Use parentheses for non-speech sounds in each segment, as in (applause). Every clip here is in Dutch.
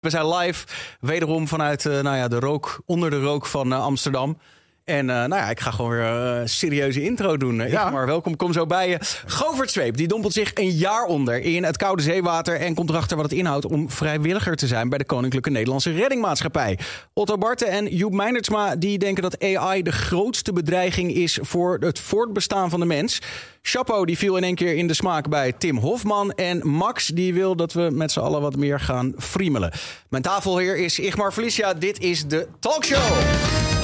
We zijn live, wederom vanuit uh, nou ja, de rook, onder de rook van uh, Amsterdam. En uh, nou ja, ik ga gewoon weer een serieuze intro doen. Ja. Maar welkom, kom zo bij je. Govert Zweep, die dompelt zich een jaar onder in het koude zeewater... en komt erachter wat het inhoudt om vrijwilliger te zijn... bij de Koninklijke Nederlandse Reddingmaatschappij. Otto Barten en Joep Meinertsma die denken dat AI de grootste bedreiging is... voor het voortbestaan van de mens. Chapo die viel in één keer in de smaak bij Tim Hofman. En Max die wil dat we met z'n allen wat meer gaan friemelen. Mijn tafelheer is Igmar Felicia. Dit is de Talkshow.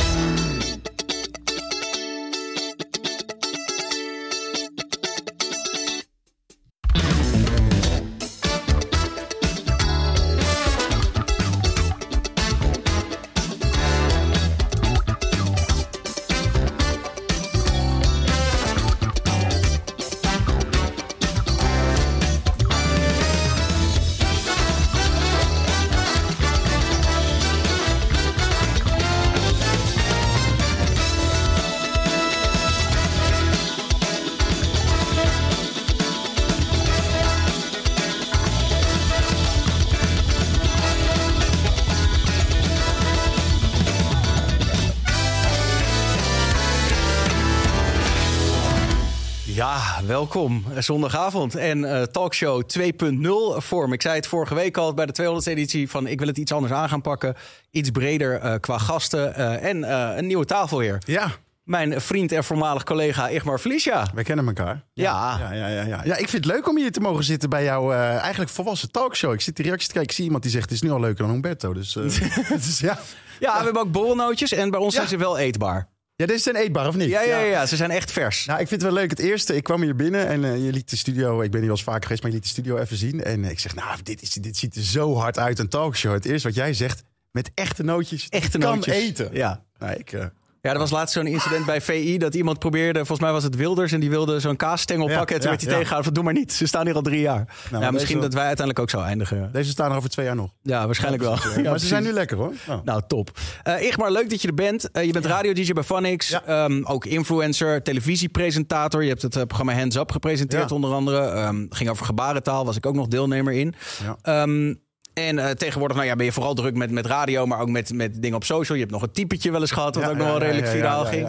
Welkom. Zondagavond en uh, talkshow 2.0 vorm. Ik zei het vorige week al bij de 200 editie van ik wil het iets anders aan gaan pakken. Iets breder uh, qua gasten uh, en een nieuwe tafelheer. Ja. Mijn vriend en voormalig collega Igmar Felicia. Wij kennen elkaar. Ja. Ja, ja, ja, ja, ja. ik vind het leuk om hier te mogen zitten bij jouw eigenlijk volwassen talkshow. Ik zit die reacties te kijken. Ik zie iemand die zegt het is nu al leuker dan Humberto. Dus, (laughs) dus ja. Ja, we hebben ook borrelnootjes en bij ons zijn ze wel eetbaar. Ja, deze zijn eetbaar, of niet? Ja, ja, ja, ze zijn echt vers. Nou, ik vind het wel leuk. Het eerste, ik kwam hier binnen en uh, je liet de studio... Ik ben hier wel eens vaker geweest, maar je liet de studio even zien. En uh, ik zeg, nou, dit, is, dit ziet er zo hard uit, een talkshow. Het eerste wat jij zegt, met echte nootjes. Echte kan nootjes. eten. Ja. Nou, ik... Uh, ja, er was laatst zo'n incident bij VI dat iemand probeerde, volgens mij was het Wilders, en die wilde zo'n kaasstengel pakken. En toen werd hij ja. tegengehouden van doe maar niet, ze staan hier al drie jaar. Nou, ja, misschien dat wij uiteindelijk ook zo eindigen. Deze staan er over twee jaar nog. Ja, waarschijnlijk wel. (laughs) Ja, maar ze zijn nu lekker hoor. Nou, nou top. Uh, Igmar, leuk dat je er bent. Uh, je bent radio-dj bij Vanix, um, ook influencer, televisiepresentator. Je hebt het uh, programma Hands Up gepresenteerd onder andere. Um, ging over gebarentaal, was ik ook nog deelnemer in. Um, en uh, tegenwoordig nou ja, ben je vooral druk met, met radio, maar ook met, met dingen op social. Je hebt nog een typetje wel eens gehad, wat ja, ook nog wel redelijk ja, viraal ging.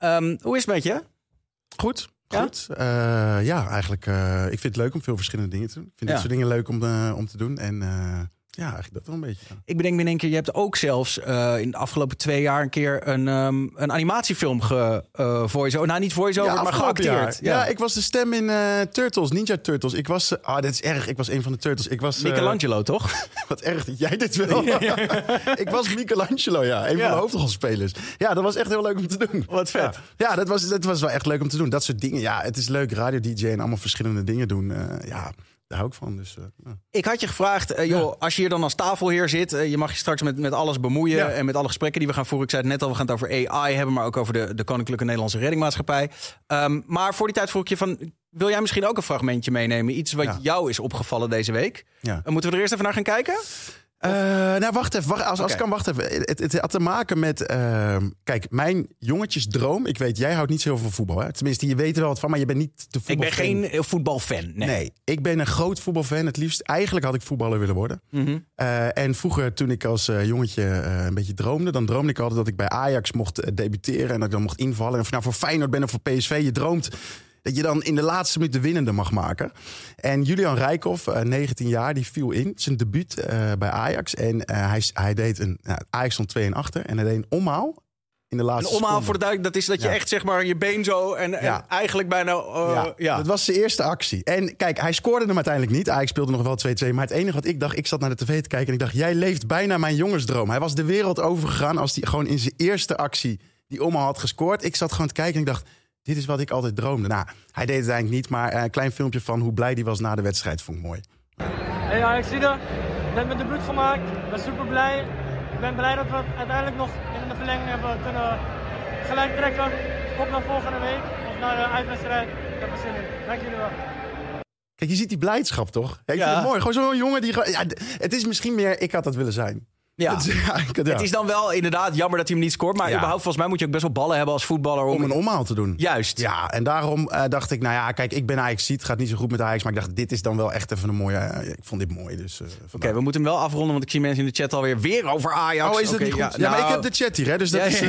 Um, hoe is het met je? Goed. Goed. Uh, ja, eigenlijk. Uh, ik vind het leuk om veel verschillende dingen te doen. Ik vind dit soort dingen leuk om, om te doen. En ja, eigenlijk dat wel een beetje. Ik bedenk me in één keer, je hebt ook zelfs uh, in de afgelopen twee jaar een keer een, um, een animatiefilm ge uh, voice Nou, niet voice-over, ja, maar geacteerd. Ja. ja. ik was de stem in uh, Turtles, Ninja Turtles. Ik was, ah, dit is erg, ik was een van de Turtles. Ik was Michelangelo, toch? (laughs) Wat erg dat jij dit wil. (laughs) (laughs) ik was Michelangelo, ja. Een van de hoofdrolspelers. Ja, dat was echt heel leuk om te doen. Wat vet. Ja, dat, was, dat was wel echt leuk om te doen. Dat soort dingen. Ja, het is leuk, radio-dj en allemaal verschillende dingen doen. ja, daar hou ik van. Dus, uh, ja. Ik had je gevraagd, uh, joh, ja. als je hier dan als tafelheer zit, uh, je mag je straks met, met alles bemoeien ja. en met alle gesprekken die we gaan voeren. Ik zei het net al, we gaan het over AI hebben, maar ook over de, de Koninklijke Nederlandse Reddingmaatschappij. Um, maar voor die tijd vroeg ik je van, wil jij misschien ook een fragmentje meenemen? Iets wat jou is opgevallen deze week. moeten we er eerst even naar gaan kijken? Uh, nou, wacht even. Wacht, als, als okay. kan, wacht even. Het, het, had te maken met... Uh, kijk, mijn jongetjesdroom... Ik weet, jij houdt niet zo heel veel voetbal. Hè? Tenminste, je weet er wel wat van, maar je bent niet de voetbalfan. Ik ben geen voetbalfan, nee. nee. ik ben een groot voetbalfan. Het liefst, eigenlijk had ik voetballer willen worden. Mm -hmm. uh, en vroeger, toen ik als jongetje een beetje droomde... dan droomde ik altijd dat ik bij Ajax mocht debuteren... en dat ik dan mocht invallen. En of nou voor Feyenoord ben of voor PSV. Je droomt dat je dan in de laatste minuut de winnende mag maken. En Julian Rijkoff, uh, 19 jaar, die viel in. Zijn debuut uh, bij Ajax. En uh, hij, hij deed een... Nou, Ajax stond 2 en achter. En hij deed een omhaal. In de laatste een omhaal voor de duidelijk, dat is dat je ja. echt zeg maar je been zo en, en ja. eigenlijk bijna... Ja. ja. dat was zijn eerste actie. En kijk, hij scoorde hem uiteindelijk niet. Ajax speelde nog wel 2-2. Maar het enige wat ik dacht, ik zat naar de tv te kijken en ik dacht... jij leeft bijna mijn jongensdroom. Hij was de wereld overgegaan als hij gewoon in zijn eerste actie die omhaal had gescoord. Ik zat gewoon te kijken en ik dacht dit is wat ik altijd droomde. Nou, hij deed het eigenlijk niet, maar een klein filmpje van hoe blij hij was na de wedstrijd vond ik mooi. Hey Alexide, ik ben mijn debuut gemaakt. Ik ben super blij. Ik ben blij dat we het uiteindelijk nog in de verlenging hebben kunnen gelijk trekken. Op naar volgende week of naar de uitwedstrijd. Ik heb er zin in. Dank jullie wel. Kijk, je ziet die blijdschap toch? Ja, ik ja. vind het mooi. Gewoon zo'n jongen die. Ja, het is misschien meer, ik had dat willen zijn. Ja. Het, (laughs) ja, ik- ja. Het is dan wel inderdaad jammer dat hij hem niet scoort. Maar Ja. überhaupt, volgens mij moet je ook best wel ballen hebben als voetballer. Om, om een omhaal te doen. Juist. Ja, en daarom eh, dacht ik, nou ja, kijk, ik ben Ajax ziet, het gaat niet zo goed met Ajax, maar ik dacht, dit is dan wel echt even een mooie. eh, ik vond dit mooi, dus. eh, Oké, we moeten hem wel afronden, want ik zie mensen in de chat alweer weer over Ajax. Oh, is dat niet goed? Ja, maar ik nou, heb de chat hier, hè, dus dat Ja, is.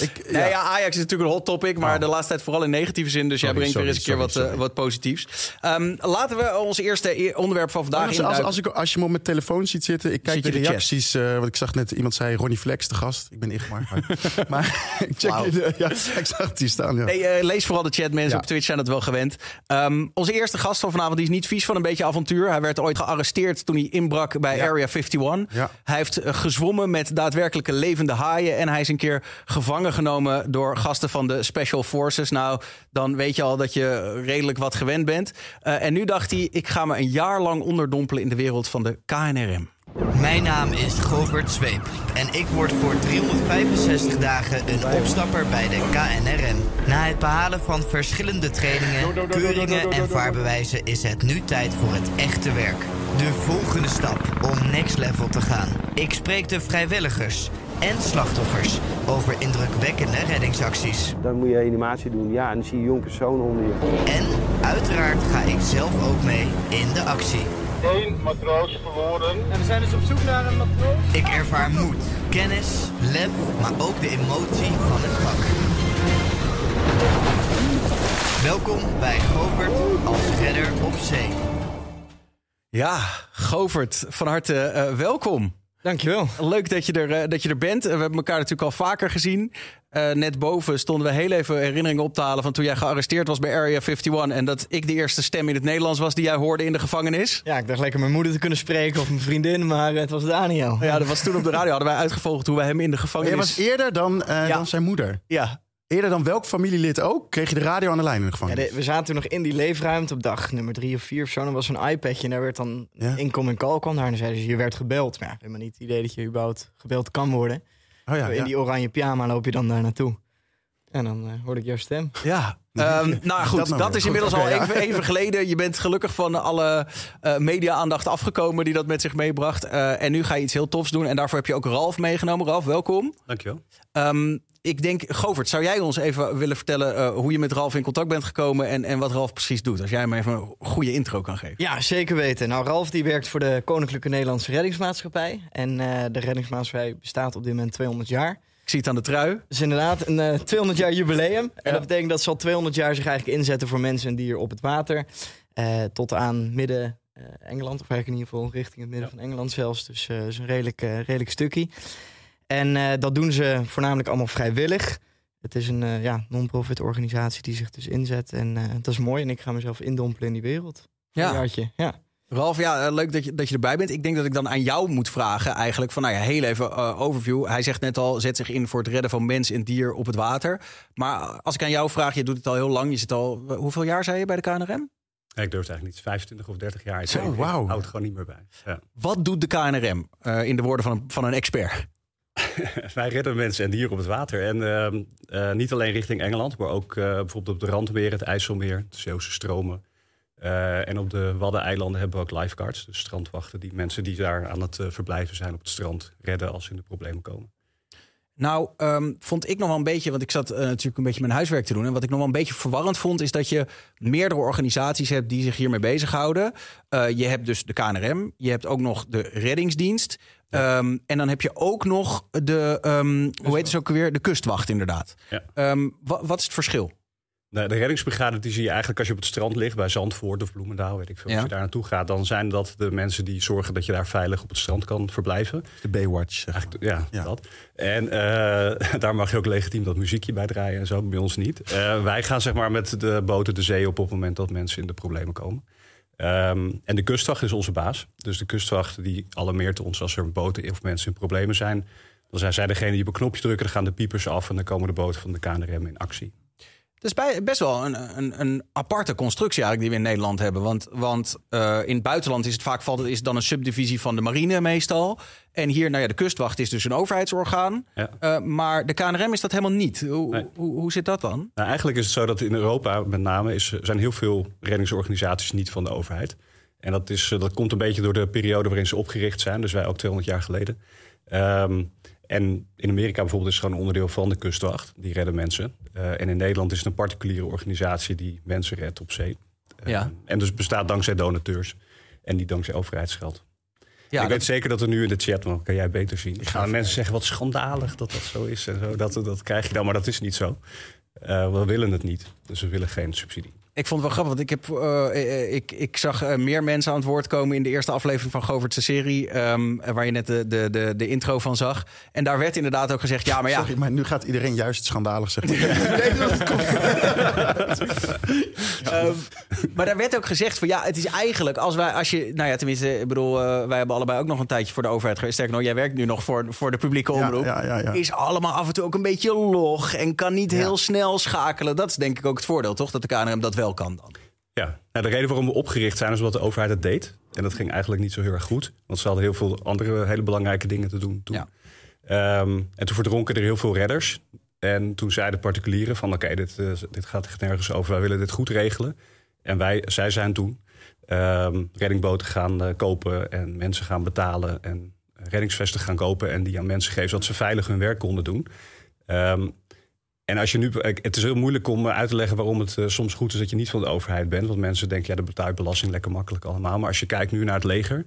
ik, Nee, ja, Ajax is natuurlijk een hot topic, maar Oh. de laatste tijd vooral in negatieve zin. Dus jij Sorry, brengt weer eens een keer sorry, wat, wat positiefs. Ehm, laten we ons eerste e- onderwerp van vandaag Als, als, als, ik, als je me op mijn telefoon ziet zitten, ik kijk de reacties. Eh want ik zag net iemand zei Ronnie Flex, de gast. Ik ben Igmar. Maar, (laughs) maar ik check Wauw. de, ja, (laughs) ik zag het hier staan. Ja. Nee, eh, lees vooral de chat. Mensen Ja. op Twitch zijn dat wel gewend. Ehm, onze eerste gast van vanavond die is niet vies van een beetje avontuur. Hij werd ooit gearresteerd toen hij inbrak bij Ja. Area 51. Ja. Hij heeft eh, gezwommen met daadwerkelijke levende haaien. En hij is een keer gevangen genomen door gasten van de Special Forces. Nou, dan weet je al dat je redelijk wat gewend bent. Eh, en nu dacht hij, ik ga me een jaar lang onderdompelen in de wereld van de KNRM. Mijn naam is Govert Zweep en ik word voor 365 dagen een opstapper bij de KNRM. Na het behalen van verschillende trainingen, keuringen en vaarbewijzen is het nu tijd voor het echte werk. De volgende stap om next level te gaan. Ik spreek de vrijwilligers en slachtoffers over indrukwekkende reddingsacties. Dan moet je animatie doen. Ja, en dan zie je een jong persoon onder je. En uiteraard ga ik zelf ook mee in de actie. Eén matroos verloren. En we zijn dus op zoek naar een matroos. Ik ervaar moed, kennis, lef, maar ook de emotie van het vak. Welkom bij Govert als redder op zee. Ja, Govert, van harte eh, welkom. Dankjewel. Leuk dat je, er, eh, dat je er bent. Eh, We hebben elkaar natuurlijk al vaker gezien. Eh, net boven stonden we heel even herinneringen op te halen van toen jij gearresteerd was bij Area 51. En dat ik de eerste stem in het Nederlands was die jij hoorde in de gevangenis. Ja, ik dacht lekker mijn moeder te kunnen spreken of mijn vriendin, maar het was Daniel. Ja, dat was toen op de radio. Hadden wij uitgevolgd hoe wij hem in de gevangenis... jij was eerder dan, eh, Ja. dan zijn moeder. Ja, Eerder dan welk familielid ook, kreeg je de radio aan de lijn in de Ja, gevangenis. de- we zaten toen nog in die leefruimte op dag nummer drie of vier of zo. Dan was zo'n iPadje en daar werd dan Ja. incoming call kwam daar. En dan zeiden ze, je werd gebeld. Maar ja, helemaal niet het idee dat je überhaupt gebeld kan worden. oh ja, In ja. die oranje pyjama loop je dan daar naartoe. En dan eh, hoorde ik jouw stem. ja. Ehm, (laughs) nou goed, Dat nou is inmiddels Goed, al ja. even, even (laughs) geleden. Je bent gelukkig van alle eh, media-aandacht afgekomen die dat met zich meebracht. Eh, en nu ga je iets heel tofs doen. En daarvoor heb je ook Ralf meegenomen. Ralf, welkom. Dankjewel. Ehm, ik denk, Govert, zou jij ons even willen vertellen eh, hoe je met Ralf in contact bent gekomen en, en wat Ralf precies doet? Als jij hem even een goede intro kan geven. Ja, zeker weten. Nou, Ralf die werkt voor de Koninklijke Nederlandse Reddingsmaatschappij. En eh, de reddingsmaatschappij bestaat op dit moment 200 jaar. Ik zie het aan de trui. Dus inderdaad, een eh, 200 jaar jubileum. En dat betekent dat ze al 200 jaar zich eigenlijk inzetten voor mensen en dieren op het water. Eh, tot aan midden eh, Engeland, of eigenlijk in ieder geval richting het midden van Engeland zelfs. Dus eh is een redelijk, eh, redelijk stukje. En eh, dat doen ze voornamelijk allemaal vrijwillig. Het is een eh, ja, non-profit organisatie die zich dus inzet. En eh, dat is mooi. En ik ga mezelf indompelen in die wereld. Ja. Een jaartje. Ja. Ralf, ja, leuk dat je, dat je erbij bent. Ik denk dat ik dan aan jou moet vragen eigenlijk van, nou ja, heel even overview. Hij zegt net al, zet zich in voor het redden van mens en dier op het water. Maar als ik aan jou vraag, je doet het al heel lang. Je zit al, hoeveel jaar zei je bij de KNRM? Ja, ik durf het eigenlijk niet. 25 of 30 jaar. Zo, wauw. hou het gewoon niet meer bij. Ja. Wat doet de KNRM eh, in de woorden van een, van een expert? (laughs) Wij redden mensen en dieren op het water. En ehm, eh, niet alleen richting Engeland, maar ook eh, bijvoorbeeld op de Randmeer, het IJsselmeer, de Zeeuwse stromen. Eh, en op de Waddeneilanden hebben we ook lifeguards, dus strandwachten, die mensen die daar aan het verblijven zijn op het strand redden als ze in de problemen komen. Nou, ehm, vond ik nog wel een beetje, want ik zat natuurlijk een beetje mijn huiswerk te doen. En wat ik nog wel een beetje verwarrend vond, is dat je meerdere organisaties hebt die zich hiermee bezighouden. Je hebt dus de KNRM, je hebt ook nog de reddingsdienst. Ehm, en dan heb je ook nog de, ehm, hoe heet het ook weer? De kustwacht, inderdaad. Ja. Ehm, wa- wat is het verschil? De, de reddingsbrigade die zie je eigenlijk als je op het strand ligt bij Zandvoort of Bloemendaal, weet ik veel. Ja. Als je daar naartoe gaat, dan zijn dat de mensen die zorgen dat je daar veilig op het strand kan verblijven. De Baywatch. zeg maar. Eigenlijk, ja, Ja. dat. En eh, (laughs) daar mag je ook legitiem dat muziekje bij draaien en zo, bij ons niet. Eh, wij gaan zeg maar met de boten de zee op op het moment dat mensen in de problemen komen. Ehm, en de kustwacht is onze baas. Dus de kustwacht die alarmeert ons als er boten of mensen in problemen zijn. Dan zijn zij degene die op een knopje drukken, dan gaan de piepers af en dan komen de boten van de KNRM in actie. Het is best wel een, een, een aparte constructie eigenlijk die we in Nederland hebben. Want, want eh, in het buitenland is het vaak valt, is het dan een subdivisie van de marine meestal. En hier, nou ja, de kustwacht is dus een overheidsorgaan. Ja. Eh, maar de KNRM is dat helemaal niet. Hoe, Nee. hoe, hoe zit dat dan? Nou, eigenlijk is het zo dat in Europa met name is, zijn heel veel reddingsorganisaties niet van de overheid. En dat, is, eh, dat komt een beetje door de periode waarin ze opgericht zijn. Dus wij ook 200 jaar geleden. Ehm, en in Amerika bijvoorbeeld is het gewoon een onderdeel van de kustwacht. Die redden mensen. Eh, en in Nederland is het een particuliere organisatie die mensen redt op zee. Eh, Ja. En dus bestaat dankzij donateurs en niet dankzij overheidsgeld. Ja, ik dat- weet zeker dat er nu in de chat, maar kan jij beter zien. Gaan mensen zeggen wat schandalig dat dat zo is en zo. Dat, dat krijg je dan, maar dat is niet zo. Eh, we willen het niet, dus we willen geen subsidie. Ik vond het wel grappig, want ik, heb, eh, eh, ik, ik zag eh, meer mensen aan het woord komen in de eerste aflevering van Govertse serie, ehm, waar je net de, de, de, de intro van zag. En daar werd inderdaad ook gezegd, ja, maar ja, Sorry, maar nu gaat iedereen juist schandalig zeggen. (laughs) (laughs) Ehm, maar daar werd ook gezegd van ja, het is eigenlijk als wij, als je, nou ja, tenminste, ik bedoel, eh, wij hebben allebei ook nog een tijdje voor de overheid geweest. Sterker nog, jij werkt nu nog voor, voor de publieke Ja, omroep. ja, ja, ja. Is allemaal af en toe ook een beetje log en kan niet Ja. heel snel schakelen. Dat is denk ik ook het voordeel, toch? Dat de KNRM dat wel kan dan. Ja, nou, de reden waarom we opgericht zijn is omdat de overheid het deed. En dat ging eigenlijk niet zo heel erg goed. Want ze hadden heel veel andere hele belangrijke dingen te doen toen. Ja. Ehm, en toen verdronken er heel veel redders. En toen zeiden particulieren van oké, dit, eh, dit gaat echt nergens over. Wij willen dit goed regelen. En wij, zij zijn toen ehm, reddingboten gaan eh, kopen en mensen gaan betalen. En reddingsvesten gaan kopen en die aan mensen geven zodat ze veilig hun werk konden doen. Ehm, en als je nu, eh, het is heel moeilijk om eh, uit te leggen waarom het eh, soms goed is dat je niet van de overheid bent. Want mensen denken, ja, de betaalt belasting lekker makkelijk allemaal. Maar als je kijkt nu naar het leger,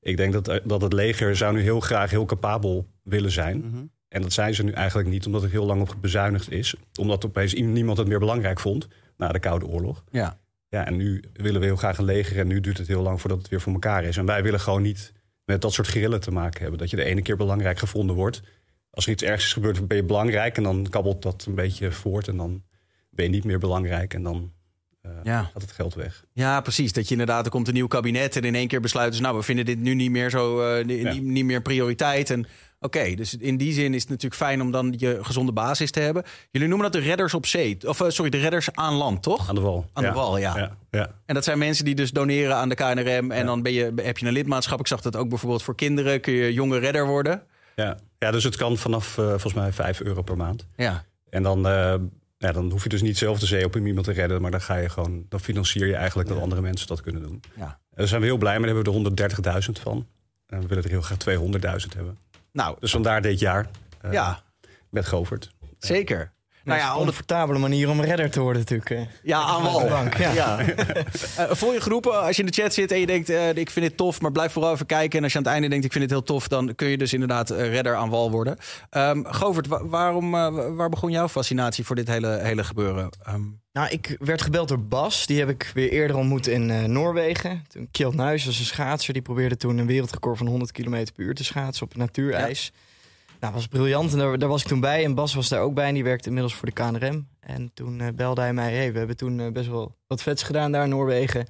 ik denk dat, dat het leger zou nu heel graag heel capabel willen zijn. Mhm. En dat zijn ze nu eigenlijk niet, omdat er heel lang op bezuinigd is. Omdat opeens niemand het meer belangrijk vond na de Koude Oorlog. Ja. Ja, en nu willen we heel graag een leger en nu duurt het heel lang voordat het weer voor elkaar is. En wij willen gewoon niet met dat soort grillen te maken hebben. Dat je de ene keer belangrijk gevonden wordt. Als er iets ergs is gebeurd, ben je belangrijk en dan kabbelt dat een beetje voort. En dan ben je niet meer belangrijk en dan eh, Ja. gaat het geld weg. Ja, precies. Dat je inderdaad, er komt een nieuw kabinet en in één keer besluiten ze, nou, we vinden dit nu niet meer zo, eh, Ja. niet, niet meer prioriteit. En oké, dus in die zin is het natuurlijk fijn om dan je gezonde basis te hebben. Jullie noemen dat de redders op zee, of eh, sorry, de redders aan land, toch? Aan de wal. Aan de wal, ja. ja, ja. En dat zijn mensen die dus doneren aan de KNRM en dan ben je, heb je een lidmaatschap. Ik zag dat ook bijvoorbeeld voor kinderen, kun je jonge redder worden. Ja. ja, dus het kan vanaf eh, volgens mij 5 euro per maand. Ja, En dan, eh, ja, dan hoef je dus niet zelf de zee op om iemand te redden. Maar dan ga je gewoon, dan financier je eigenlijk dat andere mensen dat kunnen doen. ja. En daar zijn we heel blij mee. Daar hebben we er 130.000 van. En we willen er heel graag 200.000 hebben. Nou, Dus vandaar dit jaar eh, ja, met Govert. zeker. Nou ja, een comfortabele manier om redder te worden natuurlijk. eh. Ja, aan wal. bank, ja. (laughs) Eh, voel je geroepen als je in de chat zit en je denkt, eh, ik vind dit tof, maar blijf vooral even kijken. En als je aan het einde denkt, ik vind dit heel tof, dan kun je dus inderdaad redder aan wal worden. Ehm Govert, wa- waarom, eh, waar begon jouw fascinatie voor dit hele, hele gebeuren? Ehm, Nou, ik werd gebeld door Bas. Die heb ik weer eerder ontmoet in eh, Noorwegen. Toen Kjeld Nuis was een schaatser. Die probeerde toen een wereldrecord van 100 km per uur te schaatsen op natuurijs. Nou, was briljant. En daar, daar was ik toen bij. En Bas was daar ook bij. En die werkte inmiddels voor de KNRM. En toen eh, belde hij mij. Hey, we hebben toen eh, best wel wat vets gedaan daar in Noorwegen.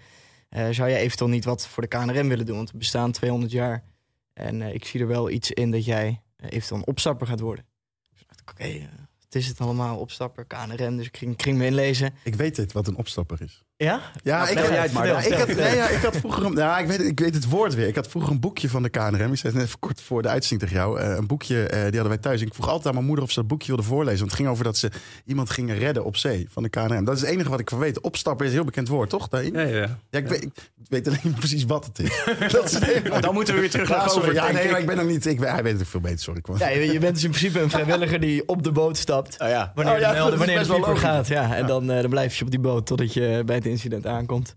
Eh, zou jij eventueel niet wat voor de KNRM willen doen? Want we bestaan 200 jaar. En ik zie er wel iets in dat jij eventueel een opstapper gaat worden. Dus dacht ik, oké, wat is het allemaal? Opstapper, KNRM. Dus ik ging, ging me inlezen. Ik weet dit, wat een opstapper is. Ja? Ja, Nou, ik, maar ja, ik, had, nee, ja, ik had vroeger... een- Ja, ik, weet, het- ik weet het woord weer. Ik had vroeger een boekje van de KNRM. Ik zei het net even kort voor de uitzending tegen jou. Eh, een boekje, eh, die hadden wij thuis. Ik vroeg altijd aan mijn moeder of ze dat boekje wilde voorlezen. Want het ging over dat ze iemand gingen redden op zee van de KNRM. Dat is het enige wat ik van weet. Opstapper is een heel bekend woord, toch? Daarin? Ja, ja. Ja, ik, weet, ik weet alleen niet (laughs) precies wat het is. (laughs) dat is het dan moeten we weer terug naar. Govert. Ja, nee, ik. maar ik ben nog niet... Ik, weet- hij weet het veel beter, sorry. Ik was- Ja, je, je bent dus in principe een vrijwilliger die op de boot stapt. Oh ja. Wanneer, Oh ja, de, melden, wanneer de gaat. Ja, en dan, eh, dan blijf je op die boot totdat je bij het incident aankomt.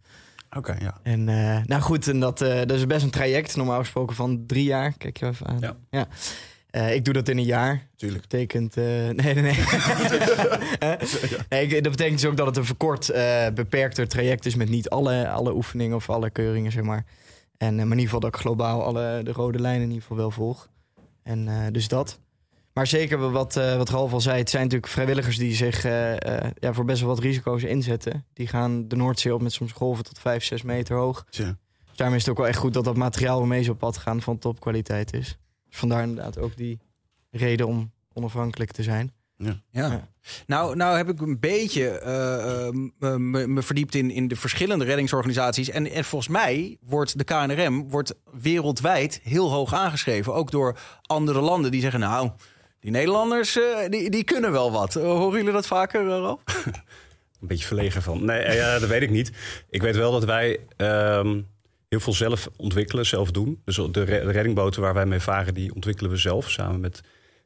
Oké, ja. En uh, nou goed, en dat, uh, dat is best een traject, normaal gesproken van drie jaar. Kijk je even aan. Ja. ja. Uh, ik doe dat in een jaar. Tuurlijk. Dat betekent. (laughs) Nee, nee, nee. nee. Dat betekent dus ook dat het een verkort, beperkter traject is met niet alle, alle oefeningen of alle keuringen, zeg maar. En maar in ieder geval dat ik globaal alle de rode lijnen in ieder geval wel volg. En dus dat. Maar zeker wat, uh, wat Ralf al zei, het zijn natuurlijk vrijwilligers die zich uh, uh, ja, voor best wel wat risico's inzetten. Die gaan de Noordzee op met soms golven tot 5, 6 meter hoog. Tja. Dus daarom is het ook wel echt goed dat dat materiaal waarmee ze op pad gaan van topkwaliteit is. Dus vandaar inderdaad ook die reden om onafhankelijk te zijn. Ja. Ja. ja. Nou, nou heb ik een beetje uh, me, me, verdiept in, in de verschillende reddingsorganisaties. En, en volgens mij wordt de KNRM wordt wereldwijd heel hoog aangeschreven. Ook door andere landen die zeggen, nou, die Nederlanders uh, die, die kunnen wel wat. Uh, horen jullie dat vaker, uh, Ralf? (laughs) Een beetje verlegen van. Nee, ja, dat weet ik niet. Ik weet wel dat wij... Um, heel veel zelf ontwikkelen, zelf doen. Dus de, re- de reddingboten waar wij mee varen, die ontwikkelen we zelf samen met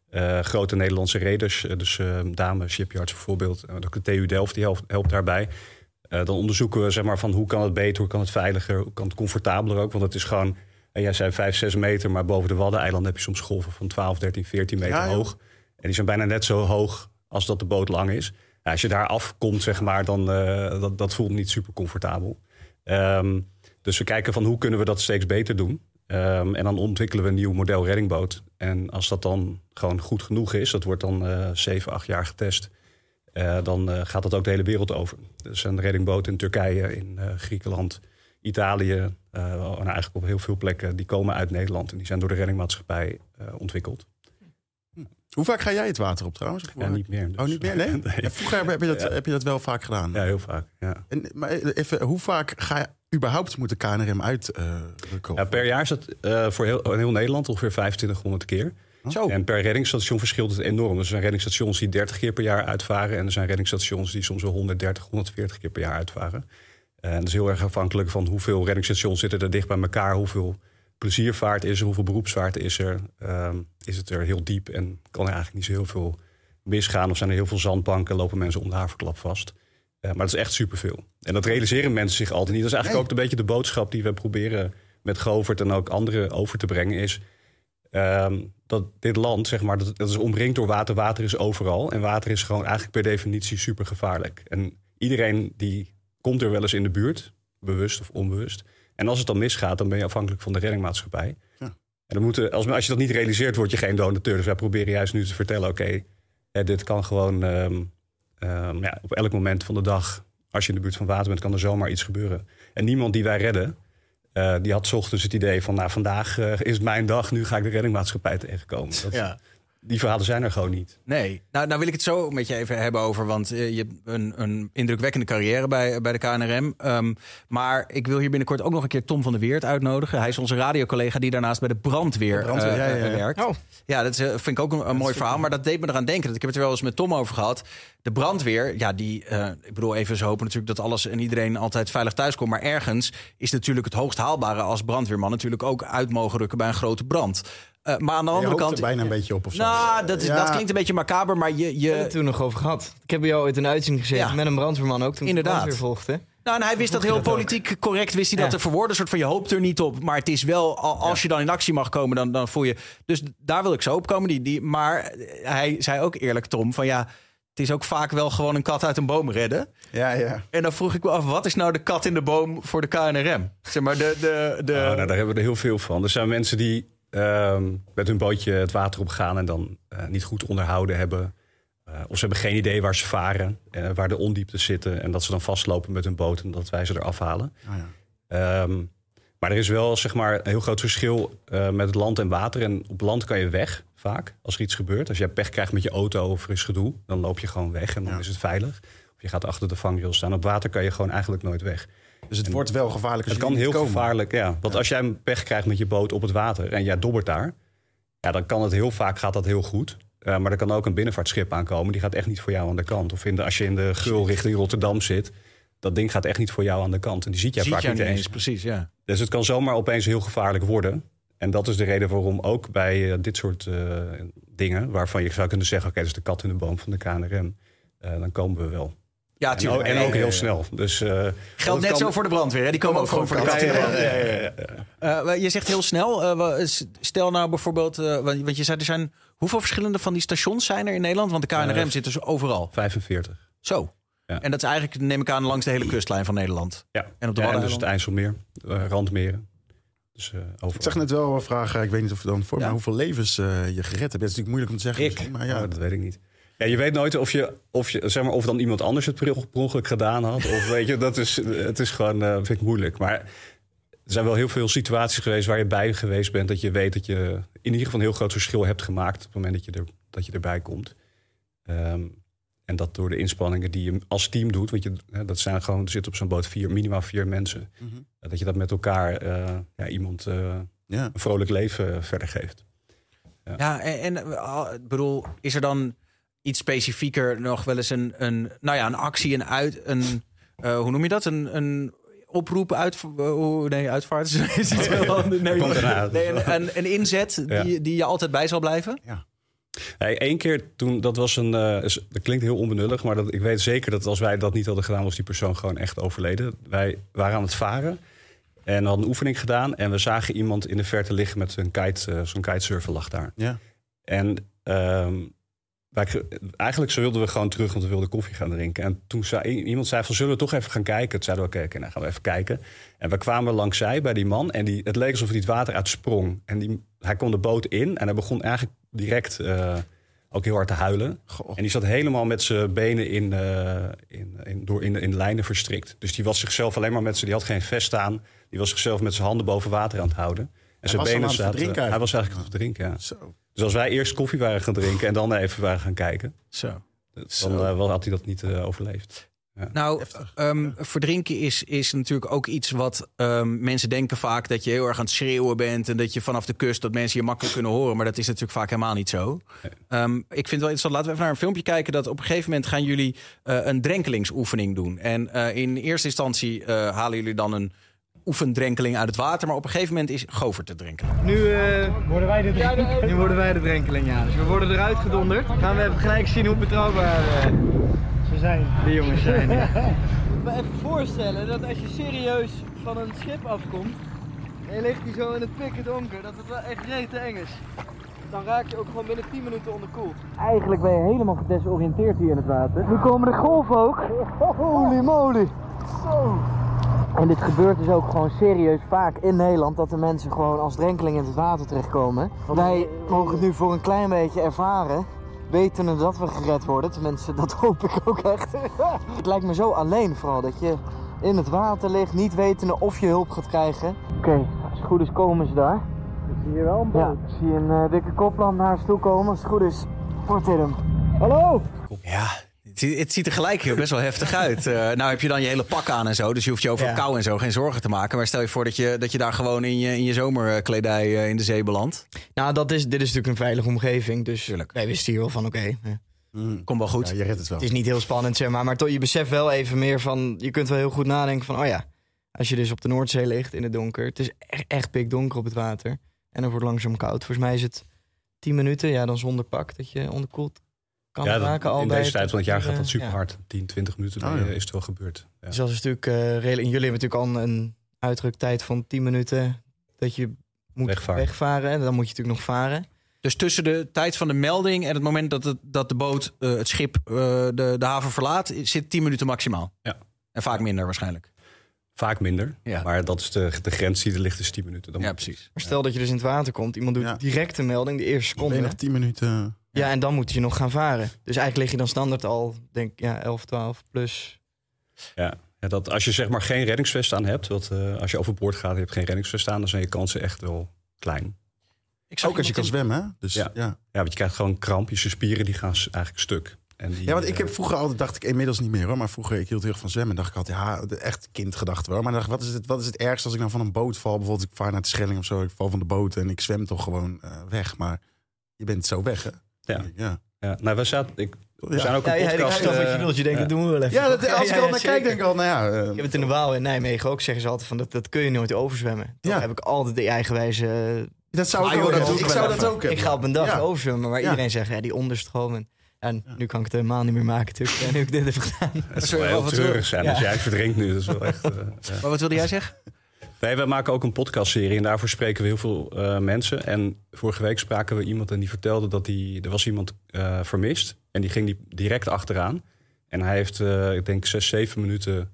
eh, grote Nederlandse reders. Eh, dus eh Dame Shipyards bijvoorbeeld. De TU Delft die helpt, daarbij. Eh, dan onderzoeken we zeg maar, van hoe kan het beter, hoe kan het veiliger, hoe kan het comfortabeler ook. Want het is gewoon, en jij zei 5, 6 meter, maar boven de Waddeneilanden heb je soms golven van 12, 13, 14 meter Ja, hoog. En die zijn bijna net zo hoog als dat de boot lang is. Ja, als je daar afkomt, zeg maar, dan uh, dat, dat voelt niet super comfortabel. Um, dus we kijken van hoe kunnen we dat steeds beter doen. Um, en dan ontwikkelen we een nieuw model reddingboot. En als dat dan gewoon goed genoeg is, dat wordt dan uh, 7, 8 jaar getest. Uh, dan uh, gaat dat ook de hele wereld over. Dus een reddingboot in Turkije, in Griekenland, Italië, nou eigenlijk op heel veel plekken, die komen uit Nederland. En die zijn door de reddingmaatschappij ontwikkeld. Hoe vaak ga jij het water op trouwens? Ja, niet meer. Dus. Oh, niet meer? Nee? (laughs) nee. Ja, vroeger heb je, dat, ja. heb je dat wel vaak gedaan. Ja, heel vaak. Ja. En, maar even, hoe vaak ga je überhaupt moet de KNRM uitrukken? Uh, ja, per jaar is dat uh, voor heel, heel, Nederland ongeveer 2500 keer. Zo. En per reddingstation verschilt het enorm. Er zijn reddingsstations die 30 keer per jaar uitvaren. En er zijn reddingsstations die soms wel 130, 140 keer per jaar uitvaren. En dat is heel erg afhankelijk van hoeveel reddingsstations zitten er dicht bij elkaar. Hoeveel pleziervaart is er, hoeveel beroepsvaart is er. Um, is het er heel diep en kan er eigenlijk niet zo heel veel misgaan. Of zijn er heel veel zandbanken, lopen mensen om de haverklap vast. Uh, maar dat is echt superveel. En dat realiseren mensen zich altijd niet. Dat is eigenlijk nee. ook een beetje de boodschap die we proberen met Govert en ook anderen over te brengen. Is um, dat dit land, zeg maar, dat, dat is omringd door water. Water is overal. En water is gewoon eigenlijk per definitie super gevaarlijk. En iedereen die komt er wel eens in de buurt, bewust of onbewust. En als het dan misgaat, dan ben je afhankelijk van de reddingmaatschappij. Ja. En dan moeten, als, als je dat niet realiseert, word je geen donateur. Dus wij proberen juist nu te vertellen: oké, okay, dit kan gewoon um, um, ja, op elk moment van de dag. Als je in de buurt van water bent, kan er zomaar iets gebeuren. En niemand die wij redden, uh, die had ochtends het idee van: nou, vandaag uh, is mijn dag, nu ga ik de reddingmaatschappij tegenkomen. Dat, ja. Die verhalen zijn er gewoon niet. Nee, nou, nou wil ik het zo met je even hebben over. Want uh, je hebt een, een, indrukwekkende carrière bij, bij de KNRM. Um, maar ik wil hier binnenkort ook nog een keer Tom van der Weert uitnodigen. Hij is onze radiocollega die daarnaast bij de brandweer, de brandweer uh, ja, ja, ja. werkt. Oh. Ja, dat is, vind ik ook een, een mooi verhaal. Maar dat deed me eraan denken. Ik heb het er wel eens met Tom over gehad. De brandweer, ja, die. Uh, ik bedoel, even zo hopen natuurlijk dat alles en iedereen altijd veilig thuis komt. Maar ergens is natuurlijk het hoogst haalbare als brandweerman natuurlijk ook uit mogen rukken bij een grote brand. Uh, maar aan de andere je kant. er bijna een beetje op of zo. Nou, dat, is, ja. dat klinkt een beetje macaber, maar je. je... We hebben het toen nog over gehad. Ik heb bij jou ooit een uitzending gezeten ja. met een brandweerman ook. Toen Inderdaad. weer volgde. Nou, en hij wist dat heel politiek correct, wist hij dat te verwoorden. Een soort van je hoopt er niet op. Maar het is wel, als je dan in actie mag komen, dan, dan voel je. Dus daar wil ik zo op komen. Die, die, maar hij zei ook eerlijk, Tom, van ja. Het is ook vaak wel gewoon een kat uit een boom redden. Ja, ja. En dan vroeg ik me af, wat is nou de kat in de boom voor de KNRM? Zeg maar, de... de, de... Oh, nou, daar hebben we er heel veel van. Er zijn mensen die um, met hun bootje het water op gaan en dan uh, niet goed onderhouden hebben. Uh, of ze hebben geen idee waar ze varen, uh, waar de ondieptes zitten. En dat ze dan vastlopen met hun boot en dat wij ze eraf halen. Oh, ja. um, maar er is wel zeg maar, een heel groot verschil met het land en water. En op land kan je weg, vaak, als er iets gebeurt. Als je pech krijgt met je auto of er is gedoe, dan loop je gewoon weg en dan ja. is het veilig. Of je gaat achter de vangrail staan. Op water kan je gewoon eigenlijk nooit weg. Dus het en wordt wel gevaarlijk. Het kan heel gevaarlijk, ja. Want ja. als jij een pech krijgt met je boot op het water en jij dobbert daar, ja, dan kan het heel vaak gaat dat heel goed. Uh, maar er kan ook een binnenvaartschip aankomen. Die gaat echt niet voor jou aan de kant. Of in de, als je in de gul richting Rotterdam zit, dat ding gaat echt niet voor jou aan de kant. En die ziet jij ziet vaak niet eens. eens. Precies, ja. Dus het kan zomaar opeens heel gevaarlijk worden. En dat is de reden waarom ook bij uh, dit soort uh, dingen, waarvan je zou kunnen zeggen: oké, okay, dat is de kat in de boom van de KNRM, dan komen we wel. Ja, en ook, en ook heel snel. Dus, uh, Geldt net kan... zo voor de brandweer. Hè? Die komen ook gewoon voor de kat. Ja, ja, ja, uh, je zegt heel snel. Uh, stel nou bijvoorbeeld, want je zei er zijn hoeveel verschillende van die stations zijn er in Nederland? Want de KNRM zit dus overal. 45. Zo. En dat is eigenlijk, neem ik aan, langs de hele kustlijn van Nederland. Ja. En op de ja, dus het IJsselmeer, randmeren. Dus, ik zag net wel een vraag, ik weet niet of dan voor, maar hoeveel levens je gered hebt. Dat is natuurlijk moeilijk om te zeggen. Ik? Maar ja, oh, dat weet ik niet. Ja, je weet nooit of, je, of, je, zeg maar, of dan iemand anders het per ongeluk gedaan had. Of weet je, dat is, het is gewoon, uh, vind ik moeilijk. Maar er zijn wel heel veel situaties geweest waar je bij geweest bent. Dat je weet dat je in ieder geval een heel groot verschil hebt gemaakt. op het moment dat je, er, dat je erbij komt. Um, en dat door de inspanningen die je als team doet. Want je, dat zijn gewoon, er zitten op zo'n boot vier, minimaal vier mensen. Mm -hmm. Dat je dat met elkaar uh, ja, iemand uh, ja. een vrolijk leven verder geeft. Ja, ja en, en ik bedoel, is er dan iets specifieker nog wel eens een, een, nou ja, een actie, een uit, een, uh, hoe noem je dat? Een, een oproep uit, uh, nee, uitvaart is (laughs) het heel anders. Nee, nee, een, een, een inzet Ja. die, die je altijd bij zal blijven. Hey, Eén keer toen, dat was een. eh, is- dat klinkt heel onbenullig, maar dat, ik weet zeker dat als wij dat niet hadden gedaan, was die persoon gewoon echt overleden. Wij waren aan het varen en hadden een oefening gedaan. En we zagen iemand in de verte liggen met een kite, eh, zo'n kitesurfer lag daar. Ja. En ehm, wij, eigenlijk zo wilden we gewoon terug, want we wilden koffie gaan drinken. En toen zei iemand zei van, zullen we toch even gaan kijken? Toen zeiden we, oké, oké, nou gaan we even kijken. En we kwamen langs zij bij die man en die, het leek alsof hij het water uitsprong. En die, hij kon de boot in en hij begon eigenlijk direct eh, ook heel hard te huilen. Goh. En die zat helemaal met zijn benen in, eh, in, in, door, in, in lijnen verstrikt. Dus die was zichzelf alleen maar met zijn, die had geen vest aan. Die was zichzelf met zijn handen boven water aan het houden. En zijn was al benen zaten. Hij was eigenlijk aan het drinken, ja. Zo. Dus als wij eerst koffie waren gaan drinken en dan even waren gaan kijken, Zo. dan Zo. eh, wel had hij dat niet eh, overleefd. Nou, ehm, verdrinken is, is natuurlijk ook iets wat ehm, mensen denken vaak dat je heel erg aan het schreeuwen bent en dat je vanaf de kust dat mensen je makkelijk kunnen horen. Maar dat is natuurlijk vaak helemaal niet zo. Ehm, ik vind het wel interessant. Laten we even naar een filmpje kijken. Dat op een gegeven moment gaan jullie eh, een drenkelingsoefening doen. En eh, in eerste instantie eh, halen jullie dan een oefendrenkeling uit het water. Maar op een gegeven moment is Govert te drinken. Nu, eh, Worden wij de drie? nu worden wij de drenkeling, ja. Dus we worden eruit gedonderd. Gaan we even gelijk zien hoe betrouwbaar eh, Ze zijn. de jongens zijn. Ja. (laughs) Ik me even voorstellen dat als je serieus van een schip afkomt en je ligt hier zo in het pikken donker, dat het wel echt reet eng is. Dan raak je ook gewoon binnen 10 minuten onderkoeld. Eigenlijk ben je helemaal gedesoriënteerd hier in het water. Nu komen de golven ook. Holy moly. Zo. En dit gebeurt dus ook gewoon serieus vaak in Nederland dat de mensen gewoon als drenkeling in het water terechtkomen. Wij mogen het nu voor een klein beetje ervaren. Wetende dat we gered worden. Tenminste, dat (laughs) hoop ik ook echt. (laughs) het lijkt me zo alleen vooral dat je in het water ligt, niet wetende of je hulp gaat krijgen. Oké, als het goed is komen ze daar. Ik zie hier wel een Ja, boot. ik zie een eh, dikke kopland naar ons toe komen. Als het goed is, wordt dit hem. Hallo! Ja, het, zie- het ziet er gelijk heel best wel heftig uit. Eh, nou heb je dan je hele pak aan en zo. Dus je hoeft je over Ja. kou en zo geen zorgen te maken. Maar stel je voor dat je, dat je daar gewoon in je, in je zomerkledij eh, in de zee belandt. Nou, dat is, dit is natuurlijk een veilige omgeving. Dus Tuurlijk. wij wisten hier wel van, oké, eh, Mm. Komt wel goed. Ja, je redt het wel. het is niet heel spannend, zeg maar. Maar toch, je beseft wel even meer van... Je kunt wel heel goed nadenken van, oh ja... Als je dus op de Noordzee ligt in het donker... Het is echt, echt pikdonker op het water. En het wordt langzaam koud. Volgens mij is het 10 minuten, ja, dan zonder pak... dat je onderkoeld kan Ja, dat- raken al in deze tijd van het jaar eh, gaat dat super hard. 10, 20 minuten Oh, ja. eh, is het wel gebeurd. Ja. Dus dat is natuurlijk uh, redelijk. En jullie hebben natuurlijk al een uitdruktijd van 10 minuten dat je moet Wegvaren. wegvaren. En dan moet je natuurlijk nog varen. Dus tussen de tijd van de melding en het moment dat, het, dat de boot, eh, het schip, eh, de, de haven verlaat, zit 10 minuten maximaal. Ja. En vaak minder waarschijnlijk. Vaak minder, Ja. maar dat is de, de grens die er ligt, is 10 minuten. Dan Ja, precies. Maar stel dat je dus in het water komt, iemand doet Ja. direct een melding, de eerste seconde. nog 10 minuten. Ja, en dan moet je nog gaan varen. Dus eigenlijk lig je dan standaard al, denk ik, ja, 11, 12 plus. Ja. Ja, dat als je zeg maar geen reddingsvest aan hebt, wat, eh, als je overboord gaat en je hebt geen reddingsvest aan, dan zijn je kansen echt wel klein. Ik Ook als je kan in- zwemmen, hè? Dus, Ja. ja. Ja. Want je krijgt gewoon krampjes, je spieren die gaan eigenlijk stuk. En die, want ik eh, heb vroeger altijd, dacht ik inmiddels niet meer hoor, maar vroeger, ik hield heel erg van zwemmen. dacht ik altijd, ja, de- echt kindgedachte wel. Maar dacht wat is, het, wat is het ergste als ik nou van een boot val? Bijvoorbeeld, ik vaar naar de Schelling of zo, ik val van de boot en ik zwem toch gewoon eh, weg. Maar je bent zo weg, hè? Ja. Ja, ja, nou, we, zaten, ik, we Ja. zijn ook Ja, een ja, ik podcast. wat je eh, bedoelt. Je denkt, ja. dat doen we wel even. ja dat, (laughs) als ik er al naar zeker. kijk, denk ik al, nou ja. eh, Ik heb het in de Waal in Nijmegen ook, zeggen ze altijd van, dat, dat kun je nooit overzwemmen. Toch Ja. heb ik altijd de eigenwijze... eh, dat zou Ah, ik joh, ook dat hebben. doe ik zou dat ook hebben. Ik ga op een dag Ja. overzwemmen, maar Ja. iedereen zegt, ja, die onderstroom. En, nu kan ik het helemaal niet meer maken natuurlijk. En nu heb ik dit even gedaan. Het zou heel treurig zijn als Ja. jij verdrinkt nu. Dat is wel echt, eh, ja. Maar wat wilde jij zeggen? Nee, wij maken ook een podcastserie en daarvoor spreken we heel veel eh, mensen. En vorige week spraken we iemand en die vertelde dat die, er was iemand eh, vermist. En die ging die direct achteraan. En hij heeft, eh, ik denk, zes, zeven minuten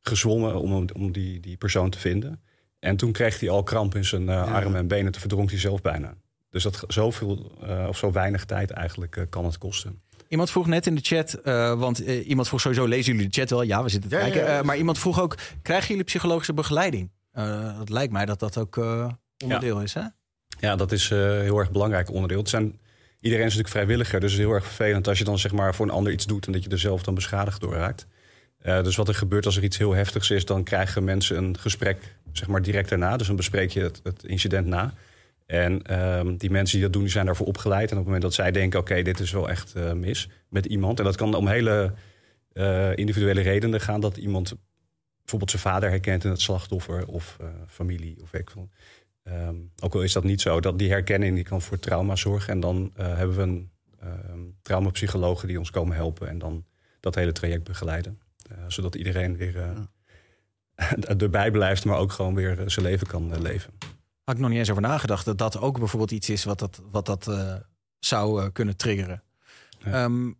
gezwommen om, om die, die persoon te vinden. En toen kreeg hij al kramp in zijn armen en benen. Toen verdronk hij zelf bijna. Dus dat zoveel eh, of zo weinig tijd eigenlijk eh, kan het kosten. Iemand vroeg net in de chat, eh, want iemand vroeg sowieso, lezen jullie de chat wel? Ja, we zitten te Ja, kijken. ja, ja. Eh, maar iemand vroeg ook, krijgen jullie psychologische begeleiding? Eh, het lijkt mij dat dat ook eh, onderdeel is, hè? Ja, dat is eh, een heel erg belangrijk onderdeel. Het zijn, iedereen is natuurlijk vrijwilliger, dus het is heel erg vervelend als je dan zeg maar voor een ander iets doet en dat je er zelf dan beschadigd door raakt. Eh, dus wat er gebeurt als er iets heel heftigs is, dan krijgen mensen een gesprek zeg maar direct daarna. Dus dan bespreek je het, het incident na. En ehm, die mensen die dat doen, die zijn daarvoor opgeleid. En op het moment dat zij denken, oké, dit is wel echt eh, mis met iemand. En dat kan om hele eh, individuele redenen gaan dat iemand bijvoorbeeld zijn vader herkent in het slachtoffer of eh, familie of ik. Ehm, ook al is dat niet zo, dat die herkenning die kan voor trauma zorgen. En dan hebben we een ehm traumapsychologen die ons komen helpen en dan dat hele traject begeleiden. Zodat iedereen weer (laughs) erbij blijft, maar ook gewoon weer zijn leven kan leven. Had ik nog niet eens over nagedacht dat dat ook bijvoorbeeld iets is wat dat, wat dat eh, zou eh, kunnen triggeren. Ja. Ehm,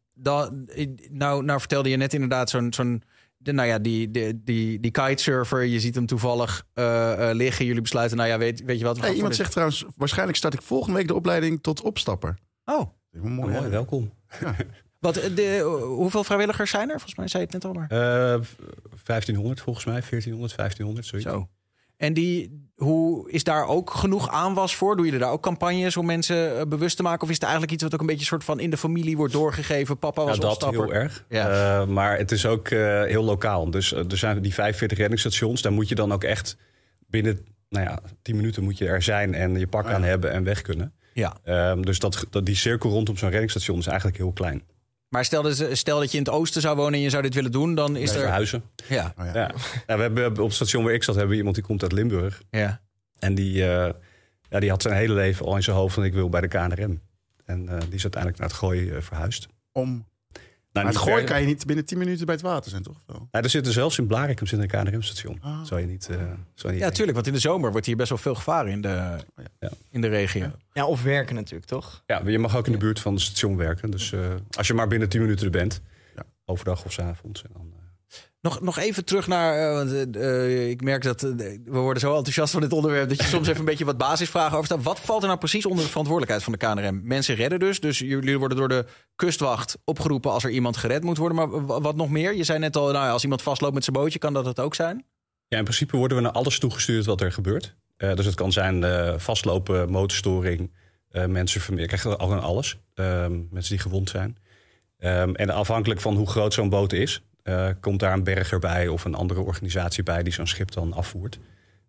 nou, nou vertelde je net inderdaad zo'n, zo'n de, nou ja, die, die, die, die kitesurfer, je ziet hem toevallig eh, eh, liggen. Jullie besluiten, nou ja, weet, weet je wat? we Hey, gaan iemand zegt trouwens, waarschijnlijk start ik volgende week de opleiding tot opstapper. Oh, Mooi, Mooi, hè? welkom. (laughs) wat, de, hoeveel vrijwilligers zijn er? Volgens mij zei je het net al maar. Eh, 1500 volgens mij, 1400, 1500, zoiets. Zo. En die, hoe is daar ook genoeg aanwas voor? Doen jullie daar ook campagnes om mensen eh, bewust te maken? Of is het eigenlijk iets wat ook een beetje soort van in de familie wordt doorgegeven? Papa was Ja, dat opstapper. heel erg. Ja. Eh, maar het is ook eh, heel lokaal. Dus er zijn die 45 reddingsstations. Daar moet je dan ook echt binnen nou ja, 10 minuten moet je er zijn en je pak Oh ja. aan hebben en weg kunnen. Ja. Ehm, dus dat, dat, die cirkel rondom zo'n reddingsstation is eigenlijk heel klein. Maar stel, dat- stel dat je in het oosten zou wonen en je zou dit willen doen, dan is er... verhuizen. Ja, Oh, ja. Ja. Nou, we hebben op het station waar ik zat, hebben we iemand die komt uit Limburg. ja. En die, eh, ja, die had zijn hele leven al in zijn hoofd van ik wil bij de KNRM. En eh, die is uiteindelijk naar het gooi eh, verhuisd. Om, Nou, maar het gooi kan je niet binnen 10 minuten bij het water zijn, toch? Wel? Nou, er zitten zelfs in Blarikum zit een KNRM-station. Ah. Zou je niet... eh zou je niet ja, tuurlijk. Want in de zomer wordt hier best wel veel gevaar in de, Ja. in de regio. Ja, of werken natuurlijk, toch? Ja, je mag ook in de buurt van het station werken. Dus eh, als je maar binnen 10 minuten er bent, Ja. overdag of s avonds. En dan, Nog, nog even terug naar. eh, eh, eh, ik merk dat. we worden zo enthousiast van dit onderwerp. dat je soms even een beetje wat basisvragen over staat. Wat valt er nou precies onder de verantwoordelijkheid van de KNRM? Mensen redden dus. Dus jullie worden door de kustwacht opgeroepen als er iemand gered moet worden. Maar wat nog meer? Je zei net al, nou als iemand vastloopt met zijn bootje, kan dat het ook zijn? ja, in principe worden we naar alles toegestuurd wat er gebeurt. Dus het kan zijn vastlopen, motorstoring, eh, mensen. Ik krijg al aan alles. Ehm, mensen die gewond zijn. Ehm, en afhankelijk van hoe groot zo'n boot is, eh, komt daar een berger bij of een andere organisatie bij die zo'n schip dan afvoert.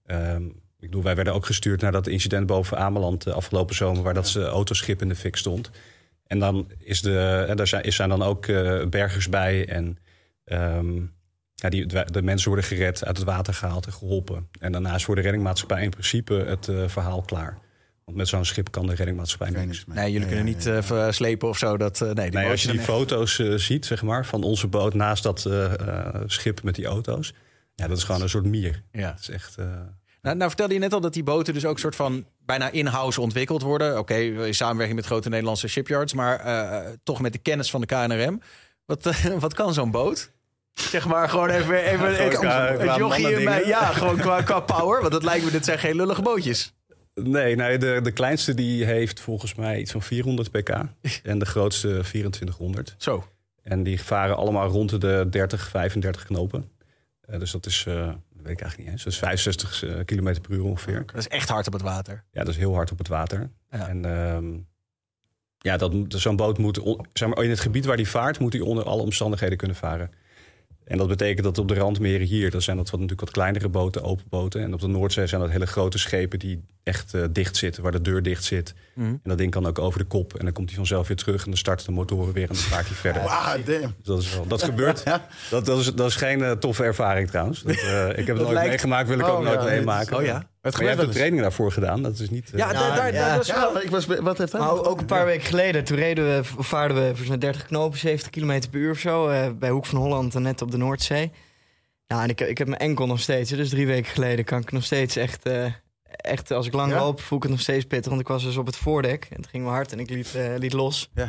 Ehm, ik bedoel, wij werden ook gestuurd naar dat incident boven Ameland de afgelopen zomer, waar dat ze autoschip in de fik stond. En dan is de, en daar zijn, zijn dan ook eh, bergers bij en ehm, ja, die, de mensen worden gered, uit het water gehaald en geholpen. En daarna is voor de reddingmaatschappij in principe het eh, verhaal klaar. Want met zo'n schip kan de reddingmaatschappij niks. mee. Nee, jullie Ja, kunnen ja, niet ja. eh, verslepen of zo. Dat, eh, nee, als je die foto's eh, ziet, zeg maar, van onze boot naast dat eh, eh, schip met die auto's. Ja, dat is gewoon een soort mier. Ja. Het is echt. eh, Nou, nou vertelde je net al dat die boten dus ook soort van bijna in-house ontwikkeld worden. Oké, in samenwerking met grote Nederlandse shipyards, maar eh, toch met de kennis van de KNRM. Wat, (laughs) wat kan zo'n boot? Zeg maar gewoon even, even Gewoon ik- qua- het qua jochie in mij. mannendingen. Ja, gewoon qua, qua power. Want dat lijkt me, dit zijn geen lullige bootjes. Nee, nee de, de kleinste die heeft volgens mij iets van 400 pk. (laughs) en de grootste 2400. Zo. En die varen allemaal rond de 30, 35 knopen. Eh, dus dat is, eh, dat weet ik eigenlijk niet eens. Dat is 65 eh, kilometer per uur ongeveer. Dat is echt hard op het water. Ja, dat is heel hard op het water. Ja. En ehm, ja, dat, zo'n boot moet, zeg maar, in het gebied waar die vaart, moet hij onder alle omstandigheden kunnen varen. En dat betekent dat op de randmeren hier, dan zijn dat wat, natuurlijk wat kleinere boten, open boten. En op de Noordzee zijn dat hele grote schepen die echt eh, dicht zitten, waar de deur dicht zit. Mhm. En dat ding kan ook over de kop. En dan komt hij vanzelf weer terug en dan starten de motoren weer en dan vaart hij verder. Damn. Dus dat, is wel, dat gebeurt. (laughs) Dat, dat, is, dat is geen eh, toffe ervaring trouwens. Dat, eh, ik heb het nooit lijkt- meegemaakt, wil ik Oh, ook nooit ja, meemaken. Oh ja? Het Maar hebt de training daarvoor gedaan. Dat is niet... eh, Ja, daar, daar, ja. dat is Ja, wel... maar ik was, wat heeft hij? Ook een paar weken geleden, toen reden we, of vaarden we voor zo'n 30 knopen, 70 km per uur of zo, eh, bij Hoek van Holland en net op de Noordzee. Nou, en ik, ik heb mijn enkel nog steeds, dus drie weken geleden kan ik nog steeds echt, eh, echt als ik lang Ja? loop, voel ik het nog steeds pittig. Want ik was dus op het voordek en het ging wel hard en ik liet, eh, liet los. Ja.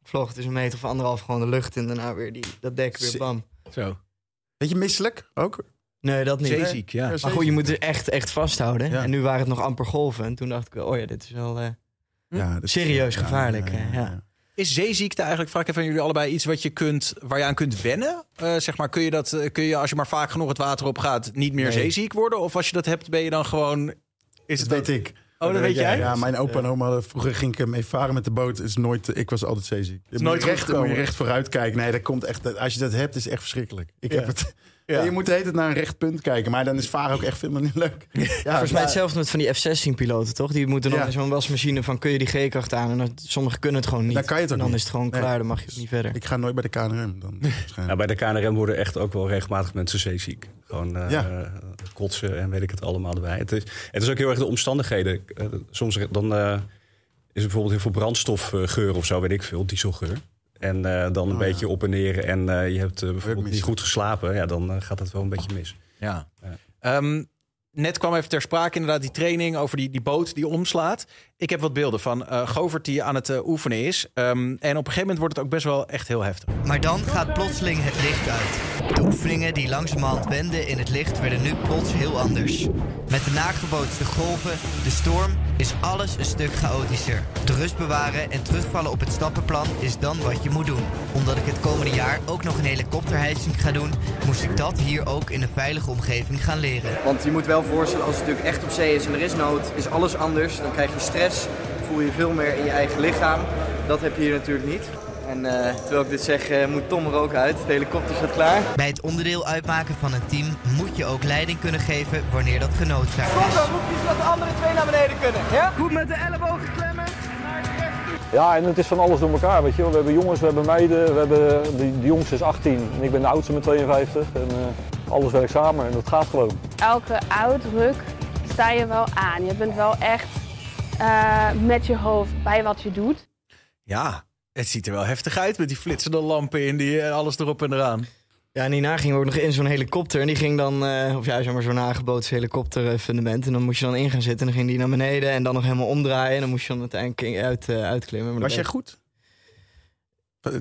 Ik vloog het dus een meter of anderhalf gewoon de lucht in, daarna weer die, dat dek weer bam. Zo. Beetje misselijk ook. Nee, dat niet. Zeeziek, ja. Maar goed, je moet het echt, echt vasthouden. Ja. En nu waren het nog amper golven. En toen dacht ik, oh ja, dit is wel... eh, Ja, dat is- Serieus ja, gevaarlijk, ja. Is zeeziekte eigenlijk, vraag ik even aan jullie allebei, iets wat je kunt, waar je aan kunt wennen? Eh, zeg maar, kun je dat, eh, kun je als je maar vaak genoeg het water op gaat, niet meer Nee. zeeziek worden? Of als je dat hebt, ben je dan gewoon. Is Dat het weet ik. Oh, dat weet jij? Ja, mijn opa en oma, hadden- vroeger ging ik mee varen met de boot. Is nooit, ik was altijd zeeziek. Je moet nooit recht, moet je recht vooruit kijken. Nee, dat komt echt, als je dat hebt, is echt verschrikkelijk. Ik Ja. heb het. Ja. Je moet de hele tijd naar een recht punt kijken. Maar dan is varen ook echt helemaal niet leuk. Ja, Volgens mij hetzelfde met van die F-16-piloten, toch? Die moeten dan Ja. in zo'n wasmachine van, kun je die G-kracht aan? En dan, sommigen kunnen het gewoon niet. Dan kan je het ook en dan niet. is het gewoon Nee. klaar, dan mag je ook niet verder. Ik ga nooit bij de KNRM. Dan, Ja, bij de KNRM worden echt ook wel regelmatig mensen zeeziek. Gewoon eh, Ja. kotsen en weet ik het allemaal erbij. Het is, het is ook heel erg de omstandigheden. Eh, soms dan eh, is er bijvoorbeeld heel veel brandstofgeur of zo, weet ik veel, dieselgeur. En eh, dan een Oh, ja. beetje op en neer en eh, je hebt eh, bijvoorbeeld niet goed geslapen. Ja, dan gaat het wel een beetje mis. Ja. Ja. Ehm, net kwam even ter sprake inderdaad die training over die, die boot die omslaat. Ik heb wat beelden van eh Govert die aan het eh, oefenen is. Ehm, en op een gegeven moment wordt het ook best wel echt heel heftig. Maar dan gaat plotseling het licht uit. De oefeningen die langzamerhand wenden in het licht werden nu plots heel anders. Met de nagebootste golven, de storm, is alles een stuk chaotischer. De rust bewaren en terugvallen op het stappenplan is dan wat je moet doen. Omdat ik het komende jaar ook nog een helikopterhijsing ga doen, moest ik dat hier ook in een veilige omgeving gaan leren. Want je moet wel voorstellen, als het natuurlijk echt op zee is en er is nood, is alles anders. Dan krijg je stress, voel je veel meer in je eigen lichaam. Dat heb je hier natuurlijk niet. En eh, terwijl ik dit zeg, eh, moet Tom er ook uit. De helikopter staat klaar. Bij het onderdeel uitmaken van een team moet je ook leiding kunnen geven wanneer dat genoodzaakt is. roep je zodat de andere twee naar beneden kunnen. Ja? Goed met de ellebogen klemmen. Ja, en het is van alles door elkaar, weet je wel. We hebben jongens, we hebben meiden, we hebben, de, de jongste is 18 en ik ben de oudste met 52. En eh, alles werkt samen en dat gaat gewoon. elke uitruk sta je wel aan. Je bent wel echt eh, met je hoofd bij wat je doet. Ja, het ziet er wel heftig uit met die flitsende lampen in die eh, alles erop en eraan. Ja, en hierna gingen we ook nog in zo'n helikopter. En die ging dan, eh, of ja, zeg maar zo'n nagebootst helikopter eh, fundament. En dan moest je dan in gaan zitten. En dan ging die naar beneden en dan nog helemaal omdraaien. En dan moest je dan uiteindelijk uit, uitklimmen. Maar Was jij goed?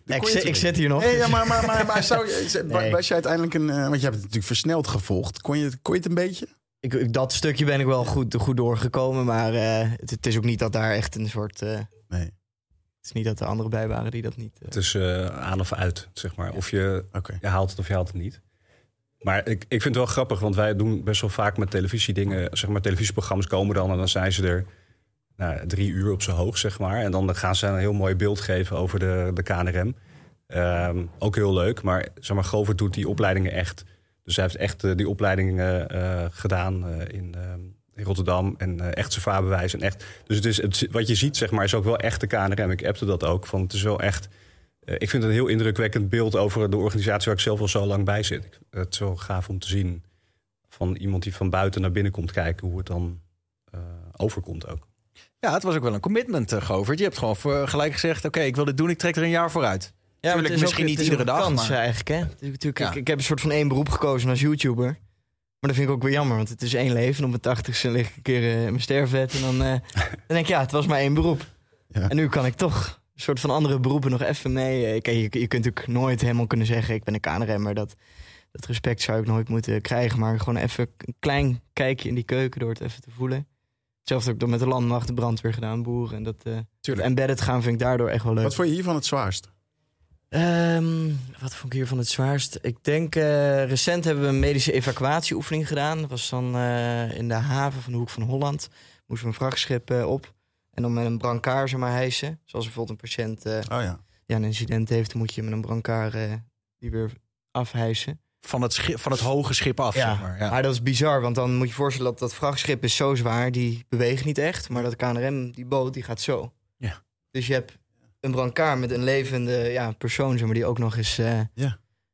Ik, zit- ik zit hier nog. Nee, ja, maar, maar, maar, maar zou je, (laughs) Nee. was je uiteindelijk een... want je hebt het natuurlijk versneld gevolgd. Kon je, kon je het een beetje? Ik, ik- dat stukje ben ik wel goed, goed doorgekomen. Maar eh, het, het is ook niet dat daar echt een soort... eh, Nee. het is niet dat er anderen bij waren die dat niet... eh, Het is eh, aan of uit, zeg maar. Of je, je haalt het of je haalt het niet. Maar ik, ik vind het wel grappig, want wij doen best wel vaak met televisiedingen... zeg maar, televisieprogramma's komen dan en dan zijn ze er nou, drie uur op zijn hoog, zeg maar. En dan gaan ze een heel mooi beeld geven over de, de KNRM. Ehm, ook heel leuk, maar zeg maar, Govert doet die opleidingen echt. Dus hij heeft echt eh, die opleidingen eh, gedaan eh, in, ehm, in Rotterdam. En echt zijn vaarbewijs. En echt, dus het is, wat je ziet, zeg maar, is ook wel echt de KNRM. Ik appte dat ook, van het is wel echt... ik vind het een heel indrukwekkend beeld over de organisatie waar ik zelf al zo lang bij zit. Het is wel gaaf om te zien van iemand die van buiten naar binnen komt kijken... hoe het dan overkomt ook. Ja, het was ook wel een commitment, Govert. Je hebt gewoon gelijk gezegd, oké, ik wil dit doen, ik trek er een jaar vooruit. Ja, Tuurlijk, het is misschien ook- niet het is iedere dag, Kans, maar- eigenlijk, hè? Natuurlijk, Ja. ik, ik heb een soort van één beroep gekozen als YouTuber. Maar dat vind ik ook weer jammer, want het is één leven. En op mijn tachtigste lig ik een keer eh, in mijn sterfbed. En dan, eh, (laughs) dan denk ik, ja, het was maar één beroep. Ja. En nu kan ik toch een soort van andere beroepen nog even mee. Eh, Kijk, je, je kunt natuurlijk nooit helemaal kunnen zeggen, ik ben een KNRM'er. Dat, dat respect zou ik nooit moeten krijgen. Maar gewoon even een klein kijkje in die keuken door het even te voelen. Hetzelfde ook dan met de landmacht, de brandweer gedaan, boeren. En dat, Tuurlijk. embedded gaan vind ik daardoor echt wel leuk. Wat vond je hiervan het zwaarst? Ehm, wat vond ik hiervan het zwaarst? Ik denk, eh, recent hebben we een medische evacuatieoefening gedaan. Dat was dan eh, in de haven van de Hoek van Holland. Moesten we een vrachtschip eh, op. En dan met een brancard zeg maar hijsen. Zoals bijvoorbeeld een patiënt Oh ja. ja, een incident heeft, dan moet je met een brancard die weer afhijsen. Van het, schip, van het hoge schip af, zeg maar. Ja. maar dat is bizar, want dan moet je je voorstellen dat dat vrachtschip is zo zwaar, die beweegt niet echt. Maar dat KNRM, die boot, die gaat zo. Ja. Dus je hebt een brancard met een levende ja, persoon, zeg maar, die ook nog eens... eh,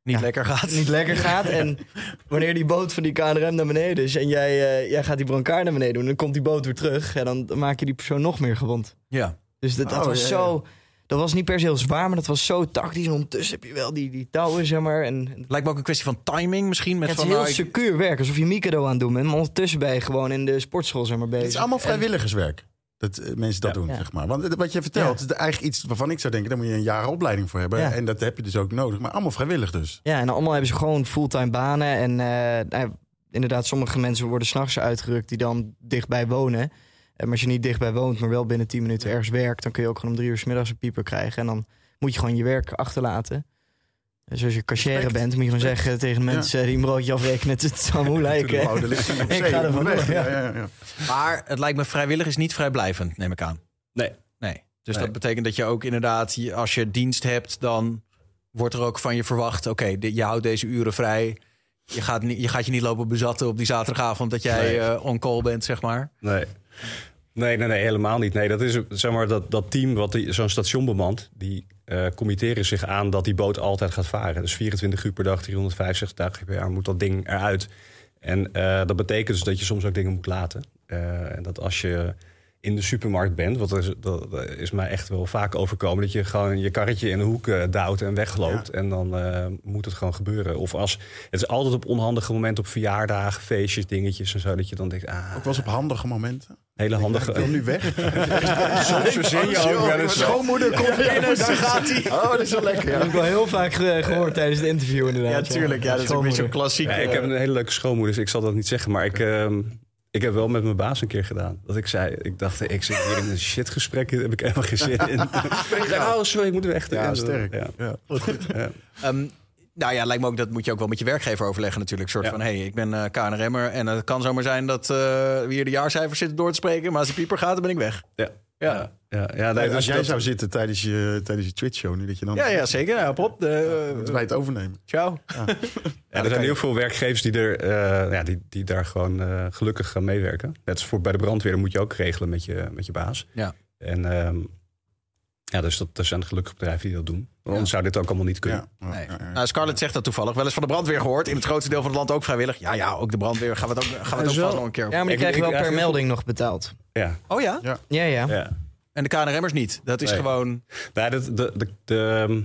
Niet Ja. lekker gaat. niet lekker gaat. En (laughs) wanneer die boot van die KNRM naar beneden is en jij, eh, jij gaat die brancard naar beneden doen, dan komt die boot weer terug. Ja, dan maak je die persoon nog meer gewond. Ja. Dus dat, dat Oh, was ja, zo. Dat was niet per se heel zwaar, maar dat was zo tactisch. En ondertussen heb je wel die, die touwen, zeg maar. En, en Lijkt me ook een kwestie van timing misschien. Met het is van, heel nou, secuur werk, alsof je Mikado aan het doen bent. Maar ondertussen ben je gewoon in de sportschool zeg maar, bezig. Het is allemaal En- vrijwilligerswerk. Dat eh, mensen dat Ja. doen, Ja. zeg maar. Want wat je vertelt, is eigenlijk iets waarvan ik zou denken... daar moet je een jaar opleiding voor hebben. Ja. En dat heb je dus ook nodig. Maar allemaal vrijwillig dus. Ja, en allemaal hebben ze gewoon fulltime banen. En eh, nou, inderdaad, sommige mensen worden s'nachts uitgerukt die dan dichtbij wonen. Maar als je niet dichtbij woont, maar wel binnen 10 minuten ergens werkt, dan kun je ook gewoon om drie uur 's middags een pieper krijgen. En dan moet je gewoon je werk achterlaten. Dus als je cashier bent, moet je gewoon Respect. zeggen tegen Ja. mensen die een broodje afrekenen. Het, oude lichting (laughs) op Ik ga er ja. Ja, ja, ja. Maar het lijkt me vrijwillig is niet vrijblijvend, neem ik aan. Nee. Nee. Dus Nee. dat betekent dat je ook inderdaad, als je dienst hebt, dan wordt er ook van je verwacht: oké, je houdt deze uren vrij. Je gaat, niet, je gaat je niet lopen bezatten op die zaterdagavond dat jij Nee. eh, on call bent, zeg maar. Nee. Nee, nee, nee, helemaal niet. Nee, dat is zeg maar dat, dat team wat die- zo'n station bemant, die eh, committeren zich aan dat die boot altijd gaat varen. Dus 24 uur per dag, 365 dagen per jaar moet dat ding eruit. En eh, dat betekent dus dat je soms ook dingen moet laten. Eh, en dat als je in de supermarkt bent, wat is, dat is mij echt wel vaak overkomen, dat je gewoon je karretje in de hoek uh, duwt en wegloopt. En dan uh, moet het gewoon gebeuren. Of als het is altijd op onhandige momenten, op verjaardagen, feestjes, dingetjes en zo, dat je dan denkt, ah, Ook wel eens op handige momenten. hele handige. Ik wil nu weg. (laughs) Soms verzin je ook wel eens. Schoonmoeder komt binnen, daar gaat hij. Oh, dat is wel lekker. Dat heb ik wel heel vaak ge- gehoord tijdens het interview inderdaad. Ja, tuurlijk. Ja, dat is ook een beetje zo'n klassiek. Ja, ik heb een hele leuke schoonmoeder, dus ik zal dat niet zeggen. Maar ik, ehm, ik heb wel met mijn baas een keer gedaan. Dat ik zei, ik dacht, ik zit hier in een shitgesprek, daar heb ik helemaal geen zin in. (laughs) ik oh, sorry, ik moet weg. Ja, En, sterk. Ja. Ja. Ja. Ehm, nou ja, lijkt me ook dat moet je ook wel met je werkgever overleggen natuurlijk. Een soort Ja. van, hé, hey, ik ben eh KNRM'er en het kan zomaar zijn dat eh, we hier de jaarcijfers zitten door te spreken. Maar als de pieper gaat, dan ben ik weg. Ja. Ja. Ja. Ja. Nee, als dus jij dat- zou zitten tijdens je, tijdens je Twitch-show, nu dat je dan... Ja, ja, zeker. Ja, Pop, de, Moeten wij het overnemen? ciao. Ja, (laughs) er zijn heel veel werkgevers die, er, eh, ja, die, die daar gewoon eh, gelukkig gaan meewerken. Net als voor bij de brandweer, moet je ook regelen met je, met je baas. Ja. En ehm, ja, dus dat, er zijn gelukkig bedrijven die dat doen. Want Anders zou dit ook allemaal niet kunnen. Ja. Nee. Nou, Scarlett zegt dat toevallig. Wel eens van de brandweer gehoord. In het grootste deel van het land ook vrijwillig. Ja, ja, ook de brandweer. Gaan we het ook, gaan we het ook vast nog een keer over. Ja, maar die Ik- krijgen wel per melding nog betaald. Ja. Oh ja? Ja. Ja, ja. ja. En de KNRM'ers niet. Dat is Nee. gewoon... Nou, de, de, de, de, ehm,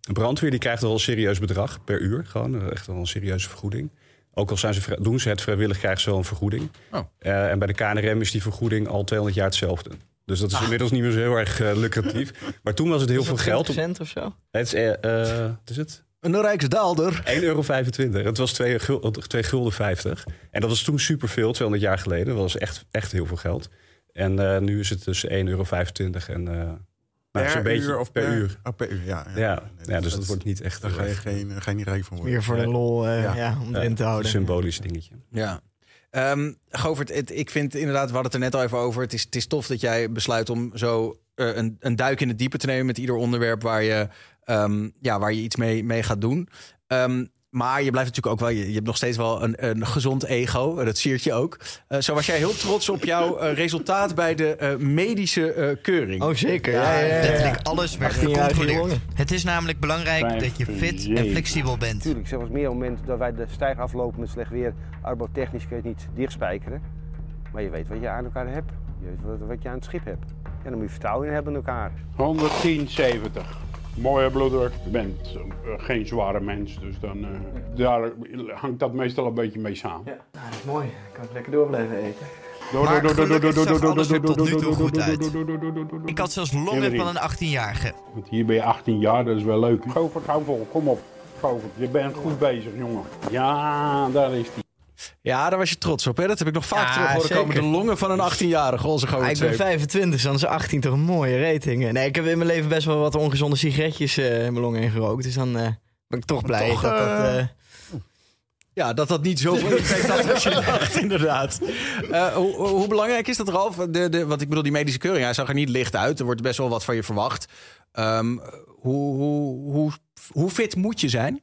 de brandweer die krijgt wel een serieus bedrag per uur. Gewoon eh, echt wel een serieuze vergoeding. Ook al zijn ze, vrij- doen ze het vrijwillig, krijgen ze wel een vergoeding. Oh. Eh, en bij de KNRM is die vergoeding al 200 jaar hetzelfde. Dus dat is Ah. inmiddels niet meer zo heel erg eh, lucratief. (laughs) Maar toen was het heel veel geld. Cent of zo? het is, eh, eh, wat is het? Een Rijksdaalder. 1,25 euro. Het was 2 gulden, 2 gulden 50. En dat was toen superveel, 200 jaar geleden. Dat was echt, echt heel veel geld. En eh, nu is het dus 1,25 euro en eh nou, Per beetje uur of per, uur. Oh, per uur, ja. Ja, Nee, ja, dus dat- dat wordt niet echt Daar ga je, geen, ga je niet rijk van worden. Meer voor de lol, eh, Ja. ja. om erin te een houden. symbolisch dingetje. Ja. Ehm Govert, het, ik vind inderdaad, we hadden het er net al even over. Het is, het is tof dat jij besluit om zo eh, een, een duik in het diepe te nemen met ieder onderwerp waar je, ehm, ja, waar je iets mee, mee gaat doen. Ehm, maar je blijft natuurlijk ook wel, je, je hebt nog steeds wel een, een gezond ego. en Dat siert je ook. Eh, zo was jij heel trots op jouw eh, resultaat bij de eh, medische eh, keuring. Oh, zeker. Ja, ja, ja, ja. Letterlijk alles werd 18-jarige gecontroleerd. Het is namelijk belangrijk dat je fit en flexibel bent. Natuurlijk, zeg was meer op het moment dat wij de stijg aflopen met slecht weer. Arbotechnisch kun je het niet dichtspijkeren. Maar je weet wat je aan elkaar hebt. Je weet wat, wat je aan het schip hebt. En dan moet je vertrouwen in hebben in elkaar. 110,70. Mooie bloeddruk. Je bent eh, geen zware mens, dus dan, eh, daar hangt dat meestal een beetje mee samen. Nou, dat is mooi. Ik kan het lekker door blijven eten. Door, Maar door, door, door, gelukkig door, zag door, alles door, er tot door, nu toe door, goed door, uit. door, door, door, door, door, door. Ik had zelfs longen Iedereen. van een 18-jarige. Want hier ben je 18 jaar, dat is wel leuk. Govert, hou vol, kom op. Govert, je bent goed bezig, jongen. Ja, daar is die. Ja, daar was je trots op. Hè? Dat heb ik nog vaak Ja, terug horen zeker. komen. De longen van een 18-jarige, onze ik ben Govert. 25, dus dan is 18 toch een mooie rating. Nee, ik heb in mijn leven best wel wat ongezonde sigaretjes eh, in mijn longen ingerookt. Dus dan eh, ben ik toch blij toch, dat dat... eh, eh, Ja, dat dat niet zoveel impact had als je (laughs) dacht, inderdaad. Eh, hoe, hoe belangrijk is dat, Ralf? De, de, wat ik bedoel, die medische keuring, hij zag er niet licht uit. Er wordt best wel wat van je verwacht. Ehm, hoe, hoe, hoe, hoe fit moet je zijn?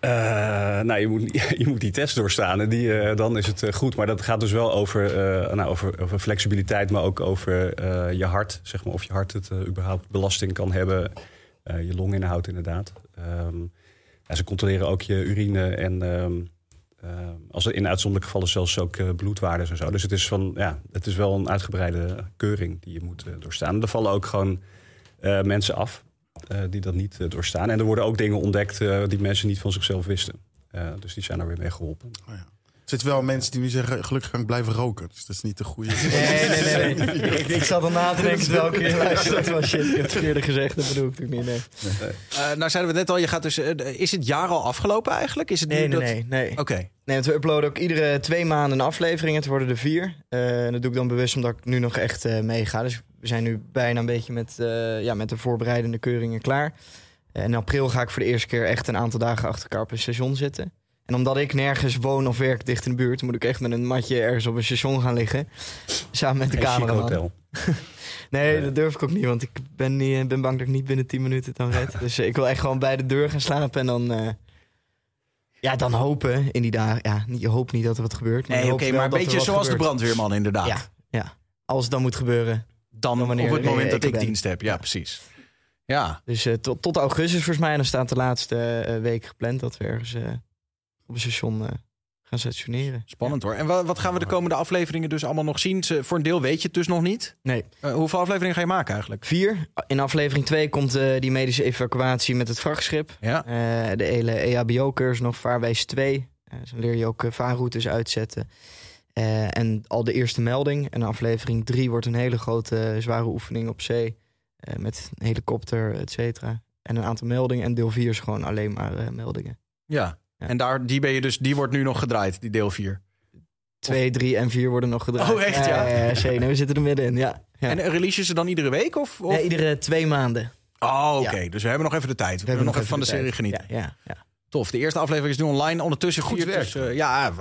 Eh, nou, je moet, (laughs) je moet die test doorstaan en die, eh, dan is het eh, goed. Maar dat gaat dus wel over, nou, over, flexibiliteit, maar ook over je hart. Zeg maar, of je hart het überhaupt belasting kan hebben. Je longinhoud inderdaad. Ehm, ze controleren ook je urine en ehm, ehm, als er in uitzonderlijke gevallen zelfs ook bloedwaardes en zo. Dus het is, van, ja, het is wel een uitgebreide keuring die je moet doorstaan. Er vallen ook gewoon mensen af die dat niet eh, doorstaan. En er worden ook dingen ontdekt eh, die mensen niet van zichzelf wisten. Eh, dus die zijn er weer mee geholpen. Er zitten wel mensen die nu zeggen, gelukkig kan ik blijven roken. Dus dat is niet de goede... Nee, nee, nee. nee. (laughs) ik, ik zat al na te denken hier luisterde. Dat was shit, ik heb het verkeerde gezegd. Dat bedoel ik natuurlijk niet. Nee, Eh, nou zeiden we net al, je gaat dus, eh, is het jaar al afgelopen eigenlijk? Is het nee, nu nee. dat... nee, nee. Oké. Nee, want we uploaden ook iedere twee maanden een aflevering. Het worden er vier. Eh, en dat doe ik dan bewust omdat ik nu nog echt eh, meega. Dus we zijn nu bijna een beetje met, eh, ja, met de voorbereidende keuringen klaar. En in april ga ik voor de eerste keer echt een aantal dagen achter elkaar op een station zitten. En omdat ik nergens woon of werk dicht in de buurt... moet ik echt met een matje ergens op een station gaan liggen. (laughs) Samen met de cameraman. hotel. (laughs) Nee, dat durf ik ook niet, want ik ben, niet, ben bang dat ik niet binnen 10 minuten het dan red. (laughs) Dus eh, ik wil echt gewoon bij de deur gaan slapen en dan... eh, ja, dan hopen in die dagen. Ja, je hoopt niet dat er wat gebeurt. Nee, oké, maar een beetje zoals de brandweerman inderdaad. Ja, ja. Als het dan moet gebeuren, dan, Dan wanneer op het moment dat ik ben. dienst heb. Ja, precies. Ja, Dus eh, tot, tot augustus volgens mij. En dan staat de laatste eh, week gepland dat we ergens eh, op een station gaan stationeren. spannend hoor. En wa- wat gaan we de komende afleveringen dus allemaal nog zien? Ze- Voor een deel weet je het dus nog niet. Nee. Hoeveel afleveringen ga je maken eigenlijk? Vier. In aflevering 2 komt die medische evacuatie met het vrachtschip. Ja. De hele EHBO-cursus nog, vaarwijs 2. Eh, dus dan leer je ook vaarroutes uitzetten. Eh, en al de eerste melding. En aflevering 3 wordt een hele grote zware oefening op zee. eh, met een helikopter, et cetera. En een aantal meldingen. En deel 4 is gewoon alleen maar eh, meldingen. Ja. Ja. En daar, die, ben je dus, die wordt nu nog gedraaid, die deel 4. 2, 3 en 4 worden nog gedraaid. Oh, echt, ja? Ja, nee, we zitten er middenin, ja. ja. En release je ze dan iedere week? Of, of? Nee, iedere twee maanden. Oh, oké. Dus we hebben nog even de tijd. We, kunnen nog even van de, serie genieten. Ja, ja, ja. Tof. De eerste aflevering is nu online. Ondertussen Goed viert werk. dus, eh, ja.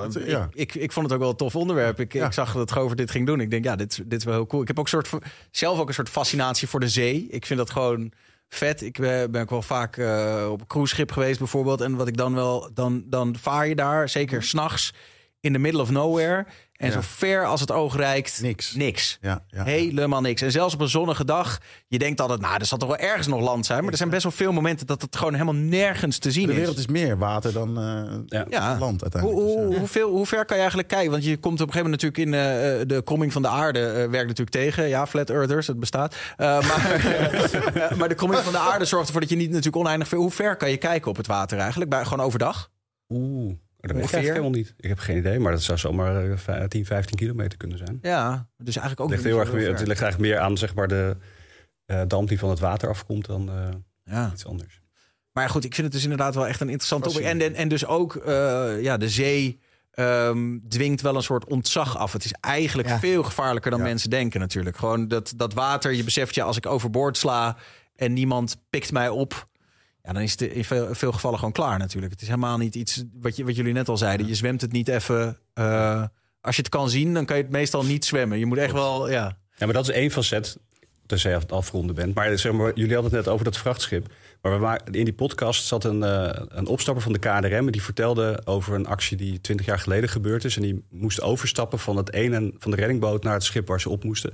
Ik, ik, ik vond het ook wel een tof onderwerp. Ik, Ja. ik zag dat Gover dit ging doen. Ik denk, ja, dit, is- dit is wel heel cool. Ik heb ook soort, zelf ook een soort fascinatie voor de zee. Ik vind dat gewoon vet. Ik ben, ben ook wel vaak eh, op een cruiseschip geweest bijvoorbeeld. En wat ik dan wel, dan, dan vaar je daar, zeker s'nachts, in the middle of nowhere. En Ja. zo ver als het oog reikt, Niks. niks. Ja, ja. Helemaal niks. En zelfs op een zonnige dag, je denkt altijd, nou, er zal toch wel ergens nog land zijn. Maar er zijn best wel veel momenten dat het gewoon helemaal nergens te zien De is. wereld is meer water dan eh, land uiteindelijk. Dus, hoe, ja. hoeveel, hoe ver kan je eigenlijk kijken? Want je komt op een gegeven moment natuurlijk in eh, de kromming van de aarde. eh, werkt natuurlijk tegen. Ja, flat earthers, het bestaat. Eh, maar, (laughs) maar de kromming van de aarde zorgt ervoor dat je niet natuurlijk oneindig veel... Hoe ver kan je kijken op het water eigenlijk? Bij, gewoon overdag? Oeh, dat weet ik Ongeveer? helemaal niet. Ik heb geen idee, maar dat zou zomaar eh, vij- 10, 15 kilometer kunnen zijn. Ja, dus eigenlijk ook Het ligt, niet heel erg meer, het ligt eigenlijk meer aan zeg maar, de eh, damp die van het water afkomt dan eh, Ja. iets anders. Maar goed, ik vind het dus inderdaad wel echt een interessant topic. En, en, en dus ook, eh, ja, de zee ehm, dwingt wel een soort ontzag af. Het is eigenlijk Ja. veel gevaarlijker dan Ja. mensen denken natuurlijk. Gewoon dat, dat water, je beseft je, als ik overboord sla en niemand pikt mij op... Ja, dan is het in veel, veel gevallen gewoon klaar natuurlijk. Het is helemaal niet iets wat, je, wat jullie net al zeiden. Je zwemt het niet even... eh, als je het kan zien, dan kan je het meestal niet zwemmen. Je moet echt wel, ja... Ja, maar dat is één facet, tenzij je het afronden bent. Maar, zeg maar jullie hadden het net over dat vrachtschip. Maar we maken, in die podcast zat een, eh, een opstapper van de KNRM... en die vertelde over een actie die 20 jaar geleden gebeurd is. En die moest overstappen van, het ene, van de reddingboot naar het schip waar ze op moesten.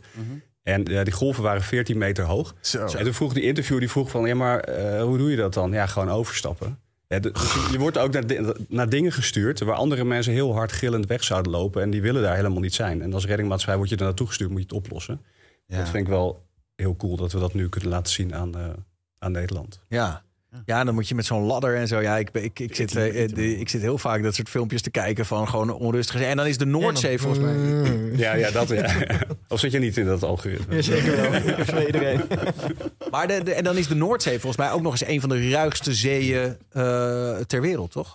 En die golven waren 14 meter hoog. Zo. En toen vroeg die interview, die vroeg van... ja, maar eh, hoe doe je dat dan? Ja, gewoon overstappen. Ja, de- dus je, je wordt ook naar, di- naar dingen gestuurd... waar andere mensen heel hard gillend weg zouden lopen... en die willen daar helemaal niet zijn. En als reddingmaatschappij word je er naartoe gestuurd... moet je het oplossen. Ja. Dat vind ik wel heel cool dat we dat nu kunnen laten zien aan, eh, aan Nederland. Ja. Ja, dan moet je met zo'n ladder en zo. Ja, ik, ik, ik, zit, eh, de- ik zit heel vaak dat soort filmpjes te kijken van gewoon onrustig. En dan is de Noordzee volgens mij. Ja, ja, dat ja. (laughs) Of zit je niet in dat algoritme? Ja, zeker wel. Voor iedereen. (laughs) Maar de, de- en dan is de Noordzee volgens mij ook nog eens een van de ruigste zeeën eh, ter wereld, toch?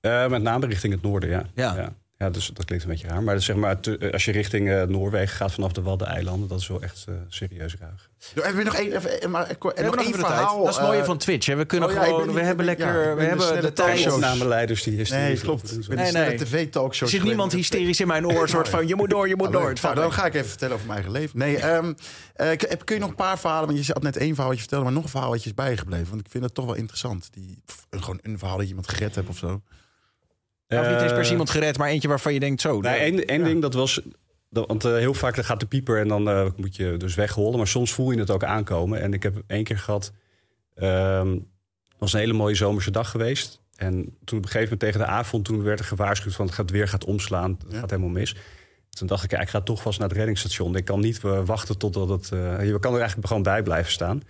Eh, met name richting het noorden, ja. Ja. Ja. Dus dat klinkt een beetje raar. Maar dus zeg maar, te- eh, als je richting eh, Noorwegen gaat vanaf de Waddeneilanden... dat is wel echt eh, serieus ruig. Heb je nog één, even, maar, en We nog hebben nog één tijd. verhaal? Dat is het mooie van Twitch. Hè. We kunnen oh ja, gewoon, ben we hebben ben- lekker, ja, we ben hebben de. Opnameleiders die hysterie Nee, klopt. Ik ben Nee, een snelle nee. tv-talkshow. Er zit niemand hysterisch in mijn oor, soort van je moet door, je moet Oh, door. Nou, dan ga ik even vertellen over mijn eigen leven. Nee, ehm, eh, kun je nog een paar verhalen... want je had net één verhaal wat je vertelde... maar nog een verhaal wat je is bijgebleven. Want ik vind het toch wel interessant. Die, pff, gewoon een verhaal dat je iemand gered hebt of zo. Ja, of niet eens per se Eh, iemand gered, maar eentje waarvan je denkt zo. Nou, dat- één, ding dat was. dat- want eh, heel vaak dan gaat de pieper en dan eh, moet je dus weghollen. Maar soms voel je het ook aankomen. En ik heb één keer gehad. ehm, het was een hele mooie zomerse dag geweest. En toen op een gegeven moment tegen de avond. toen werd er gewaarschuwd van het gaat weer gaat omslaan. Het Ja. gaat helemaal mis. Toen dacht ik, ja, ik ga toch vast naar het reddingsstation. Ik kan niet wachten totdat het. eh, je kan er eigenlijk gewoon bij blijven staan.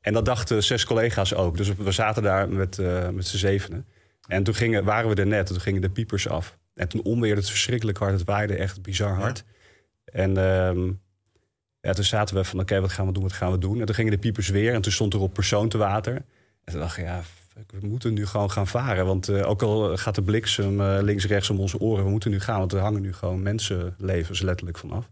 En dat dachten zes collega's ook. Dus we zaten daar met, met z'n zevenen. En toen gingen, waren we er net. En toen gingen de piepers af. En toen onweerde het verschrikkelijk hard. Het waaide echt bizar hard. En ehm, ja, toen zaten we van, oké, wat gaan we doen, wat gaan we doen? En toen gingen de piepers weer. En toen stond er op persoon te water. En toen dacht ik, ja, fuck, we moeten nu gewoon gaan varen. Want eh, ook al gaat de bliksem eh, links, rechts om onze oren... we moeten nu gaan, want er hangen nu gewoon mensenlevens letterlijk vanaf.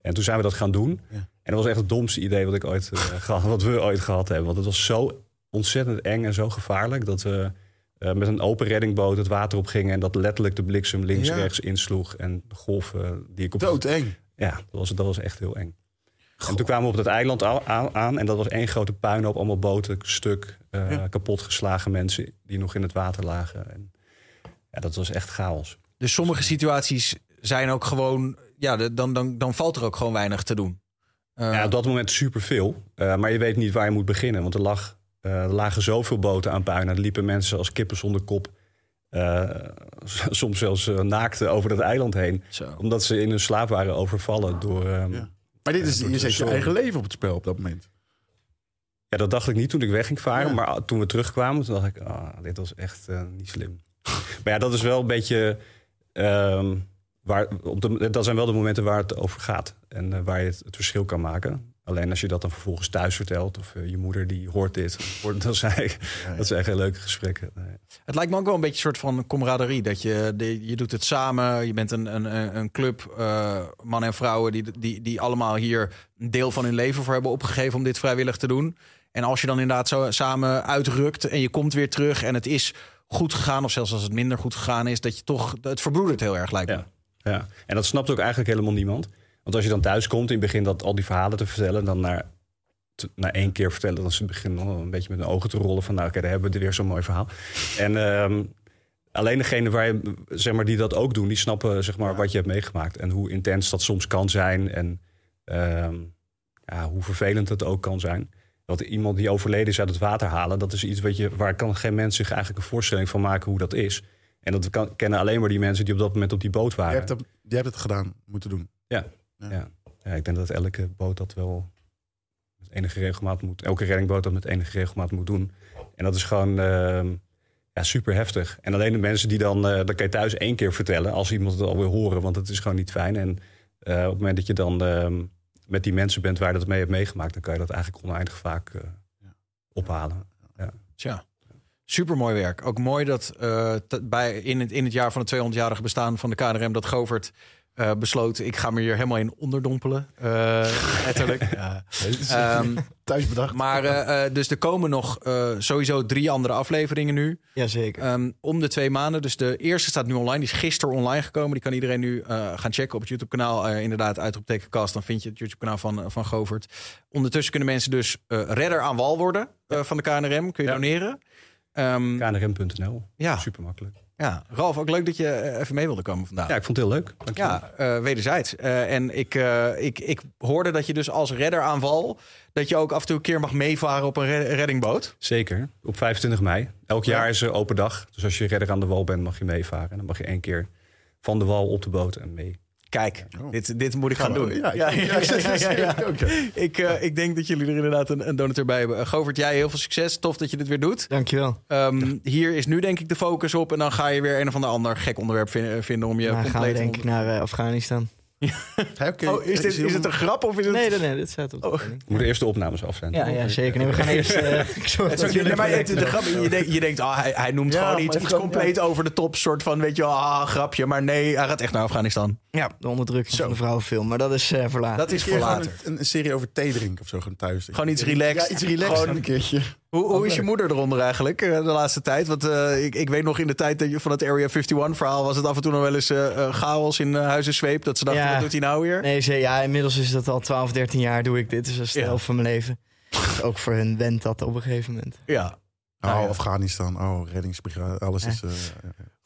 En toen zijn we dat gaan doen. Ja. En dat was echt het domste idee wat ik ooit eh, (laughs) gehad, wat we ooit gehad hebben. Want het was zo ontzettend eng en zo gevaarlijk dat we eh, met een open reddingboot het water op gingen en dat letterlijk de bliksem links, Ja. rechts insloeg en de golven die ik op. Doodeng. Ja, dat was, dat was echt heel eng. En toen kwamen we op dat eiland aan, en dat was één grote puinhoop, allemaal boten stuk, eh Ja. kapotgeslagen mensen die nog in het water lagen. En, ja, dat was echt chaos. Dus sommige situaties zijn ook gewoon... Ja, de- dan, dan, dan valt er ook gewoon weinig te doen. Eh, ja, op dat moment superveel. Uh, maar je weet niet waar je moet beginnen. Want er, lag, er lagen zoveel boten aan puin. Er liepen mensen als kippen zonder kop. Uh, (laughs) soms zelfs naakt over dat eiland heen. Zo. Omdat ze in hun slaap waren overvallen door... Um, ja. Maar dit is, je zet je eigen leven op het spel op dat moment. Ja, dat dacht ik niet toen ik weg ging varen. Ja. Maar toen we terugkwamen, toen dacht ik... Ah, dit was echt niet slim. (laughs) maar ja, dat is wel een beetje... Um, waar, op de, dat zijn wel de momenten waar het over gaat. En uh, waar je het, het, verschil kan maken. Alleen als je dat dan vervolgens thuis vertelt... of uh, je moeder die hoort dit... Hoort, dat, zijn, ja, ja. (laughs) dat zijn geen leuke gesprekken. Nee. Het lijkt me ook wel een beetje een soort van camaraderie. Dat je, de, je doet het samen. Je bent een, een, een club, uh, mannen en vrouwen... Die, die, die allemaal hier een deel van hun leven voor hebben opgegeven... om dit vrijwillig te doen. En als je dan inderdaad zo samen uitrukt... en je komt weer terug en het is goed gegaan... of zelfs als het minder goed gegaan is... dat je toch... Het verbroedert heel erg, lijkt me. Ja. Ja, en dat snapt ook eigenlijk helemaal niemand. Want als je dan thuis komt in het begin dat al die verhalen te vertellen, dan naar, te, na één keer vertellen, dan ze beginnen een beetje met hun ogen te rollen van, nou, oké, okay, daar hebben we weer zo'n mooi verhaal. En um, alleen degene waar je, zeg maar, die dat ook doen, die snappen zeg maar, wat je hebt meegemaakt en hoe intens dat soms kan zijn en um, ja, hoe vervelend het ook kan zijn. Dat iemand die overleden is uit het water halen, dat is iets wat je, waar kan geen mens zich eigenlijk een voorstelling van maken hoe dat is. En dat kan, kennen alleen maar die mensen die op dat moment op die boot waren. Je hebt, het, je hebt het gedaan, moeten doen. Ja. Ja. ja. ik denk dat elke boot dat wel met enige regelmaat moet. Elke reddingboot dat met enige regelmaat moet doen. En dat is gewoon uh, ja, super heftig. En alleen de mensen die dan, uh, dat kan je thuis één keer vertellen als iemand het al wil horen, want het is gewoon niet fijn. En uh, op het moment dat je dan uh, met die mensen bent waar je dat mee hebt meegemaakt, dan kan je dat eigenlijk oneindig vaak ja. ophalen. Ja. Tja. Super mooi werk. Ook mooi dat uh, bij, in, het, in het jaar van het 200-jarige bestaan van de KNRM... dat Govert uh, besloot, ik ga me hier helemaal in onderdompelen. Uh, (laughs) letterlijk. ja. um, (laughs) Thuis bedacht. Maar uh, dus er komen nog sowieso drie andere afleveringen nu. Jazeker. Um, om de twee maanden. Dus de eerste staat nu online. Die is gisteren online gekomen. Die kan iedereen nu gaan checken op het YouTube-kanaal. inderdaad, uitroeptekencast. Dan vind je het YouTube-kanaal van, van Govert. Ondertussen kunnen mensen dus redder aan wal worden van de KNRM. Kun je ja. doneren. Um, KNRM.nl. Ja. Super makkelijk. Ja, Ralf, ook leuk dat je even mee wilde komen vandaag. Ja, ik vond het heel leuk. Dank ja, uh, wederzijds. Uh, en ik, uh, ik, ik hoorde dat je dus als redder aan wal... dat je ook af en toe een keer mag meevaren op een reddingboot. Zeker, op 25 mei. Elk jaar is er open dag. Dus als je redder aan de wal bent, mag je meevaren. En dan mag je één keer van de wal op de boot en mee. Kijk, oh. dit, dit moet ik gaan, gaan doen. Ja, (laughs) ik, uh, ik denk dat jullie er inderdaad een, een donateur bij hebben. Govert, jij heel veel succes. Tof dat je dit weer doet. Dankjewel. Um, hier is nu denk ik de focus op. En dan ga je weer een of ander, ander gek onderwerp vinden, vinden om je nou, compleet... Gaan we denk ik naar uh, Okay. oh, is, dit, is het een grap of is het... Nee, nee, nee dit staat op. Oh. Moeten eerst de opnames af zijn. Ja, ja zeker. Nee, we gaan (laughs) eerst... Uh, nee, maar het, de grap, je, denkt, je denkt, oh, hij, hij noemt ja, gewoon iets, compleet ja. over de top. soort van, weet je ah, grapje. Maar nee, hij gaat echt naar Afghanistan. Ja, de onderdrukking van de vrouwenfilm. Maar dat is uh, voor later. Dat is voor later. Een, een, serie over thee drinken of zo, gewoon thuis. Gewoon iets relaxed. Ja, iets relaxed gewoon, een keertje. Hoe, hoe is je moeder eronder eigenlijk de laatste tijd? Want uh, ik, ik weet nog in de tijd dat je van het Area 51 verhaal was het af en toe nog wel eens uh, chaos in uh, Huizen Zweep. Dat ze dachten, ja. wat doet hij nou weer? Nee, ze, ja, inmiddels is dat al 12, 13 jaar doe ik dit. Dus dat is de ja. helft van mijn leven. Dus ook voor hun went dat op een gegeven moment. Ja. Oh, nou, Afghanistan, oh, reddingsbrigade, alles is...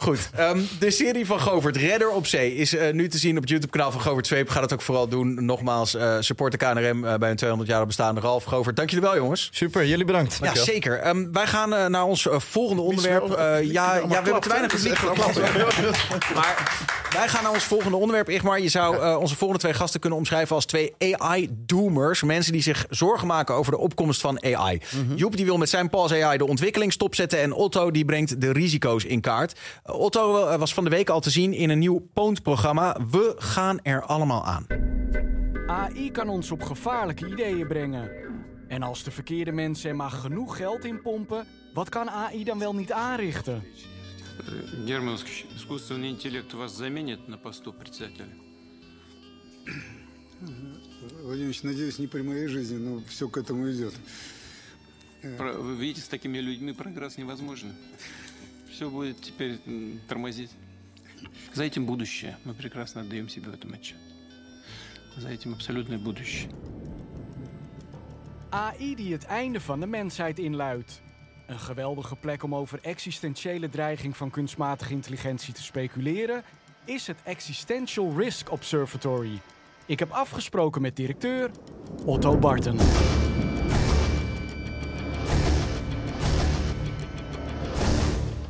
Goed, um, de serie van Govert, Redder op Zee, is uh, nu te zien op het YouTube-kanaal van Govert Zweep. Ga het ook vooral doen. Nogmaals, uh, support de KNRM uh, bij een 200 jaar bestaande Ralf. Govert, dank jullie wel, jongens. Super, jullie bedankt. Ja, zeker. Um, wij gaan naar ons volgende onderwerp. ja, ja, we hebben te weinig publiek geklapt. maar wij gaan naar ons volgende onderwerp, Igmar. Je zou onze volgende twee gasten kunnen omschrijven als twee AI-doomers. Mensen die zich zorgen maken over de opkomst van AI. Mm -hmm. Joep die wil met zijn Pals AI de ontwikkeling stopzetten. En Otto die brengt de risico's in kaart. Otto was van de week al te zien in een nieuw Poont-programma. We gaan er allemaal aan. AI kan ons op gevaarlijke ideeën brengen. En als de verkeerde mensen er maar genoeg geld in pompen, wat kan AI dan wel niet aanrichten? Герман искусственный интеллект вас заменит на посту председателя? Владимирович, надеюсь, не при моей жизни, но все к этому идет. Вы видите, с такими людьми прогресс невозможен. Все будет теперь тормозить. За этим будущее. Мы прекрасно отдаем себе в этом отчет. За этим абсолютное будущее. AI die het einde van de mensheid inluidt. Een geweldige plek om over existentiële dreiging van kunstmatige intelligentie te speculeren is het Existential Risk Observatory. Ik heb afgesproken met directeur Otto Barton.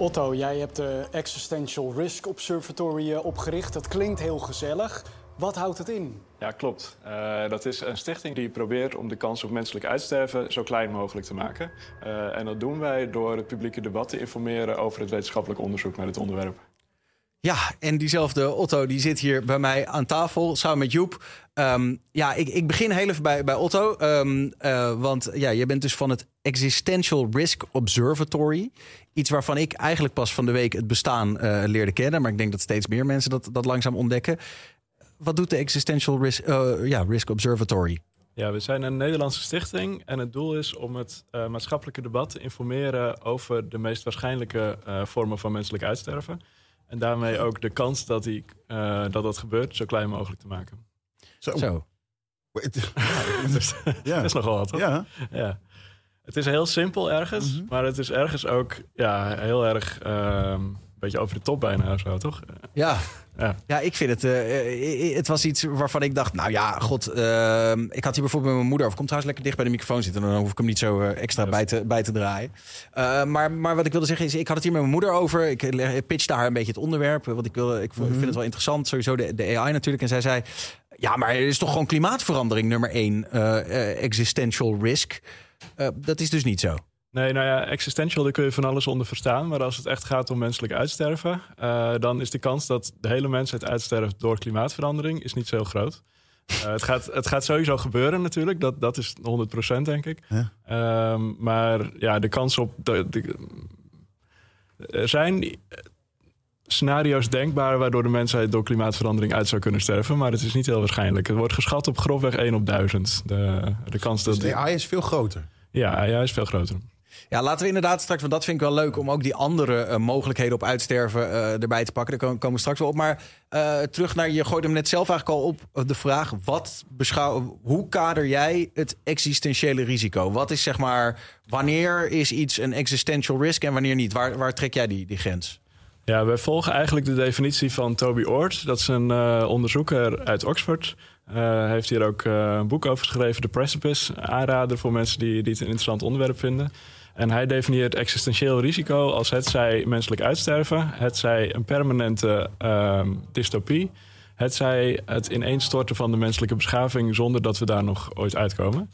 Otto, jij hebt de Existential Risk Observatory eh, opgericht. Dat klinkt heel gezellig. Wat houdt het in? Ja, klopt. Uh, dat is een stichting die probeert om de kans op menselijk uitsterven zo klein mogelijk te maken. Uh, en dat doen wij door het publieke debat te informeren over het wetenschappelijk onderzoek naar dit onderwerp. Ja, en diezelfde Otto die zit hier bij mij aan tafel samen met Joep. Um, ja, ik, ik begin heel even bij, bij Otto. Um, uh, want ja, je bent dus van het Existential Risk Observatory. Iets waarvan ik eigenlijk pas van de week het bestaan uh, leerde kennen. Maar ik denk dat steeds meer mensen dat, dat langzaam ontdekken. Wat doet de Existential Risk, uh, ja, Risk Observatory? Ja, we zijn een Nederlandse stichting en het doel is om het uh, maatschappelijke debat te informeren over de meest waarschijnlijke uh, vormen van menselijk uitsterven. En daarmee ook de kans dat, die, uh, dat dat gebeurt zo klein mogelijk te maken. Zo. Zo. (laughs) ja. (laughs) dat is nogal wat, toch? Ja. ja. Het is heel simpel ergens, mm -hmm. maar het is ergens ook ja, heel erg een beetje over de top bijna of zo, toch? Ja. Ja. ja, ik vind het. Uh, het was iets waarvan ik dacht, nou ja, god. Uh, ik had hier bijvoorbeeld met mijn moeder over. Komt trouwens lekker dicht bij de microfoon zitten. Dan hoef ik hem niet zo extra bij, te, bij te draaien. Uh, maar, maar wat ik wilde zeggen is, ik had het hier met mijn moeder over. Ik, pitchte haar een beetje het onderwerp. Want ik, wil, ik mm -hmm. vind het wel interessant. Sowieso de, de AI natuurlijk. En zij zei, ja, maar er is toch gewoon klimaatverandering nummer één. existential risk. Dat is dus niet zo. Nee, nou ja, existential, daar kun je van alles onder verstaan. Maar als het echt gaat om menselijk uitsterven, uh, dan is de kans dat de hele mensheid uitsterft door klimaatverandering is niet zo heel groot. Uh, (laughs) het, gaat, het gaat sowieso gebeuren natuurlijk, dat, dat is 100% denk ik. Ja. Um, maar ja, de kans op. De, de, er zijn scenario's denkbaar waardoor de mensheid door klimaatverandering uit zou kunnen sterven, maar het is niet heel waarschijnlijk. Het wordt geschat op grofweg 1 op 1000. De, de kans dus dat. de AI is veel groter. Ja, AI is veel groter. Ja, laten we inderdaad straks, want dat vind ik wel leuk om ook die andere uh, mogelijkheden op uitsterven uh, erbij te pakken. Daar komen we straks wel op. Maar uh, terug naar, je gooide hem net zelf eigenlijk al op de vraag: wat beschouw, hoe kader jij het existentiële risico? Wat is zeg maar, wanneer is iets een existential risk en wanneer niet? Waar, waar trek jij die, die grens? Ja, wij volgen eigenlijk de definitie van Toby Ord. Dat is een uh, onderzoeker uit Oxford. Uh, heeft hier ook uh, een boek over geschreven, The Precipice. Aanrader voor mensen die, die het een interessant onderwerp vinden. En hij definieert existentieel risico als het zij menselijk uitsterven, het zij een permanente uh, dystopie, het zij het ineenstorten van de menselijke beschaving zonder dat we daar nog ooit uitkomen.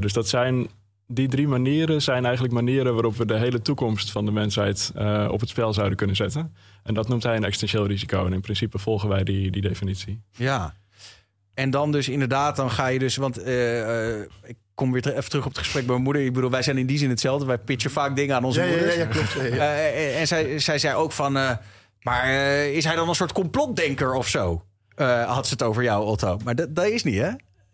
Dus dat zijn die drie manieren zijn eigenlijk manieren waarop we de hele toekomst van de mensheid uh, op het spel zouden kunnen zetten. En dat noemt hij een existentieel risico. En in principe volgen wij die, die definitie. Ja. En dan dus inderdaad, dan ga je dus, want uh, uh, ik kom weer even terug op het gesprek bij mijn moeder. Ik bedoel, wij zijn in die zin hetzelfde. Wij pitchen vaak dingen aan onze ja, moeders. Ja, ja, klopt. Ja, ja. Uh, en zij, zij zei ook van, maar is hij dan een soort complotdenker of zo? had ze het over jou, Otto. Maar dat, dat is niet, hè?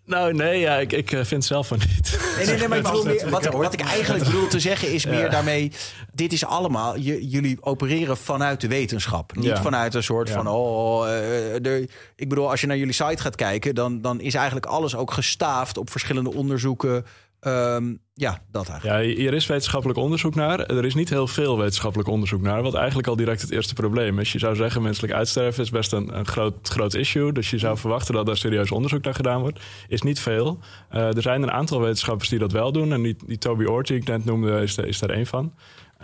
Nou, nee, ja, ik, ik vind zelf van niet. Nee, nee, nee maar ik bedoel, meer, wat, wat ik eigenlijk (laughs) bedoel te zeggen is meer ja. daarmee... dit is allemaal, je, jullie opereren vanuit de wetenschap. Niet ja. vanuit een soort ja. van... oh, uh, de, ik bedoel, als je naar jullie site gaat kijken... Dan, dan is eigenlijk alles ook gestaafd op verschillende onderzoeken... Um, ja, dat eigenlijk. Ja, hier is wetenschappelijk onderzoek naar. Er is niet heel veel wetenschappelijk onderzoek naar. Wat eigenlijk al direct het eerste probleem is. Je zou zeggen, menselijk uitsterven is best een, groot, groot issue. Dus je zou verwachten dat daar serieus onderzoek naar gedaan wordt. Is niet veel. Uh, er zijn een aantal wetenschappers die dat wel doen. En die, die Toby Ord, die ik net noemde, is, is daar één van.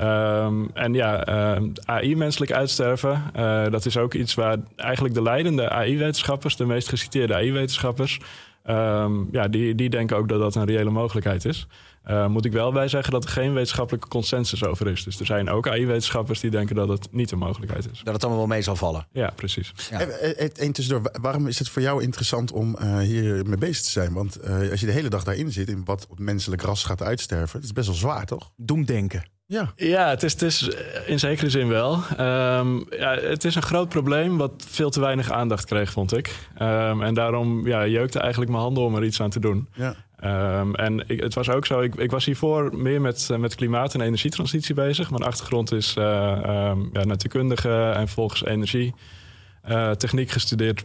Um, en ja, uh, AI menselijk uitsterven, uh, dat is ook iets waar eigenlijk de leidende AI-wetenschappers, de meest geciteerde AI-wetenschappers, um, ja, die, die denken ook dat dat een reële mogelijkheid is. Uh, moet ik wel bij zeggen dat er geen wetenschappelijke consensus over is. Dus er zijn ook AI-wetenschappers die denken dat het niet een mogelijkheid is. Dat het allemaal wel mee zal vallen. Ja, precies. Ja. En tussendoor, waarom is het voor jou interessant om uh, hier mee bezig te zijn? Want uh, als je de hele dag daarin zit, in wat menselijk ras gaat uitsterven, het is best wel zwaar, toch? Doemdenken. Ja, ja het, is, het is in zekere zin wel. Um, ja, het is een groot probleem wat veel te weinig aandacht kreeg, vond ik. Um, en daarom ja, jeukte eigenlijk mijn handen om er iets aan te doen. Ja. Um, en ik, het was ook zo, ik, ik was hiervoor meer met, met klimaat- en energietransitie bezig. Mijn achtergrond is uh, ja, natuurkundige en volgens energie uh, techniek gestudeerd.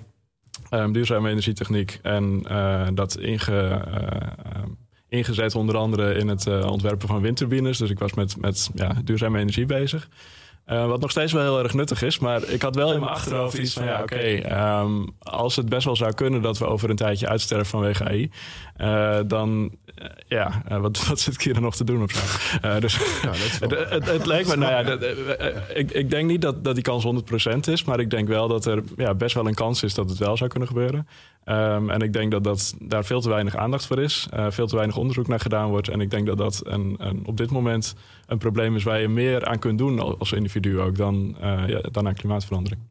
duurzame energietechniek. En uh, dat inge ingezet onder andere in het uh, ontwerpen van windturbines. Dus ik was met, met ja, duurzame energie bezig. Uh, wat nog steeds wel heel erg nuttig is. Maar ik had wel in mijn achterhoofd iets van... ja, oké, um, als het best wel zou kunnen... dat we over een tijdje uitsterven vanwege AI... Uh, dan, ja, wat, (laughs) wat zit Kira nog te doen of zo? dus ja, (laughs) het, het, het, lijkt me... Nou ja, dat, ik, ik denk niet dat, dat die kans 100% is... maar ik denk wel dat er ja, best wel een kans is... dat het wel zou kunnen gebeuren. Um, en ik denk dat, dat daar veel te weinig aandacht voor is. veel te weinig onderzoek naar gedaan wordt. En ik denk dat dat een, een, op dit moment een probleem is... waar je meer aan kunt doen als individu individu ook dan, uh, ja, dan aan klimaatverandering.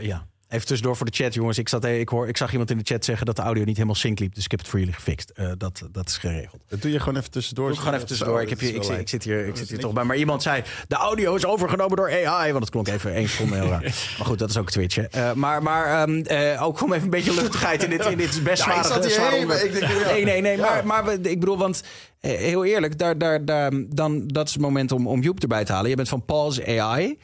Ja. Even tussendoor voor de chat, jongens. Ik, zat, ik, hoor, ik zag iemand in de chat zeggen dat de audio niet helemaal sync liep. Dus ik heb het voor jullie gefixt. Uh, dat, dat is geregeld. Dat doe je gewoon even tussendoor. Doe gewoon even tussendoor. Ik, heb je, ik, zit, ik zit hier, ik zit hier toch bij. Maar iemand zei, de audio is overgenomen door AI. Want het klonk even één seconde heel raar. Maar goed, dat is ook Twitch. Uh, maar maar um, uh, ook om even een beetje luchtigheid in dit, in dit best ja, zware... zware nee, nee, nee. Ja. Maar, maar ik bedoel, want heel eerlijk, daar, daar, daar, dan, dat is het moment om, om Joep erbij te halen. Je bent van Pause AI.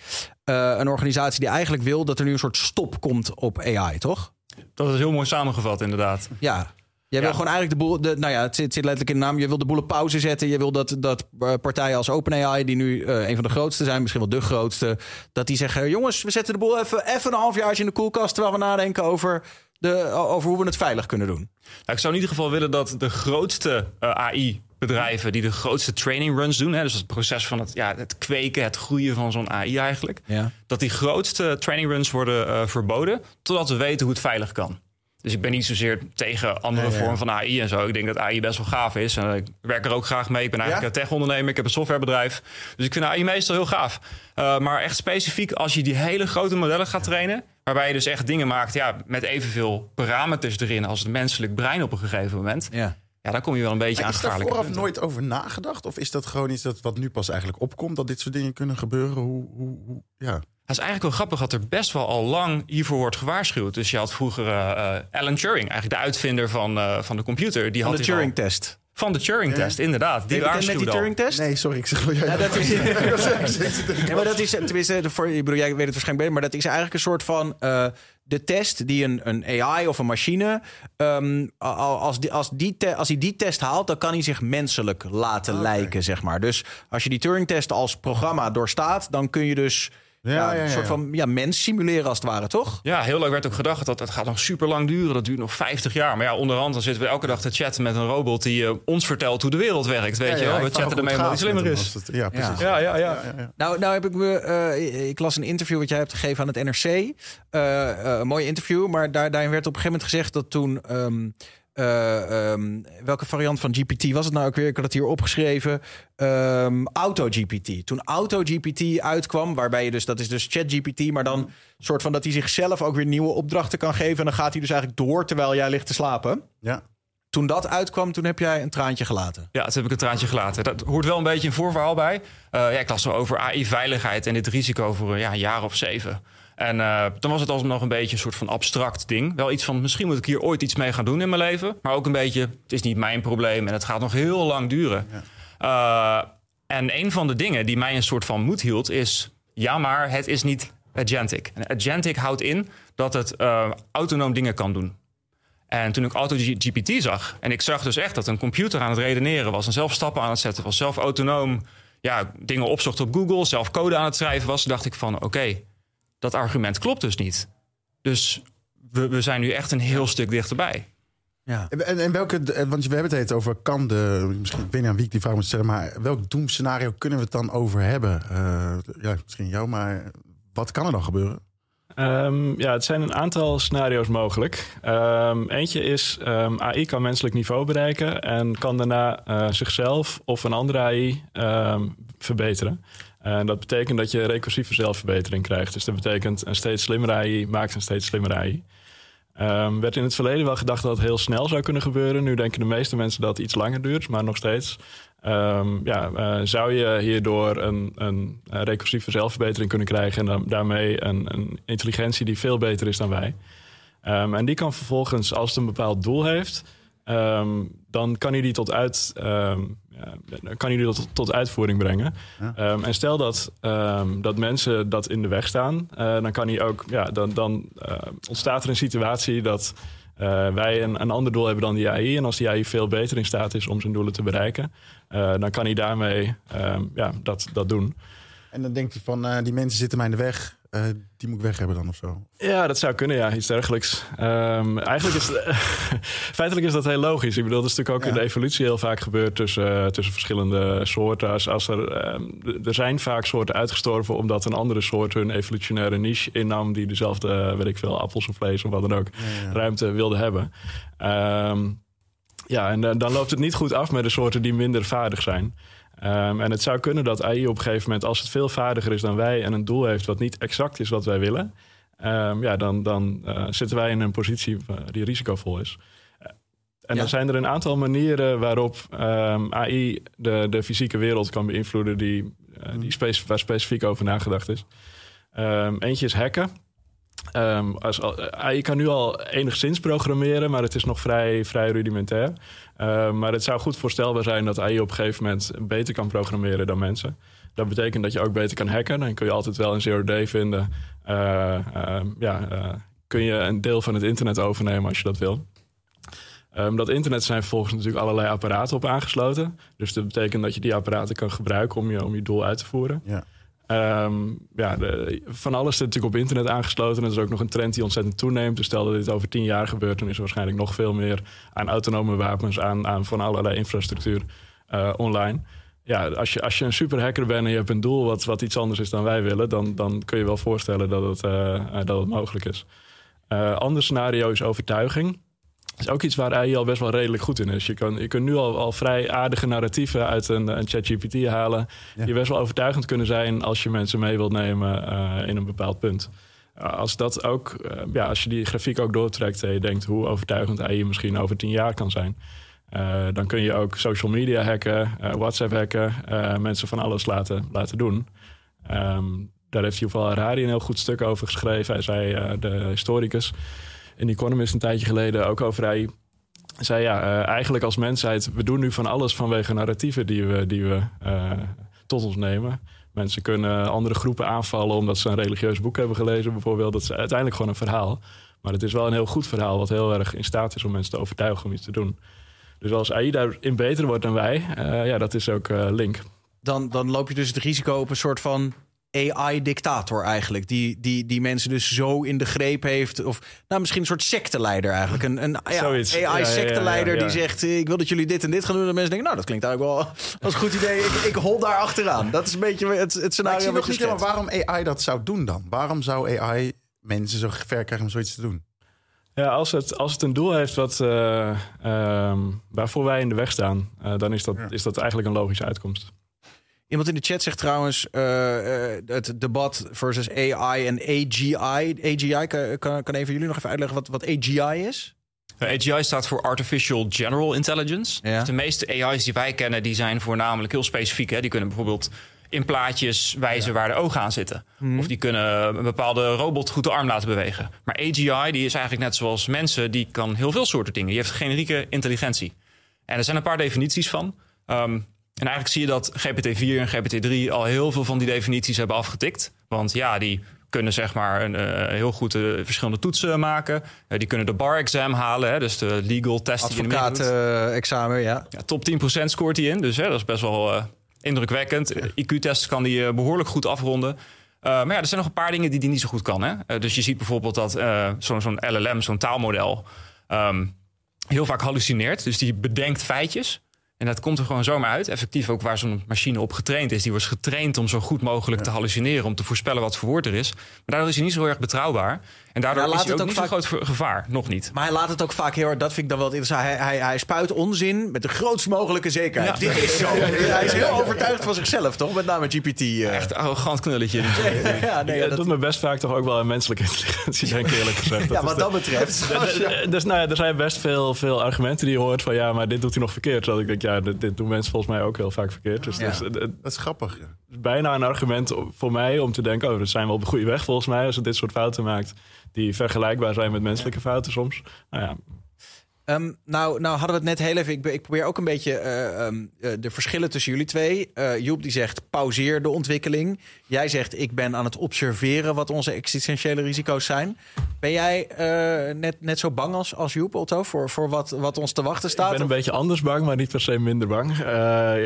Uh, een organisatie die eigenlijk wil dat er nu een soort stop komt op AI, toch? Dat is heel mooi samengevat, inderdaad. Ja. Jij wil gewoon eigenlijk de boel. De, nou ja, het zit, zit, letterlijk in de naam. Je wil de boel op pauze zetten. Je wil dat, dat partijen als OpenAI, die nu uh, een van de grootste zijn, misschien wel de grootste, dat die zeggen: jongens, we zetten de boel even, even een halfjaartje in de koelkast terwijl we nadenken over, de, over hoe we het veilig kunnen doen. Nou, ik zou in ieder geval willen dat de grootste uh, AI bedrijven die de grootste training runs doen. Hè, dus het proces van het, ja, het kweken, het groeien van zo'n AI eigenlijk. Ja. Dat die grootste training runs worden uh, verboden. Totdat we weten hoe het veilig kan. Dus ik ben niet zozeer tegen andere nee, vormen van AI en zo. Ik denk dat AI best wel gaaf is. En ik werk er ook graag mee. Ik ben eigenlijk een tech-ondernemer. Ik heb een softwarebedrijf. Dus ik vind AI meestal heel gaaf. Uh, maar echt specifiek als je die hele grote modellen gaat trainen... waarbij je dus echt dingen maakt ja, met evenveel parameters erin... als het menselijk brein op een gegeven moment... Ja. Ja, dan kom je wel een beetje maar aan gevaarlijke Is daar vooraf nooit over nagedacht? Of is dat gewoon iets dat wat nu pas eigenlijk opkomt... dat dit soort dingen kunnen gebeuren? Hoe, hoe, hoe ja... Dat is eigenlijk wel grappig dat er best wel al lang hiervoor wordt gewaarschuwd. Dus je had vroeger uh, Alan Turing, eigenlijk de uitvinder van, uh, van de computer. Die van had de Turing-test. Van de Turing-test, ja. inderdaad. Die waarschuwde net die Turing-test? Nee, sorry, ik zeg wel... Ja, dat is, (laughs) ja, maar dat is, tenminste, voor, ik bedoel, jij weet het waarschijnlijk beter... maar dat is eigenlijk een soort van... Uh, de test die een, een AI of een machine... Um, als, die, als, die te, als hij die test haalt... dan kan hij zich menselijk laten okay. lijken, zeg maar. Dus als je die Turing-test als programma doorstaat... dan kun je dus... Ja, ja, ja, een soort van ja, mens simuleren als het ware, toch? Ja, heel lang werd ook gedacht dat het gaat nog super lang duren. Dat duurt nog 50 jaar. Maar ja, onderhand dan zitten we elke dag te chatten met een robot die uh, ons vertelt hoe de wereld werkt. Weet je wel? We chatten ermee omdat hij slimmer is. Het, ja, precies. Ja, ja, ja. Nou, nou heb ik me. Uh, ik las een interview wat jij hebt gegeven aan het NRC. Uh, een mooi interview. Maar daar, daarin werd op een gegeven moment gezegd dat toen. Um, uh, um, welke variant van GPT was het nou ook weer? Ik had het hier opgeschreven. Um, Auto-GPT. Toen Auto-GPT uitkwam, waarbij je dus, dat is dus ChatGPT, maar dan soort van dat hij zichzelf ook weer nieuwe opdrachten kan geven. En dan gaat hij dus eigenlijk door terwijl jij ligt te slapen. Ja. Toen dat uitkwam, toen heb jij een traantje gelaten. Ja, toen heb ik een traantje gelaten. Dat hoort wel een beetje een voorverhaal bij. Uh, ja, ik las zo over AI-veiligheid en dit risico voor ja, een jaar of zeven. En uh, toen was het alsnog nog een beetje een soort van abstract ding. Wel iets van, misschien moet ik hier ooit iets mee gaan doen in mijn leven. Maar ook een beetje, het is niet mijn probleem en het gaat nog heel lang duren. Ja. Uh, en een van de dingen die mij een soort van moed hield is... ja, maar het is niet agentic. En agentic houdt in dat het uh, autonoom dingen kan doen. En toen ik AutoGPT zag... en ik zag dus echt dat een computer aan het redeneren was... en zelf stappen aan het zetten was, zelf autonoom... ja, dingen opzocht op Google, zelf code aan het schrijven was... dacht ik van, oké... Okay, dat argument klopt dus niet. Dus we, we zijn nu echt een heel stuk dichterbij. Ja. En, en welke, want we hebben het over kan de, misschien, ik weet niet aan wie ik die vraag moet stellen, maar welk doemscenario kunnen we het dan over hebben? Uh, ja, misschien jou, maar wat kan er dan gebeuren? Um, ja, het zijn een aantal scenario's mogelijk. Um, eentje is um, AI kan menselijk niveau bereiken en kan daarna uh, zichzelf of een andere AI verbeteren. En dat betekent dat je recursieve zelfverbetering krijgt. Dus dat betekent een steeds slimmere AI maakt een steeds slimmere AI. Um, werd in het verleden wel gedacht dat het heel snel zou kunnen gebeuren. Nu denken de meeste mensen dat het iets langer duurt, maar nog steeds. Um, ja, uh, zou je hierdoor een, een, recursieve zelfverbetering kunnen krijgen en dan, daarmee een, een, intelligentie die veel beter is dan wij. Um, en die kan vervolgens, als het een bepaald doel heeft, dan kan hij die tot uit, ja, kan je die tot, tot uitvoering brengen. Ja. Um, en stel dat, um, dat mensen dat in de weg staan, uh, dan kan hij ook, ja, dan, dan uh, ontstaat er een situatie dat uh, wij een, een ander doel hebben dan die AI. En als die AI veel beter in staat is om zijn doelen te bereiken, dan kan hij daarmee um, ja, dat, dat doen. En dan denkt hij van, eh, die mensen zitten mij in de weg. eh, die moet ik weg hebben dan of zo. Ja, dat zou kunnen, ja. Iets dergelijks. Ehm, eigenlijk is... (laughs) feitelijk is dat heel logisch. Ik bedoel, dat is natuurlijk ook in de evolutie heel vaak gebeurd... tussen, eh, tussen verschillende soorten. Als, als er, ehm, er zijn vaak soorten uitgestorven... omdat een andere soort hun evolutionaire niche innam... die dezelfde, weet ik veel, appels of vlees of wat dan ook... ruimte wilde hebben. Ehm, ja, en dan loopt het niet goed af met de soorten die minder vaardig zijn. Ehm, en het zou kunnen dat AI op een gegeven moment, als het veel vaardiger is dan wij en een doel heeft wat niet exact is wat wij willen, ehm, ja, dan, dan eh, zitten wij in een positie die risicovol is. Eh, En dan zijn er een aantal manieren waarop ehm, AI de, de fysieke wereld kan beïnvloeden die, eh, die spec- waar specifiek over nagedacht is. Eentje is hacken. Ehm, als, al- AI kan nu al enigszins programmeren, maar het is nog vrij, vrij rudimentair. Ehm, maar het zou goed voorstelbaar zijn dat AI op een gegeven moment beter kan programmeren dan mensen. Dat betekent dat je ook beter kan hacken. Dan kun je altijd wel een zero-day vinden. Eh, ehm, ja, eh, kun je een deel van het internet overnemen als je dat wil. Dat internet zijn vervolgens natuurlijk allerlei apparaten op aangesloten. Dus dat betekent dat je die apparaten kan gebruiken om je, om je doel uit te voeren. Ja. Ehm, ja, van alles zit natuurlijk op internet aangesloten. En dat is ook nog een trend die ontzettend toeneemt. Dus stel dat dit over tien jaar gebeurt, dan is er waarschijnlijk nog veel meer aan autonome wapens, aan, aan van allerlei infrastructuur eh, online. Ja, als je, als je een superhacker bent en je hebt een doel wat, wat iets anders is dan wij willen, dan, dan kun je wel voorstellen dat het, eh, eh, dat mogelijk is. Eh ander scenario is overtuiging. Is ook iets waar AI al best wel redelijk goed in is. Je, kan, je kunt nu al, al vrij aardige narratieven uit een, een ChatGPT halen. Die best wel overtuigend kunnen zijn als je mensen mee wilt nemen eh, in een bepaald punt. Uh, als, dat ook, eh, ja, als je die grafiek ook doortrekt en je denkt hoe overtuigend AI misschien over tien jaar kan zijn. eh, dan kun je ook social media hacken, eh, WhatsApp hacken, eh, mensen van alles laten, laten doen. Ehm, daar heeft Yuval Harari een heel goed stuk over geschreven. Hij zei, eh, de historicus in Economist een tijdje geleden ook over hij zei ja, eh, eigenlijk als mensheid, we doen nu van alles vanwege narratieven die we, die we eh, tot ons nemen. Mensen kunnen andere groepen aanvallen omdat ze een religieus boek hebben gelezen, bijvoorbeeld. Dat is uiteindelijk gewoon een verhaal. Maar het is wel een heel goed verhaal, wat heel erg in staat is om mensen te overtuigen om iets te doen. Dus als AI daarin beter wordt dan wij, eh, ja, dat is ook link. Dan, dan loop je dus het risico op een soort van AI-dictator eigenlijk. Die, die, die mensen dus zo in de greep heeft. Of nou, misschien een soort secteleider eigenlijk. Een, een ja, Zoiets. Ja, ja, ja, AI-secteleider ja, ja. die zegt... eh, ik wil dat jullie dit en dit gaan doen. En mensen denken, nou, dat klinkt eigenlijk wel als een goed idee. Ik, ik hol daar achteraan. Dat is een beetje het, het Maar ik scenario zie wat nog je niet helemaal schetst. waarom AI dat zou doen dan. Waarom zou AI mensen zo ver krijgen om zoiets te doen? Ja, als het, als het een doel heeft wat, eh, ehm, waarvoor wij in de weg staan, eh, dan is dat, is dat eigenlijk een logische uitkomst. Iemand in de chat zegt trouwens eh, eh, het debat versus AI en AGI. AGI, kan, kan, van jullie nog even uitleggen wat, wat AGI is? Uh, AGI staat voor Artificial General Intelligence. Dus de meeste AI's die wij kennen, die zijn voornamelijk heel specifiek. Hè. Die kunnen bijvoorbeeld in plaatjes wijzen waar de ogen aan zitten. Mhm. Of die kunnen een bepaalde robot goed de arm laten bewegen. Maar AGI, die is eigenlijk net zoals mensen, die kan heel veel soorten dingen. Die heeft generieke intelligentie. En er zijn een paar definities van. Ehm, en eigenlijk zie je dat GPT-4 en GPT-3 al heel veel van die definities hebben afgetikt. Want ja, die kunnen zeg maar een, eh, heel goed eh, verschillende toetsen maken. Eh, die kunnen de bar exam halen, hè, dus de legal test die je. Advocaat-examen, ja. Ja, top 10% scoort hij in, dus hè, dat is best wel indrukwekkend. IQ-tests kan hij eh, behoorlijk goed afronden. Maar ja, er zijn nog een paar dingen die hij niet zo goed kan. Hè? Dus je ziet bijvoorbeeld dat zo'n zo'n LLM, zo'n taalmodel, ehm, heel vaak hallucineert. Dus die bedenkt feitjes. En dat komt er gewoon zomaar uit. Effectief ook waar zo'n machine op getraind is. Die wordt getraind om zo goed mogelijk te hallucineren. Om te voorspellen wat voor woord er is. Maar daardoor is hij niet zo heel erg betrouwbaar. En daardoor is hij ook, het ook niet vaak- zo'n groot gevaar. Nog niet. Maar hij laat het ook vaak heel erg, dat vind ik dan wel het interessant. Hij, hij, hij spuit onzin met de grootst mogelijke zekerheid. Ja. Dit is zo. Hij is heel overtuigd van zichzelf, toch? Met name GPT. eh. Echt arrogant knulletje. (laughs) ja, nee, ja, dat, dat- doet me best vaak toch ook wel aan menselijke (laughs) intelligentie, denk ik eerlijk gezegd. Ja, is wat dat betreft. (laughs) Dus, dus nou ja, er zijn best veel, veel argumenten die je hoort van ja, maar dit doet hij nog verkeerd. Terwijl ik denk, ja, dit, dit doen mensen volgens mij ook heel vaak verkeerd. Dus Ja. dat, het- het Dat is grappig. Ja. Is bijna een argument voor mij om te denken, oh, we zijn wel op de goede weg volgens mij als het dit soort fouten maakt die vergelijkbaar zijn met menselijke fouten soms. Nou ja, Ehm, nou, nou hadden we het net heel even. Ik, ik probeer ook een beetje uh, um, de verschillen tussen jullie twee. Uh, Joep die zegt pauzeer de ontwikkeling. Jij zegt ik ben aan het observeren wat onze existentiële risico's zijn. Ben jij net, net zo bang als, als Joep, Otto, voor, voor wat, wat ons te wachten staat? Ik ben een beetje anders bang, maar niet per se minder bang.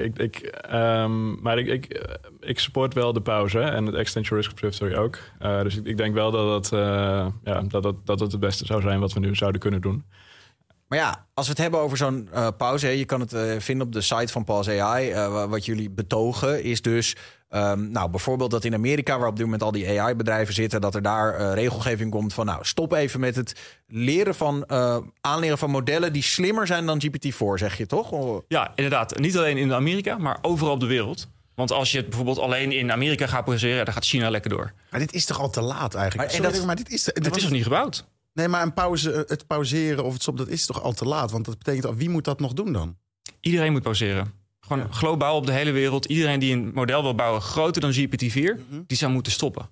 ik, ik, um, maar ik, ik, ik support wel de pauze en het Extension Risk Observatory ook. dus ik, ik, denk wel dat het, ja, dat, dat, dat het het beste zou zijn wat we nu zouden kunnen doen. Maar ja, als we het hebben over zo'n uh, pauze, je kan het uh, vinden op de site van Pause AI. Uh, wat jullie betogen is dus, um, nou bijvoorbeeld dat in Amerika, waar op dit moment al die AI-bedrijven zitten, dat er daar regelgeving komt van, nou stop even met het leren van aanleren van modellen die slimmer zijn dan GPT-4, zeg je toch? Ja, inderdaad. Niet alleen in Amerika, maar overal op de wereld. Want als je het bijvoorbeeld alleen in Amerika gaat processeren, dan gaat China lekker door. Maar dit is toch al te laat eigenlijk? Maar, Sorry, dat, maar dit is, is nog niet gebouwd. Nee, maar een pauze, het pauzeren of het stop, dat is toch al te laat? Want dat betekent, wie moet dat nog doen dan? Iedereen moet pauzeren. Gewoon ja. globaal op de hele wereld. Iedereen die een model wil bouwen groter dan GPT-4, mm die zou moeten stoppen.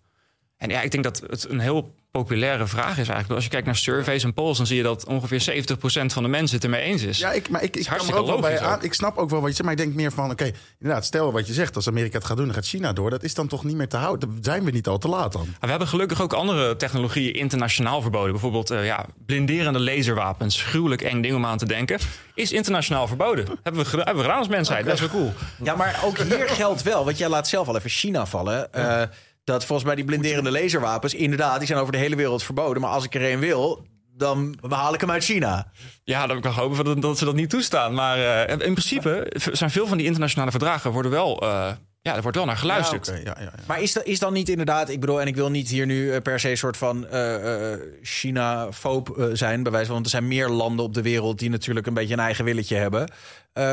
En ja, ik denk dat het een heel populaire vraag is eigenlijk. Als je kijkt naar surveys en polls, dan zie je dat ongeveer 70% van de mensen het ermee eens is. Ja, ik, maar ik, ik, kan er ook wel bij aan, ik snap ook wel wat je zegt, maar ik denk meer van, oké, inderdaad, stel wat je zegt, als Amerika het gaat doen, dan gaat China door. Dat is dan toch niet meer te houden. Dan zijn we niet al te laat dan. We hebben gelukkig ook andere technologieën internationaal verboden. Bijvoorbeeld uh, ja, blinderende laserwapens, gruwelijk eng ding om aan te denken, is internationaal verboden. (laughs) hebben, we, hebben we gedaan als mensheid. Okay. Dat is wel cool. Ja, maar ook hier geldt wel, want jij laat zelf al even China vallen. Ja. Uh, dat volgens mij die blinderende laserwapens, inderdaad, die zijn over de hele wereld verboden. Maar als ik er een wil, dan haal ik hem uit China. Ja, dan kan ik hopen dat, dat ze dat niet toestaan. Maar uh, in principe zijn veel van die internationale verdragen worden wel. Uh, ja, er wordt wel naar geluisterd. Ja, okay, ja, ja, maar is, dat, is dan niet inderdaad, ik bedoel, en ik wil niet hier nu per se een soort van uh, China-foob zijn, bij wijze van, want er zijn meer landen op de wereld die natuurlijk een beetje een eigen willetje hebben.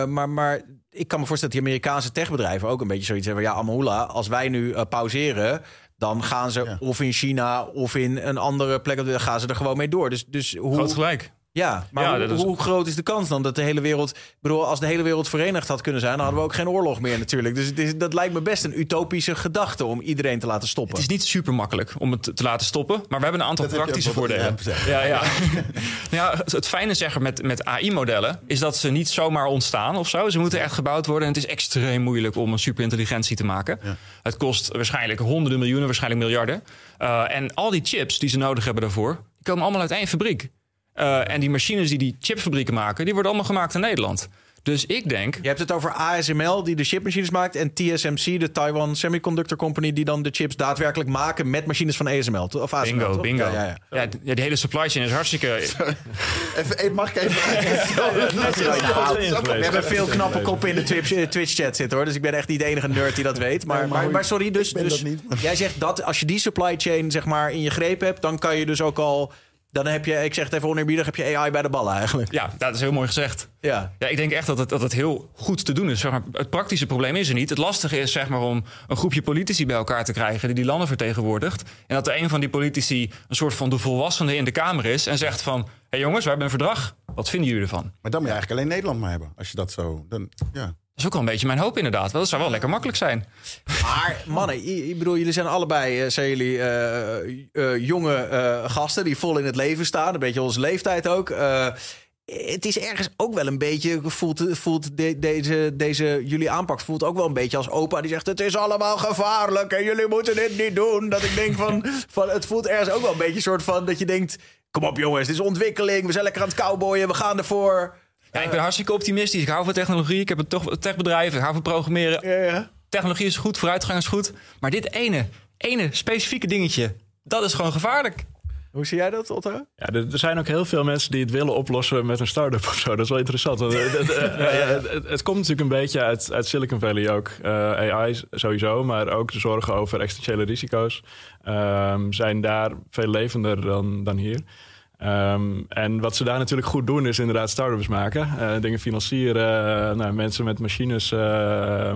maar, maar ik kan me voorstellen dat die Amerikaanse techbedrijven ook een beetje zoiets hebben. Ja, Amahula, als wij nu uh, pauzeren, dan gaan ze ja. of in China of in een andere plek, dan gaan ze er gewoon mee door. Dus, dus hoe... Groot gelijk. Ja, maar ja, hoe, is... hoe, groot is de kans dan dat de hele wereld... Ik bedoel, als de hele wereld verenigd had kunnen zijn... dan hadden we ook geen oorlog meer natuurlijk. Dus is, dat lijkt me best een utopische gedachte... om iedereen te laten stoppen. Het is niet super makkelijk om het te laten stoppen. Maar we hebben een aantal dat praktische voordelen. Ja, ja. (laughs) (laughs) nou ja, het fijne zeggen met, met AI-modellen... is dat ze niet zomaar ontstaan of zo. Ze moeten echt gebouwd worden. En het is extreem moeilijk om een superintelligentie te maken. Ja. Het kost waarschijnlijk honderden miljoenen, waarschijnlijk miljarden. Uh, en al die chips die ze nodig hebben daarvoor... die komen allemaal uit één fabriek. Uh, en die machines die die chipfabrieken maken, die worden allemaal gemaakt in Nederland. Dus ik denk. Je hebt het over ASML die de chipmachines maakt. En TSMC, de Taiwan Semiconductor Company, die dan de chips daadwerkelijk maken met machines van ASML. Of ASML bingo, toch? bingo. Ja, ja, ja. ja, die hele supply chain is hartstikke. (laughs) even, mag ik even. (laughs) We hebben veel knappe koppen in de Twitch-chat zitten hoor. Dus ik ben echt niet de enige nerd die dat weet. Maar, maar, maar sorry, dus, dus jij zegt dat als je die supply chain zeg maar in je greep hebt, dan kan je dus ook al dan heb je, ik zeg het even oneerbiedig, heb je AI bij de ballen eigenlijk. Ja, dat is heel mooi gezegd. Ja. ja ik denk echt dat het, dat het heel goed te doen is. Zeg maar, het praktische probleem is er niet. Het lastige is zeg maar, om een groepje politici bij elkaar te krijgen... die die landen vertegenwoordigt. En dat er een van die politici een soort van de volwassene in de Kamer is... en zegt van, hé hey jongens, we hebben een verdrag. Wat vinden jullie ervan? Maar dan moet je eigenlijk alleen Nederland maar hebben. Als je dat zo... Dan, ja. Dat is ook wel een beetje mijn hoop inderdaad. Dat zou wel lekker makkelijk zijn. Maar mannen, ik bedoel, jullie zijn allebei, zijn jullie uh, uh, jonge uh, gasten die vol in het leven staan. Een beetje onze leeftijd ook. het is ergens ook wel een beetje, voelt, voelt de, deze, deze, jullie aanpak voelt ook wel een beetje als opa die zegt het is allemaal gevaarlijk en jullie moeten dit niet doen. Dat ik denk van, (laughs) van het voelt ergens ook wel een beetje een soort van dat je denkt, kom op jongens, het is ontwikkeling, we zijn lekker aan het cowboyen, we gaan ervoor. Ja, ik ben hartstikke optimistisch. Ik hou van technologie. Ik heb een toch techbedrijf. Ik hou van programmeren. Ja, ja. Technologie is goed, vooruitgang is goed. Maar dit ene, ene specifieke dingetje, dat is gewoon gevaarlijk. Hoe zie jij dat, Otto? Ja, er, zijn ook heel veel mensen die het willen oplossen met een start-up of zo. Dat is wel interessant. het, (laughs) het, het, het, komt natuurlijk een beetje uit, uit Silicon Valley ook. Uh, AI sowieso, maar ook de zorgen over existentiële risico's um, zijn daar veel levender dan, dan hier. Um, en wat ze daar natuurlijk goed doen is inderdaad start-ups maken. Uh, dingen financieren, uh, nou, mensen met machines uh,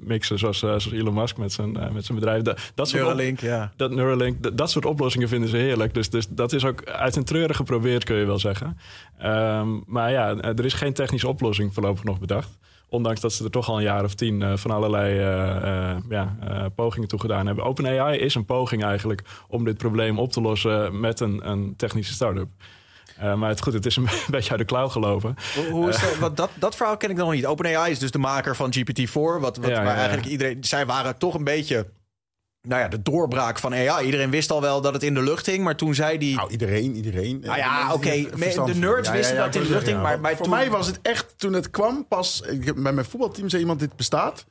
mixen zoals, zoals, Elon Musk met zijn, met zijn bedrijf. Dat, dat soort Neuralink, ja. Dat, Neuralink, dat, dat, soort oplossingen vinden ze heerlijk. Dus, dus dat is ook uit een treuren geprobeerd, kun je wel zeggen. Um, maar ja, er is geen technische oplossing voorlopig nog bedacht. Ondanks dat ze er toch al een jaar of tien uh, van allerlei uh, uh, ja, pogingen toe gedaan hebben. OpenAI is een poging eigenlijk om dit probleem op te lossen met een, een technische start-up. Uh, maar het, goed, het is een (laughs) beetje uit de klauw gelopen. Hoe, hoe is dat, dat, dat verhaal ken ik nog niet. OpenAI is dus de maker van GPT-4. Wat, wat, Ja, ja, waar ja. eigenlijk iedereen... Zij waren toch een beetje... Nou ja, de doorbraak van AI. Iedereen wist al wel dat het in de lucht hing. Maar toen zei die... Nou, iedereen, iedereen. Nou ja, oké, de nerds wisten dat het in de lucht hing, maar- maar Voor toen- mij was het echt, toen het kwam, pas... Ik, bij mijn voetbalteam zei iemand, dit bestaat.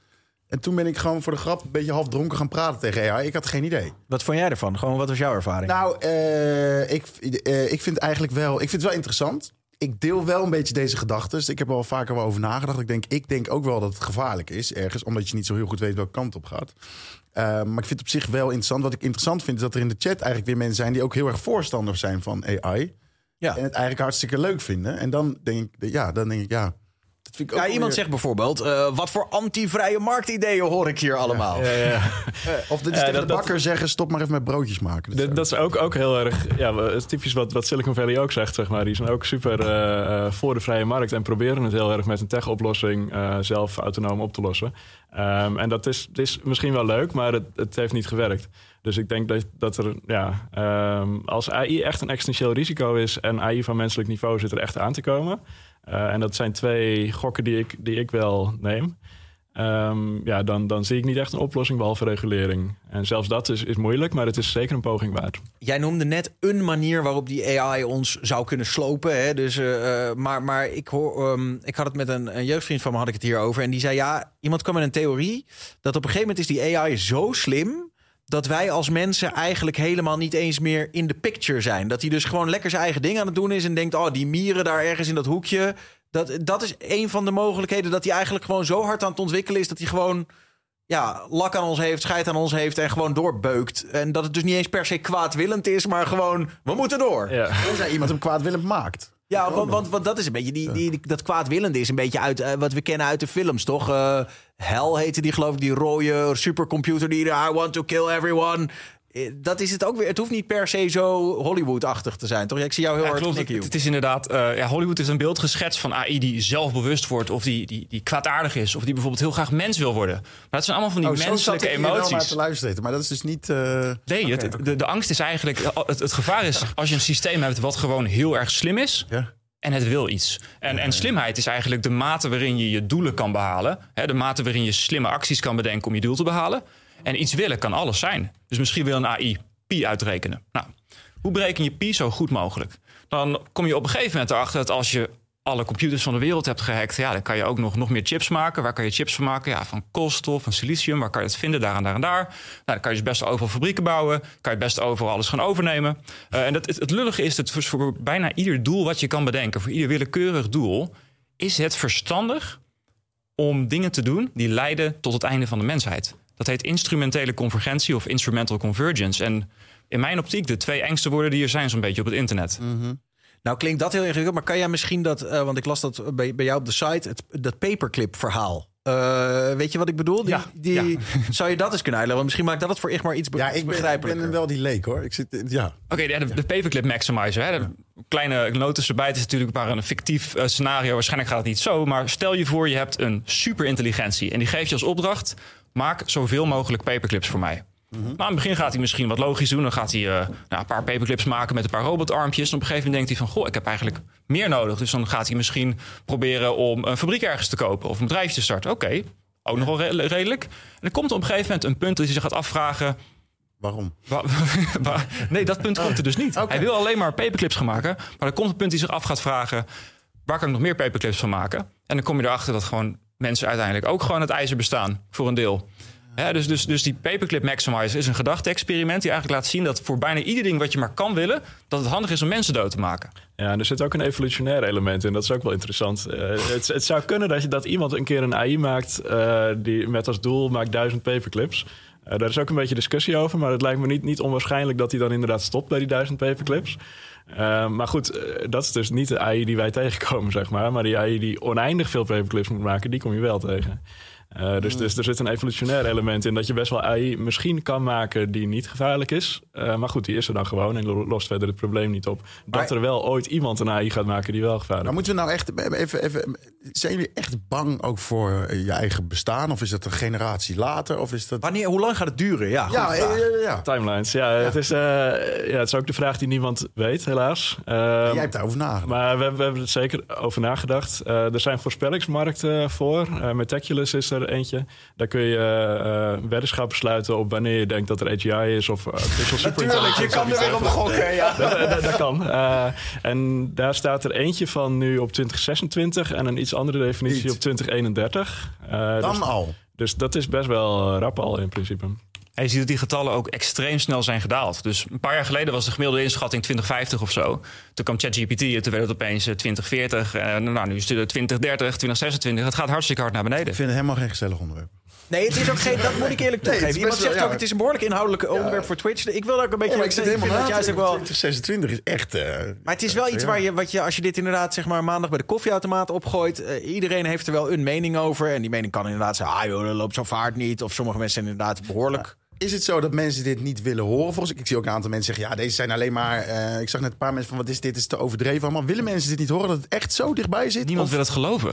En toen ben ik gewoon voor de grap een beetje half dronken gaan praten tegen AI. Ik had geen idee. Wat vond jij ervan? Gewoon, wat was jouw ervaring? Nou, eh, ik, eh, ik vind eigenlijk wel... Ik vind het wel interessant. Ik deel wel een beetje deze gedachten. Ik heb er wel vaker wel over nagedacht. Ik denk, ik denk ook wel dat het gevaarlijk is ergens. Omdat je niet zo heel goed weet welke kant op gaat. Eh, maar ik vind het op zich wel interessant. Wat ik interessant vind is dat er in de chat eigenlijk weer mensen zijn... die ook heel erg voorstander zijn van AI. Ja. En het eigenlijk hartstikke leuk vinden. En dan denk ik, ja, dan denk ik, ja... Dat vind ik ook Ja, iemand weer- zegt bijvoorbeeld... eh, wat voor anti-vrije marktideeën hoor ik hier allemaal? Ja, ja. Of dit is Ja, tegen dat- de dat- bakker zeggen, stop maar even met broodjes maken. Dat, dat is ook, ook heel erg. Ja, typisch wat, wat Silicon Valley ook zegt, zeg maar. Die zijn ook super eh, eh, voor de vrije markt en proberen het heel erg met een tech-oplossing eh, zelf autonoom op te lossen. Ehm, en dat is, is misschien wel leuk, maar het, het heeft niet gewerkt. Dus ik denk dat, dat er, ja, ehm, als AI echt een existentieel risico is en AI van menselijk niveau zit er echt aan te komen. Eh, en dat zijn twee gokken die ik, die ik wel neem. Ehm, ja, dan, dan zie ik niet echt een oplossing behalve regulering. En zelfs dat is, is moeilijk, maar het is zeker een poging waard. Jij noemde net een manier waarop die AI ons zou kunnen slopen. Hè? Dus, eh, eh, maar maar ik, hoor, ehm, ik had het met een, een jeugdvriend van me, had ik het hier over. En die zei, ja, iemand kwam met een theorie... dat op een gegeven moment is die AI zo slim... dat wij als mensen eigenlijk helemaal niet eens meer in de picture zijn. Dat hij dus gewoon lekker zijn eigen ding aan het doen is... en denkt, oh, die mieren daar ergens in dat hoekje... Dat, dat is een van de mogelijkheden dat hij eigenlijk gewoon zo hard aan het ontwikkelen is... dat hij gewoon ja, lak aan ons heeft, scheid aan ons heeft en gewoon doorbeukt. En dat het dus niet eens per se kwaadwillend is, maar gewoon, we moeten door. Ja. Tenzij iemand hem kwaadwillend maakt. Ja, want, want, want dat is een beetje, die, die, die- dat kwaadwillende is een beetje uit eh, wat we kennen uit de films, toch? Eh Hell heette die, geloof ik, die rode supercomputer die I want to kill everyone. Eh, Dat is het ook weer. Het hoeft niet per se zo Hollywood-achtig te zijn, toch? Ja, ik zie jou heel Ja, hard klopt. Het, is inderdaad, eh, ja, Hollywood is een beeld geschetst van AI die zelfbewust wordt of die, die, die kwaadaardig is of die bijvoorbeeld heel graag mens wil worden. Maar dat zijn allemaal van die Oh, zo menselijke ik hier wel naar emoties. te luisteren. Maar dat is dus niet... eh, Nee, het, de, de angst is eigenlijk, het, het gevaar is als je een systeem hebt wat gewoon heel erg slim is. Ja. En het wil iets. En, en slimheid is eigenlijk de mate waarin je je doelen kan behalen. Hè, de mate waarin je slimme acties kan bedenken om je doel te behalen. En iets willen kan alles zijn. Dus misschien wil een AI pi uitrekenen. Nou, hoe bereken je pi zo goed mogelijk? Dan kom je op een gegeven moment erachter dat als je alle computers van de wereld hebt gehackt, ja, dan kan je ook nog, nog meer chips maken. Waar kan je chips van maken? Ja, van koolstof, van silicium. Waar kan je het vinden? Daar en daar en daar. Nou, dan kan je dus best overal fabrieken bouwen. Kan je best overal alles gaan overnemen. Eh, en dat, het, lullige is dat voor, bijna ieder doel wat je kan bedenken, voor ieder willekeurig doel, is het verstandig om dingen te doen die leiden tot het einde van de mensheid. Dat heet instrumentele convergentie of instrumental convergence. En in mijn optiek, de twee engste woorden die er zijn, zo'n beetje op het internet. Nou klinkt dat heel ingewikkeld, maar kan jij misschien dat, eh, want ik las dat bij, bij jou op de site, het, dat paperclip verhaal. Eh, weet je wat ik bedoel? Die, die, (laughs) Zou je dat eens kunnen uitleggen? Want misschien maakt dat het voor Igmar iets be Ja, ik ben, ik begrijpelijker. ben wel die leek hoor. Ik zit, ja. Oké, de, de paperclip maximizer. Hè, de kleine notice erbij. Het is natuurlijk maar een fictief eh, scenario. Waarschijnlijk gaat het niet zo. Maar stel je voor, je hebt een superintelligentie. En die geeft je als opdracht: maak zoveel mogelijk paperclips voor mij. Nou, aan het begin gaat hij misschien wat logisch doen. Dan gaat hij eh, nou, een paar paperclips maken met een paar robotarmpjes. En op een gegeven moment denkt hij van... goh, ik heb eigenlijk meer nodig. Dus dan gaat hij misschien proberen om een fabriek ergens te kopen... of een bedrijfje te starten. Oké, ook nog wel re- redelijk. En dan komt op een gegeven moment een punt dat hij zich gaat afvragen... Waarom? Wa- (laughs) wa- nee, dat punt komt er dus niet. Hij wil alleen maar paperclips gaan maken. Maar er komt een punt die zich af gaat vragen... waar kan ik nog meer paperclips van maken? En dan kom je erachter dat gewoon mensen uiteindelijk ook gewoon het ijzer bestaan. Voor een deel. Dus, dus, dus die paperclip maximizer is een gedachte-experiment... die eigenlijk laat zien dat voor bijna ieder ding wat je maar kan willen... dat het handig is om mensen dood te maken. Ja, en er zit ook een evolutionair element in. Dat is ook wel interessant. Eh, het, het zou kunnen dat, je, dat iemand een keer een AI maakt... eh, die met als doel maakt duizend paperclips. Eh, daar is ook een beetje discussie over. Maar het lijkt me niet, niet onwaarschijnlijk dat hij dan inderdaad stopt bij die duizend paperclips. Maar goed, dat is dus niet de AI die wij tegenkomen, zeg maar. Maar die AI die oneindig veel paperclips moet maken, die kom je wel tegen. Uh, dus, dus er zit een evolutionair element in dat je best wel AI misschien kan maken die niet gevaarlijk is. Uh, maar goed, die is er dan gewoon en lost verder het probleem niet op. Dat er wel ooit iemand een AI gaat maken die wel gevaarlijk maar is. moeten we nou echt even, even. Zijn jullie echt bang ook voor je eigen bestaan? Of is dat een generatie later? Of is dat... Wanneer, hoe lang gaat het duren? Ja, ja, ja, ja, Timelines. Ja, Het is, uh, ja, het is ook de vraag die niemand weet, helaas. Uh, Jij hebt daarover nagedacht. Maar we, we, hebben er zeker over nagedacht. Uh, er zijn voorspellingsmarkten voor. Uh, Metaculus is er eentje. Daar kun je uh, weddenschappen sluiten op wanneer je denkt dat er AGI is of artificial super Natuurlijk, je kan er weer op gokken. Ja. dat, dat, dat, kan. en daar staat er eentje van nu op 2026 en een iets andere definitie Niet. op 2031. Dan dus, al. Dus dat is best wel rap al in principe. En je ziet dat die getallen ook extreem snel zijn gedaald. Dus een paar jaar geleden was de gemiddelde inschatting 2050 of zo. Toen kwam ChatGPT en toen werd het opeens 2040. En nou, nu is het 2030, 2026. Het gaat hartstikke hard naar beneden. Ik vind het helemaal geen gezellig onderwerp. Nee, het is ook geen, dat moet ik eerlijk (laughs) toegeven. Iemand zegt wel- ook, ja. het is een behoorlijk inhoudelijk onderwerp voor Twitch. Ik wil daar ook een beetje... Ja, maar ik zit helemaal vind dat juist ook wel... 2026 is echt... eh, Maar het is wel iets ja. waar je, wat je, als je dit inderdaad zeg maar maandag bij de koffieautomaat opgooit, eh, iedereen heeft er wel een mening over. En die mening kan inderdaad zijn, ah joh, dat loopt zo vaart niet. Of sommige mensen zijn inderdaad behoorlijk. Is het zo dat mensen dit niet willen horen? Volgens ik zie ook een aantal mensen zeggen: ja, deze zijn alleen maar. eh, ik zag net een paar mensen van: wat is dit? Is te overdreven allemaal. Willen mensen dit niet horen dat het echt zo dichtbij zit? Niemand Of- wil het geloven.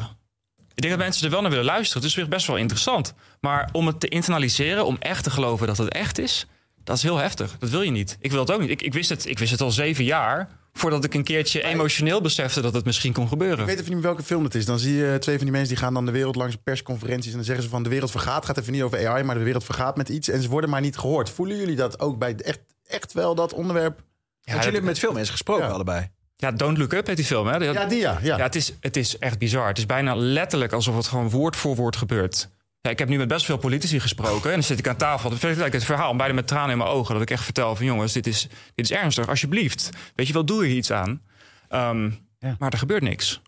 Ik denk dat mensen er wel naar willen luisteren. Het is weer best wel interessant. Maar om het te internaliseren, om echt te geloven dat het echt is, dat is heel heftig. Dat wil je niet. Ik wil het ook niet. Ik, ik, wist, het, ik wist het al zeven jaar voordat ik een keertje emotioneel besefte dat het misschien kon gebeuren. Ik weet even niet welke film het is. Dan zie je twee van die mensen die gaan dan de wereld langs persconferenties. En dan zeggen ze van de wereld vergaat. gaat even niet over AI, maar de wereld vergaat met iets. En ze worden maar niet gehoord. Voelen jullie dat ook bij echt, echt wel dat onderwerp? Want jullie hebben met veel mensen gesproken allebei. Ja, Don't Look Up heet die film, hè? Ja, die ja. ja. Ja, het is, het is echt bizar. Het is bijna letterlijk alsof het gewoon woord voor woord gebeurt. Ja, ik heb nu met best veel politici gesproken. En dan zit ik aan tafel. Dan vertel ik het verhaal, bijna met tranen in mijn ogen. Dat ik echt vertel van jongens, dit is, dit is ernstig. Alsjeblieft. Weet je wel, doe hier iets aan. Ehm, Maar er gebeurt niks.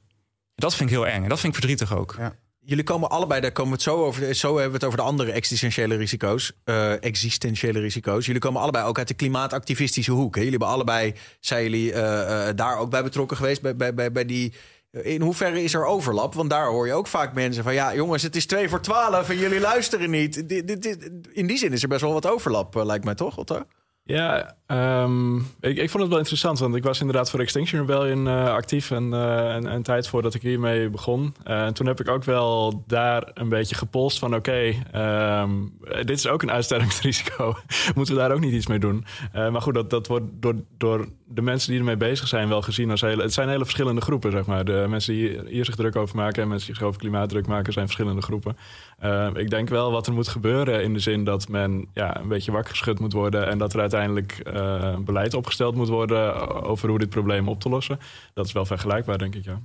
Dat vind ik heel eng. En dat vind ik verdrietig ook. Jullie komen allebei, daar komen we het zo over. Zo hebben we het over de andere existentiële risico's. eh, existentiële risico's. Jullie komen allebei ook uit de klimaatactivistische hoek. Hè? Jullie hebben allebei, zijn jullie eh, eh, daar ook bij betrokken geweest? Bij, bij, bij, bij die. In hoeverre is er overlap? Want daar hoor je ook vaak mensen van... ja, jongens, het is twee voor twaalf en jullie luisteren niet. In die zin is er best wel wat overlap, eh, lijkt mij toch, Otto? Ja, ehm, ik, ik vond het wel interessant, want ik was inderdaad voor Extinction Rebellion eh, actief en eh, een, een tijd voordat ik hiermee begon. Eh, en toen heb ik ook wel daar een beetje gepolst van oké, ehm, dit is ook een uitstervingsrisico. (laughs) Moeten we daar ook niet iets mee doen? Eh, maar goed, dat, dat wordt door, door de mensen die ermee bezig zijn wel gezien als hele... Het zijn hele verschillende groepen, zeg maar. De mensen die hier, hier zich druk over maken en mensen die zich over klimaat druk maken zijn verschillende groepen. Eh, ik denk wel wat er moet gebeuren in de zin dat men ja, een beetje wakker geschud moet worden en dat er uiteindelijk eh, beleid opgesteld moet worden over hoe dit probleem op te lossen. Dat is wel vergelijkbaar, denk ik, ja.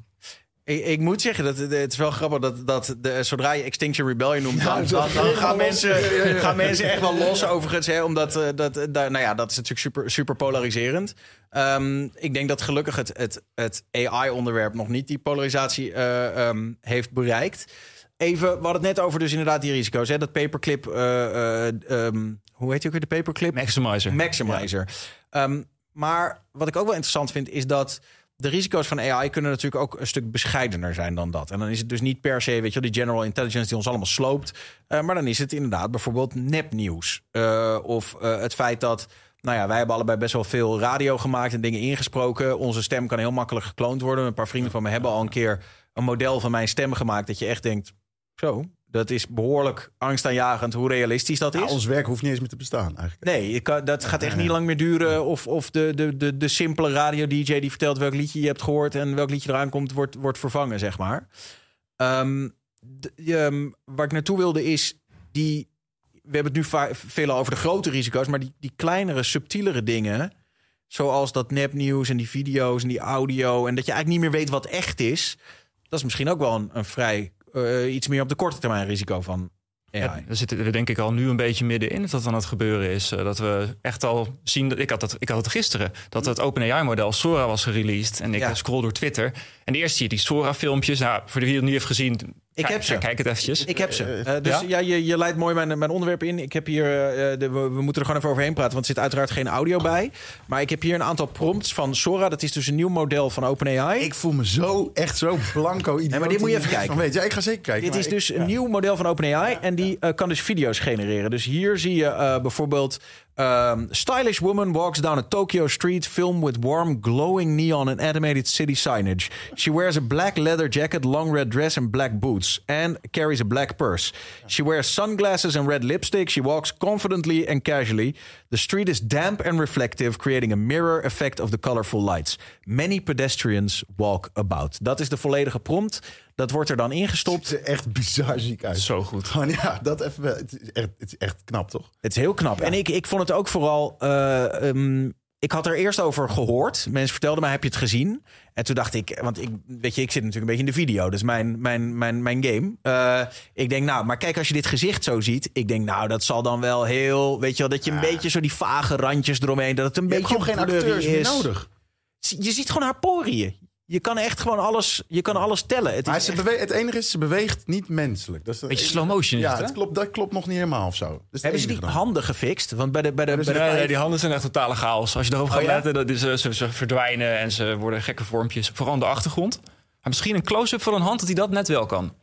Ik, ik moet zeggen, dat, het is wel grappig dat, dat de, zodra je Extinction Rebellion noemt... Ja, dan, zo- dan, dan gaan, mensen, Ja, ja, ja. gaan mensen echt wel los overigens. Hè, omdat eh, dat, eh, daar- nou ja, dat is natuurlijk super, super polariserend. Ehm, ik denk dat gelukkig het, het, het AI-onderwerp nog niet die polarisatie eh, ehm, heeft bereikt. Even, we hadden het net over dus inderdaad die risico's. Hè? Dat paperclip, eh, eh, ehm, hoe heet die ook weer, de paperclip? Maximizer. Maximizer. Ehm, maar wat ik ook wel interessant vind, is dat de risico's van AI kunnen natuurlijk ook een stuk bescheidener zijn dan dat. En dan is het dus niet per se, weet je die general intelligence die ons allemaal sloopt. Eh, maar dan is het inderdaad bijvoorbeeld nepnieuws. Of het feit dat, nou ja, wij hebben allebei best wel veel radio gemaakt en dingen ingesproken. Onze stem kan heel makkelijk gekloond worden. Een paar vrienden van me hebben al een keer een model van mijn stem gemaakt. Dat je echt denkt, zo, dat is behoorlijk angstaanjagend hoe realistisch dat is. Ja, ons werk hoeft niet eens meer te bestaan eigenlijk. Nee, kan- dat gaat echt niet lang meer duren. Of, of de, de, de, de simpele radio-dj die vertelt welk liedje je hebt gehoord... en welk liedje eraan komt, wordt, wordt vervangen, zeg maar. Ehm, de- ehm, waar ik naartoe wilde is... die we hebben het nu veel over de grote risico's... maar die, die kleinere, subtielere dingen... zoals dat nepnieuws en die video's en die audio... en dat je eigenlijk niet meer weet wat echt is... dat is misschien ook wel een, een vrij... eh, iets meer op de korte termijn risico van AI. Ja, we zitten er denk ik al nu een beetje middenin dat dat aan het gebeuren is. Eh, Dat we echt al zien, dat ik had het, ik had het gisteren, dat het OpenAI-model Sora was gereleased. En ik Ja. scroll door Twitter. En de eerst zie je die Sora-filmpjes. Nou, voor de wie het nu heeft gezien, Ik heb ze. Kijk het eventjes. Ik heb ze. Uh, dus ja, je, je leidt mooi mijn, mijn onderwerp in. Ik heb hier, uh, de, we, we, moeten er gewoon even overheen praten, want er zit uiteraard geen audio bij. Maar ik heb hier een aantal prompts van Sora. Dat is dus een nieuw model van OpenAI. Ik voel me zo, echt zo blanco Nee, maar dit moet je even kijken. Weet. Ja, ik ga zeker kijken. Dit is dus een nieuw model van OpenAI en die uh, kan dus video's genereren. Dus hier zie je bijvoorbeeld Um, stylish woman walks down a Tokyo street filmed with warm, glowing neon and animated city signage. She wears a black leather jacket, long red dress, and black boots, and carries a black purse. She wears sunglasses and red lipstick. She walks confidently and casually. The street is damp and reflective, creating a mirror effect of the colorful lights. Many pedestrians walk about. Dat is de volledige prompt. Dat wordt er dan ingestopt. Het ziet er echt bizar ziek uit. Zo goed. Gewoon ja, dat even. Het is echt, het is echt knap, toch? Het is heel knap. Ja. En ik, ik vond het ook vooral. Uh, um, ik had er eerst over gehoord. Mensen vertelden mij, heb je het gezien? En toen dacht ik, want ik, weet je, ik zit natuurlijk een beetje in de video. Dus mijn, mijn, mijn, mijn game. Uh, ik denk, nou, maar kijk, als je dit gezicht zo ziet. Ik denk, nou, dat zal dan wel heel, weet je wel, dat je een beetje zo die vage randjes eromheen. Dat het een je beetje geen acteurs is. meer nodig. Je ziet gewoon haar poriën. Je kan echt gewoon alles, je kan alles tellen. Het, maar is ze echt... bewe- het enige is, ze beweegt niet menselijk. Dat is, Beetje slow motion is Ja, het, hè? het klopt, dat klopt nog niet helemaal of zo. Dus Hebben ze die handen gefixt? Want bij de, bij de, bij de Nee, vijf- nee, die handen zijn echt totale chaos. Als je erop gaat Oh, ja? letten, dat is, eh, ze, ze verdwijnen en ze worden gekke vormpjes. Vooral aan de achtergrond. Maar misschien een close-up van een hand dat hij dat net wel kan.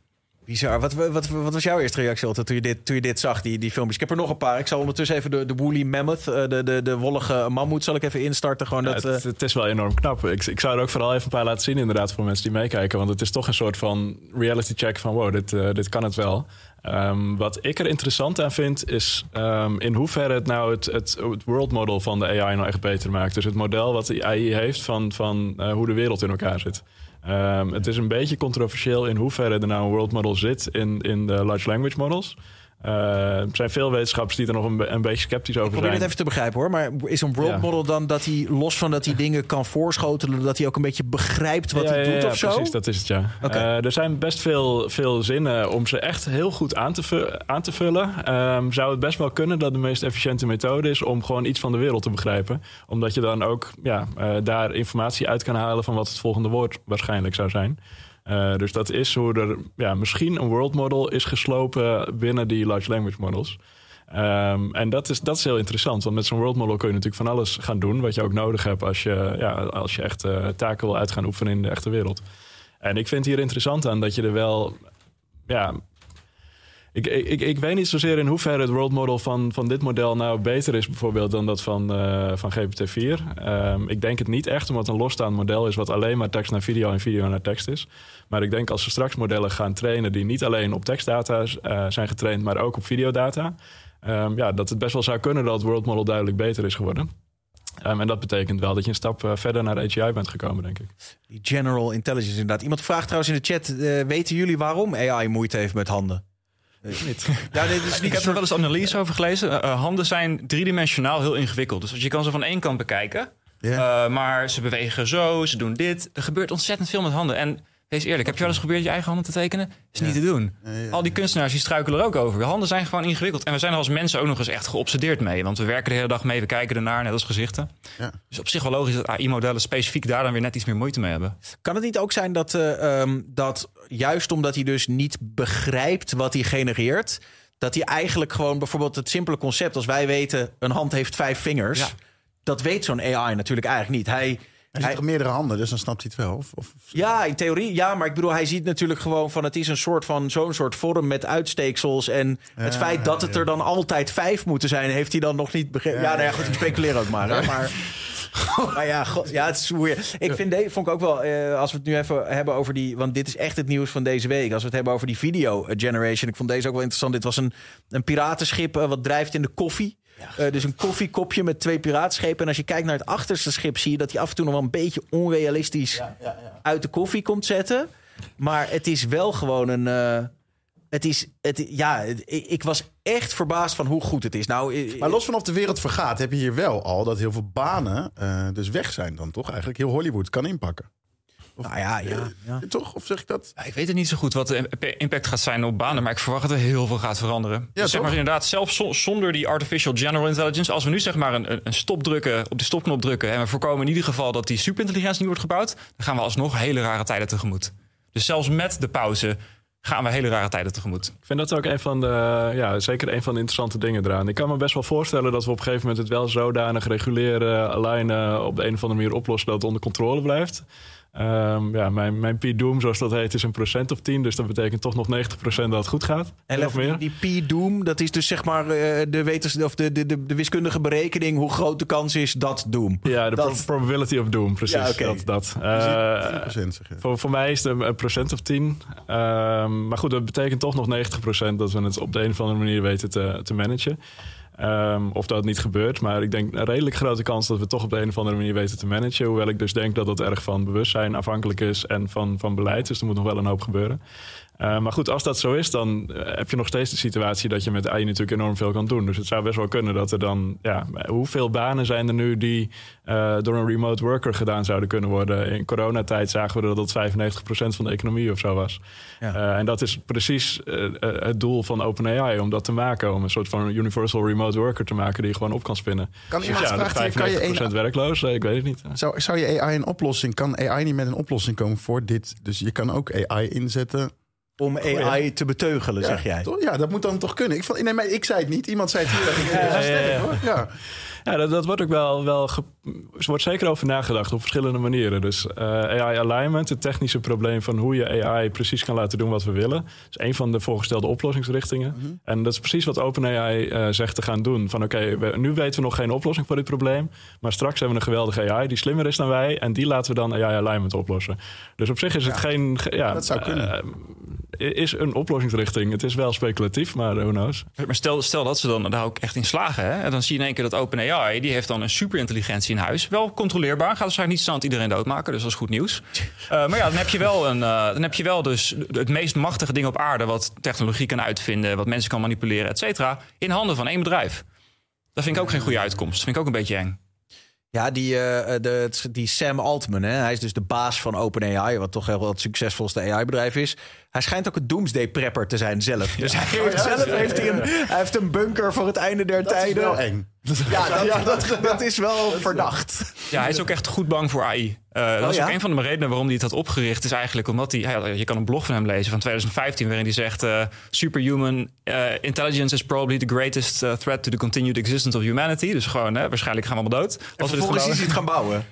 Bizar. Wat, wat, wat was jouw eerste reactie Otto, toen je dit, toen je dit zag, die, die filmpjes? Ik heb er nog een paar. Ik zal ondertussen even de, de woolly mammoth, eh, de, de, de wollige mammoet, zal ik even instarten. Gewoon Ja, dat, het, eh, het is wel enorm knap. Ik, ik zou er ook vooral even een paar laten zien, inderdaad, voor mensen die meekijken. Want het is toch een soort van reality check van wow, dit, eh, dit kan het wel. Ehm, wat ik er interessant aan vind, is ehm, in hoeverre het nou het, het, het world model van de AI nou echt beter maakt. Dus het model wat de AI heeft van, van hoe de wereld in elkaar zit. Ehm, het is een beetje controversieel in hoeverre er nou een world model zit in, in de large language models. Eh, er zijn veel wetenschappers die er nog een, be- een beetje sceptisch over ik probeer zijn. het even te begrijpen hoor. Maar is een world Ja. model dan dat hij los van dat hij dingen kan voorschotelen, dat hij ook een beetje begrijpt wat ja, hij doet ja, of zo? Precies, dat is het ja. Oké. Eh, er zijn best veel, veel zinnen om ze echt heel goed aan te, aan te vullen. Ehm, zou het best wel kunnen dat de meest efficiënte methode is om gewoon iets van de wereld te begrijpen. Omdat je dan ook ja, eh, daar informatie uit kan halen van wat het volgende woord waarschijnlijk zou zijn. Eh, dus dat is hoe er ja, misschien een world model is geslopen binnen die large language models. Ehm, en dat is, dat is heel interessant, want met zo'n world model kun je natuurlijk van alles gaan doen, wat je ook nodig hebt als je, ja, als je echt eh, taken wil uit gaan oefenen in de echte wereld. En ik vind hier interessant aan dat je er wel, ja, ik, ik, ik, weet niet zozeer in hoeverre het world model van, van dit model nou beter is, bijvoorbeeld, dan dat van, eh, van GPT-4. Ehm, ik denk het niet echt, omdat het een losstaand model is wat alleen maar tekst naar video en video naar tekst is. Maar ik denk als we straks modellen gaan trainen die niet alleen op tekstdata eh, zijn getraind, maar ook op videodata, ehm, ja, dat het best wel zou kunnen dat het world model duidelijk beter is geworden. Ehm, en dat betekent wel dat je een stap eh, verder naar AGI bent gekomen, denk ik. Die general intelligence inderdaad. Iemand vraagt trouwens in de chat, weten jullie waarom AI moeite heeft met handen? Niet. (laughs) Ja, dit is niet Ik heb er wel eens analyse over gelezen. Eh, eh, handen zijn driedimensionaal heel ingewikkeld. Dus je kan ze van één kant bekijken. Eh, maar ze bewegen zo, ze doen dit. Er gebeurt ontzettend veel met handen. En wees eerlijk, heb je wel eens geprobeerd je eigen handen te tekenen? Is niet te doen. Al die kunstenaars die struikelen er ook over. Je handen zijn gewoon ingewikkeld. En we zijn er als mensen ook nog eens echt geobsedeerd mee. Want we werken de hele dag mee, we kijken ernaar, net als gezichten. Dus op zich wel logisch dat AI-modellen specifiek daar dan weer net iets meer moeite mee hebben. Kan het niet ook zijn dat, eh, ehm, dat juist omdat hij dus niet begrijpt wat hij genereert, dat hij eigenlijk gewoon bijvoorbeeld het simpele concept als wij weten een hand heeft vijf vingers, dat weet zo'n AI natuurlijk eigenlijk niet. Hij, Hij ziet toch meerdere handen, dus dan snapt hij het wel. Of, of, ja, in theorie, ja, maar ik bedoel, hij ziet natuurlijk gewoon van het is een soort van zo'n soort vorm met uitsteeksels en het Ja, feit dat het er dan altijd vijf moeten zijn, heeft hij dan nog niet begrepen. Ja, nou ja, goed, ik speculeer ook maar. Maar (laughs) (laughs) maar ja, god, ja, het is weird. Ik vind vond ik ook wel, eh, als we het nu even hebben over die, want dit is echt het nieuws van deze week. Als we het hebben over die video eh, generation, ik vond deze ook wel interessant. Dit was een, een piratenschip eh, wat drijft in de koffie. Dus een koffiekopje met twee piraatschepen. En als je kijkt naar het achterste schip, zie je dat hij af en toe nog wel een beetje onrealistisch uit de koffie komt zetten. Maar het is wel gewoon een. Het is, het, ja, het- ik, was echt verbaasd van hoe goed het is. Nou, eh, Maar los van of de wereld vergaat, heb je hier wel al dat heel veel banen eh, dus weg zijn dan toch? Eigenlijk heel Hollywood kan inpakken. Of, nou ja, ja, ja. Toch? Of zeg ik dat? Ja, ik weet het niet zo goed wat de imp- impact gaat zijn op banen, maar ik verwacht dat er heel veel gaat veranderen. dus zeg maar inderdaad, zelfs zo- zonder die artificial general intelligence, als we nu zeg maar een, een- een stop drukken, op die stopknop drukken en we voorkomen in ieder geval dat die superintelligentie niet wordt gebouwd, dan gaan we alsnog hele rare tijden tegemoet. Dus zelfs met de pauze gaan we hele rare tijden tegemoet. Ik vind dat ook een van de, ja, zeker een van de interessante dingen eraan. Ik kan me best wel voorstellen dat we op een gegeven moment het wel zodanig reguleren, alignen, op de een of andere manier oplossen dat het onder controle blijft. Um, ja, mijn, mijn P-Doom, zoals dat heet, is een procent of 10. Dus dat betekent toch nog 90% dat het goed gaat. En of meer. die P-Doom, dat is dus zeg maar uh, de, wetens of de, de, de, de, wiskundige berekening... hoe groot de kans is dat Doom. Ja, de dat... probability of Doom, precies. Ja, okay. dat, dat. Uh, voor, voor mij is het een procent of 10. Uh, maar goed, dat betekent toch nog 90% dat we het op de een of andere manier weten te, te managen. Um, of dat niet gebeurt. Maar ik denk een redelijk grote kans dat we toch op de een of andere manier weten te managen. Hoewel ik dus denk dat het erg van bewustzijn afhankelijk is en van, van beleid. Dus er moet nog wel een hoop gebeuren. Uh, maar goed, als dat zo is, dan eh, heb je nog steeds de situatie dat je met AI natuurlijk enorm veel kan doen. Dus het zou best wel kunnen dat er dan, ja, hoeveel banen zijn er nu die uh, door een remote worker gedaan zouden kunnen worden? In coronatijd zagen we dat dat 95% van de economie of zo was. Ja. en dat is precies het doel van OpenAI, om dat te maken, om een soort van universal remote worker te maken die je gewoon op kan spinnen. Kan dus iemand ja, vragen, kan je een... werkloos? Ik weet het niet. Zou, zou je AI een oplossing, kan AI niet met een oplossing komen voor dit? Dus je kan ook AI inzetten om AI te beteugelen, zeg jij. Ja, dat moet dan toch kunnen. Ik, vond, nee, maar ik zei het niet. Iemand zei het hier. ja, ja, ja, ja. ja. Ja, dat, dat, wordt ook wel, wel er wordt zeker over nagedacht op verschillende manieren. Dus uh, AI alignment, het technische probleem van hoe je AI precies kan laten doen wat we willen, is een van de voorgestelde oplossingsrichtingen. Mhm. En dat is precies wat OpenAI uh, zegt te gaan doen. Van oké, nu weten we nog geen oplossing voor dit probleem, maar straks hebben we een geweldige AI die slimmer is dan wij en die laten we dan AI alignment oplossen. Dus op zich is het geen, ja, dat zou kunnen. Uh, is een oplossingsrichting. Het is wel speculatief, maar who knows. Maar stel, stel dat ze dan daar ook echt in slagen. Hè? En dan zie je in één keer dat OpenAI... die heeft dan een superintelligentie in huis. Wel controleerbaar. Gaat waarschijnlijk niet stand iedereen doodmaken. Dus dat is goed nieuws. Uh, (laughs) maar ja, dan heb je wel, een, uh, dan heb je wel dus het meest machtige ding op aarde... wat technologie kan uitvinden, wat mensen kan manipuleren, et cetera... in handen van één bedrijf. Dat vind ik ook geen goede uitkomst. Dat vind ik ook een beetje eng. Ja, die, uh, de, die Sam Altman, hè? hij is dus de baas van OpenAI, wat toch heel het succesvolste AI-bedrijf is. Hij schijnt ook een doomsday prepper te zijn zelf. Dus hij heeft oh, zelf heeft hij, een, hij heeft een bunker voor het einde der dat tijden. Is wel eng. Ja, dat, ja, dat, dat is wel verdacht. Ja, hij is ook echt goed bang voor AI. Uh, dat is ook een van de redenen waarom hij het had opgericht. Is eigenlijk omdat hij, je kan een blog van hem lezen van 2015, waarin hij zegt: uh, Superhuman uh, intelligence is probably the greatest threat to the continued existence of humanity. Dus gewoon, waarschijnlijk gaan we allemaal dood. Als en vervolgens is hij het gaan bouwen.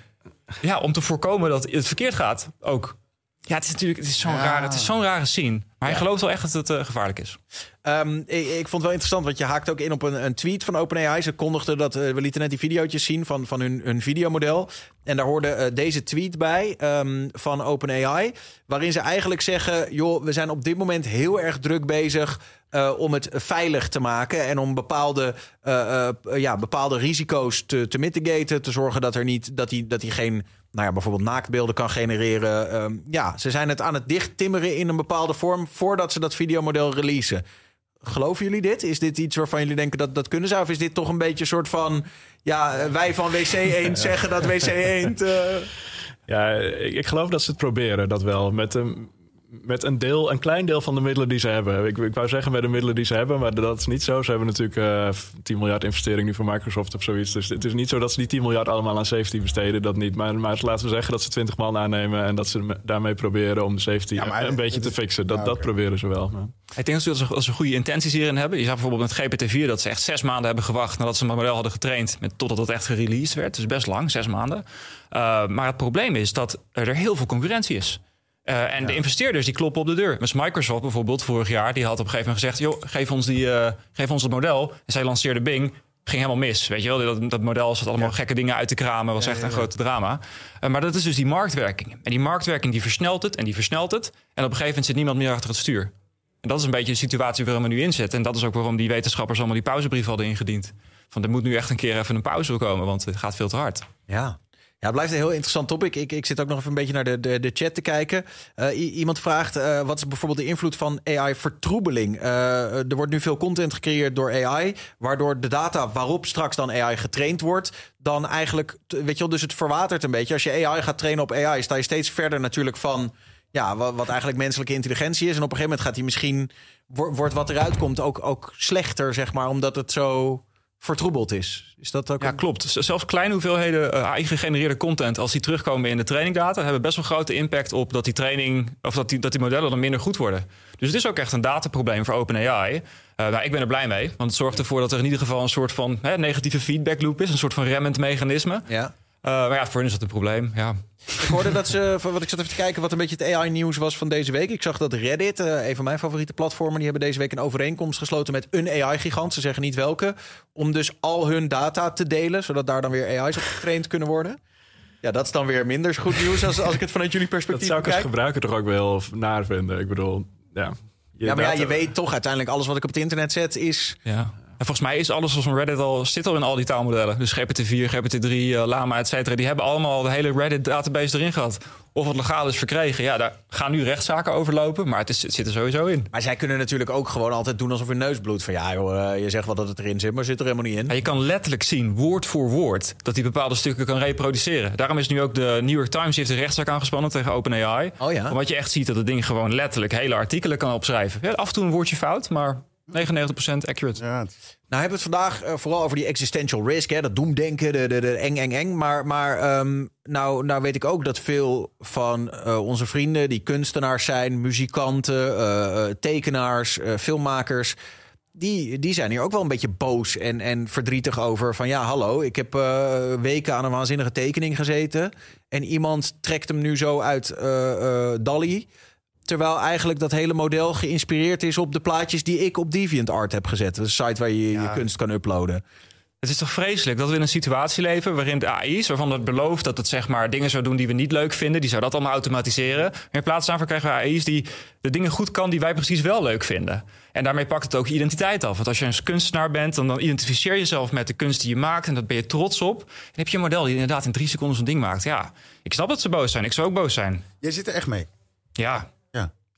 Ja, om te voorkomen dat het verkeerd gaat ook. Ja, het is natuurlijk het is zo'n rare, het is zo'n rare scene. Maar hij gelooft wel echt dat het uh, gevaarlijk is. Um, ik, ik, vond het wel interessant, want je haakt ook in op een, een tweet van OpenAI. Ze kondigden dat, uh, we lieten net die video's zien van, van hun, hun videomodel. En daar hoorde uh, deze tweet bij um, van OpenAI. Waarin ze eigenlijk zeggen, joh, we zijn op dit moment heel erg druk bezig... om het veilig te maken en om bepaalde, ja, bepaalde risico's te, te mitigaten. Te zorgen dat, er niet, dat, die, dat die geen nou ja, bijvoorbeeld naaktbeelden kan genereren. Um, ja, ze zijn het aan het dichttimmeren in een bepaalde vorm voordat ze dat videomodel releasen. Geloven jullie dit? Is dit iets waarvan jullie denken dat dat kunnen zou? Of is dit toch een beetje een soort van... Ja, wij van WC Eend zeggen dat WC Eend... Uh... Ja, ik, ik, geloof dat ze het proberen, dat wel. Met een, met een deel, een klein deel van de middelen die ze hebben. Ik, ik wou zeggen met de middelen die ze hebben, maar dat is niet zo. Ze hebben natuurlijk uh, eh, 10 miljard investering nu voor Microsoft of zoiets. Dus het is niet zo dat ze die 10 miljard allemaal aan safety besteden. Dat niet. Maar, maar laten we zeggen dat ze 20 man aannemen en dat ze daarmee proberen om de safety een beetje te fixen. Dat, dat proberen ze wel. Maar. Ik denk dat ze, dat ze goede intenties hierin hebben. Je zag bijvoorbeeld met GPT-4 dat ze echt zes maanden hebben gewacht nadat ze een model hadden getraind. Met, totdat het echt gereleased werd. Dus best lang, zes maanden. Uh, maar het probleem is dat er heel veel concurrentie is. Uh, en de investeerders die kloppen op de deur. Dus Microsoft bijvoorbeeld vorig jaar, die had op een gegeven moment gezegd: joh, geef ons, die, uh, geef ons het model. En zij lanceerde Bing. Ging helemaal mis. Weet je wel, dat, dat model zat allemaal gekke dingen uit te kramen. Was echt een grote drama. Uh, maar dat is dus die marktwerking. En die marktwerking die versnelt het en die versnelt het. En op een gegeven moment zit niemand meer achter het stuur. En dat is een beetje de situatie waarin we nu inzetten. En dat is ook waarom die wetenschappers allemaal die pauzebrief hadden ingediend. Van er moet nu echt een keer even een pauze komen, want het gaat veel te hard. Ja, ja, het blijft een heel interessant topic. Ik, ik zit ook nog even een beetje naar de, de, de chat te kijken. Uh, iemand vraagt, uh, wat is bijvoorbeeld de invloed van AI-vertroebeling? Uh, er wordt nu veel content gecreëerd door AI... waardoor de data waarop straks dan AI getraind wordt... dan eigenlijk, weet je wel, dus het verwatert een beetje. Als je AI gaat trainen op AI, sta je steeds verder natuurlijk van... Ja, wat, wat eigenlijk menselijke intelligentie is. En op een gegeven moment gaat hij misschien... wordt wat eruit komt ook, ook slechter, zeg maar... omdat het zo vertroebeld is. Is dat ook? Ja, klopt. Zelfs kleine hoeveelheden uh, AI-gegenereerde content, als die terugkomen in de trainingdata, hebben best wel grote impact op dat die training of dat die, dat die modellen dan minder goed worden. Dus het is ook echt een dataprobleem voor OpenAI. Uh, nou, ik ben er blij mee, want het zorgt ervoor dat er in ieder geval een soort van hè, negatieve feedback loop is, een soort van remmend mechanisme. Ja. Uh, maar ja, voor hen is dat een probleem. Ja. Ik hoorde dat ze, (laughs) wat ik zat even te kijken, wat een beetje het AI-nieuws was van deze week. Ik zag dat Reddit, uh, een van mijn favoriete platformen, die hebben deze week een overeenkomst gesloten met een AI-gigant. Ze zeggen niet welke, om dus al hun data te delen, zodat daar dan weer AI's op getraind kunnen worden. Ja, dat is dan weer minder goed nieuws als, als ik het vanuit jullie perspectief Dat zou ik als gebruiker toch ook wel naar vinden. Ik bedoel, ja. Je Ja, maar ja, je weet toch uiteindelijk alles wat ik op het internet zet is... Ja. En volgens mij is alles van Reddit al, zit al in al die taalmodellen. Dus GPT-4, GPT-3, eh, Lama, et cetera. Die hebben allemaal de hele Reddit-database erin gehad. Of het legaal is verkregen. Ja, daar gaan nu rechtszaken over lopen. Maar het, is, het zit er sowieso in. Maar zij kunnen natuurlijk ook gewoon altijd doen alsof hun neus bloedt. Van ja, joh, eh, je zegt wel dat het erin zit, maar zit er helemaal niet in. Ja, je kan letterlijk zien, woord voor woord, dat hij bepaalde stukken kan reproduceren. Daarom is nu ook de New York Times heeft een rechtszaak aangespannen tegen OpenAI. Oh ja? Omdat je echt ziet dat het ding gewoon letterlijk hele artikelen kan opschrijven. Ja, af en toe een woordje fout, maar 99% accurate. Ja, Nou hebben we het vandaag eh, vooral over die existential risk, hè, dat doemdenken, de, de, de eng, eng, eng. Maar, maar ehm, nou, nou weet ik ook dat veel van eh, onze vrienden die kunstenaars zijn, muzikanten, eh, tekenaars, eh, filmmakers. Die, die zijn hier ook wel een beetje boos en, en verdrietig over. Van ja, hallo, ik heb eh, weken aan een waanzinnige tekening gezeten. En iemand trekt hem nu zo uit eh eh Dali. Terwijl eigenlijk dat hele model geïnspireerd is op de plaatjes die ik op DeviantArt heb gezet. Een site waar je je kunst kan uploaden. Het is toch vreselijk dat we in een situatie leven waarin de AI's, waarvan het belooft dat het zeg maar dingen zou doen die we niet leuk vinden, die zou dat allemaal automatiseren. Maar in plaats daarvan krijgen we AI's die de dingen goed kan die wij precies wel leuk vinden. En daarmee pakt het ook je identiteit af. Want als je een kunstenaar bent, dan, dan identificeer je jezelf met de kunst die je maakt en dat ben je trots op. En dan heb je een model die inderdaad in drie seconden zo'n ding maakt. Ja, ik snap dat ze boos zijn. Ik zou ook boos zijn. Jij zit er echt mee. Ja.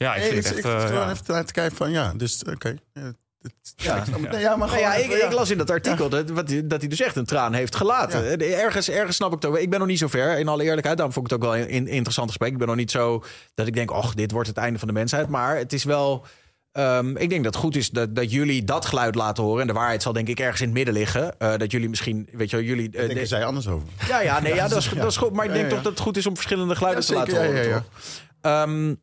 Ja. Ik Nee, vind het ik, echt... ik eh, ja. even naar te kijken van ja, dus oké. Ja, Ja, maar Nou ja, ik, ik las in dat artikel dat, wat, dat hij dus echt een traan heeft gelaten. Eh, Ergens, ergens snap ik het ook. Ik ben nog niet zo ver, in alle eerlijkheid. Daarom vond ik het ook wel een in- interessant gesprek. Ik ben nog niet zo dat ik denk, och, dit wordt het einde van de mensheid. Maar het is wel... ehm, ik denk dat het goed is dat, dat jullie dat geluid laten horen. En de waarheid zal denk ik ergens in het midden liggen. Eh, dat jullie misschien, weet je wel, jullie... eh, denken de- zij anders over. Ja, ja, nee, ja, dat, is, Ja. dat is goed. Maar ik denk ja, toch dat het goed is om verschillende geluiden Ja, te laten horen. ja, ja, ja. toch? Ehm,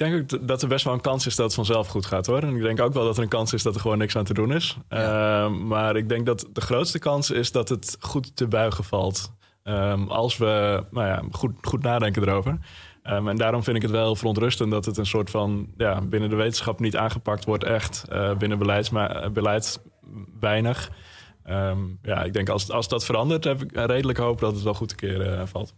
denk ook d- dat er best wel een kans is dat het vanzelf goed gaat hoor. En ik denk ook wel dat er een kans is dat er gewoon niks aan te doen is. Ehm, maar ik denk dat de grootste kans is dat het goed te buigen valt. Ehm, als we nou ja, goed, goed nadenken erover. Ehm, en daarom vind ik het wel verontrustend dat het een soort van ja, binnen de wetenschap niet aangepakt wordt, echt. Eh, binnen beleids, maar, eh, beleid weinig. Ja, ik denk als, als dat verandert, heb ik redelijk hoop dat het wel goed te keren eh, valt.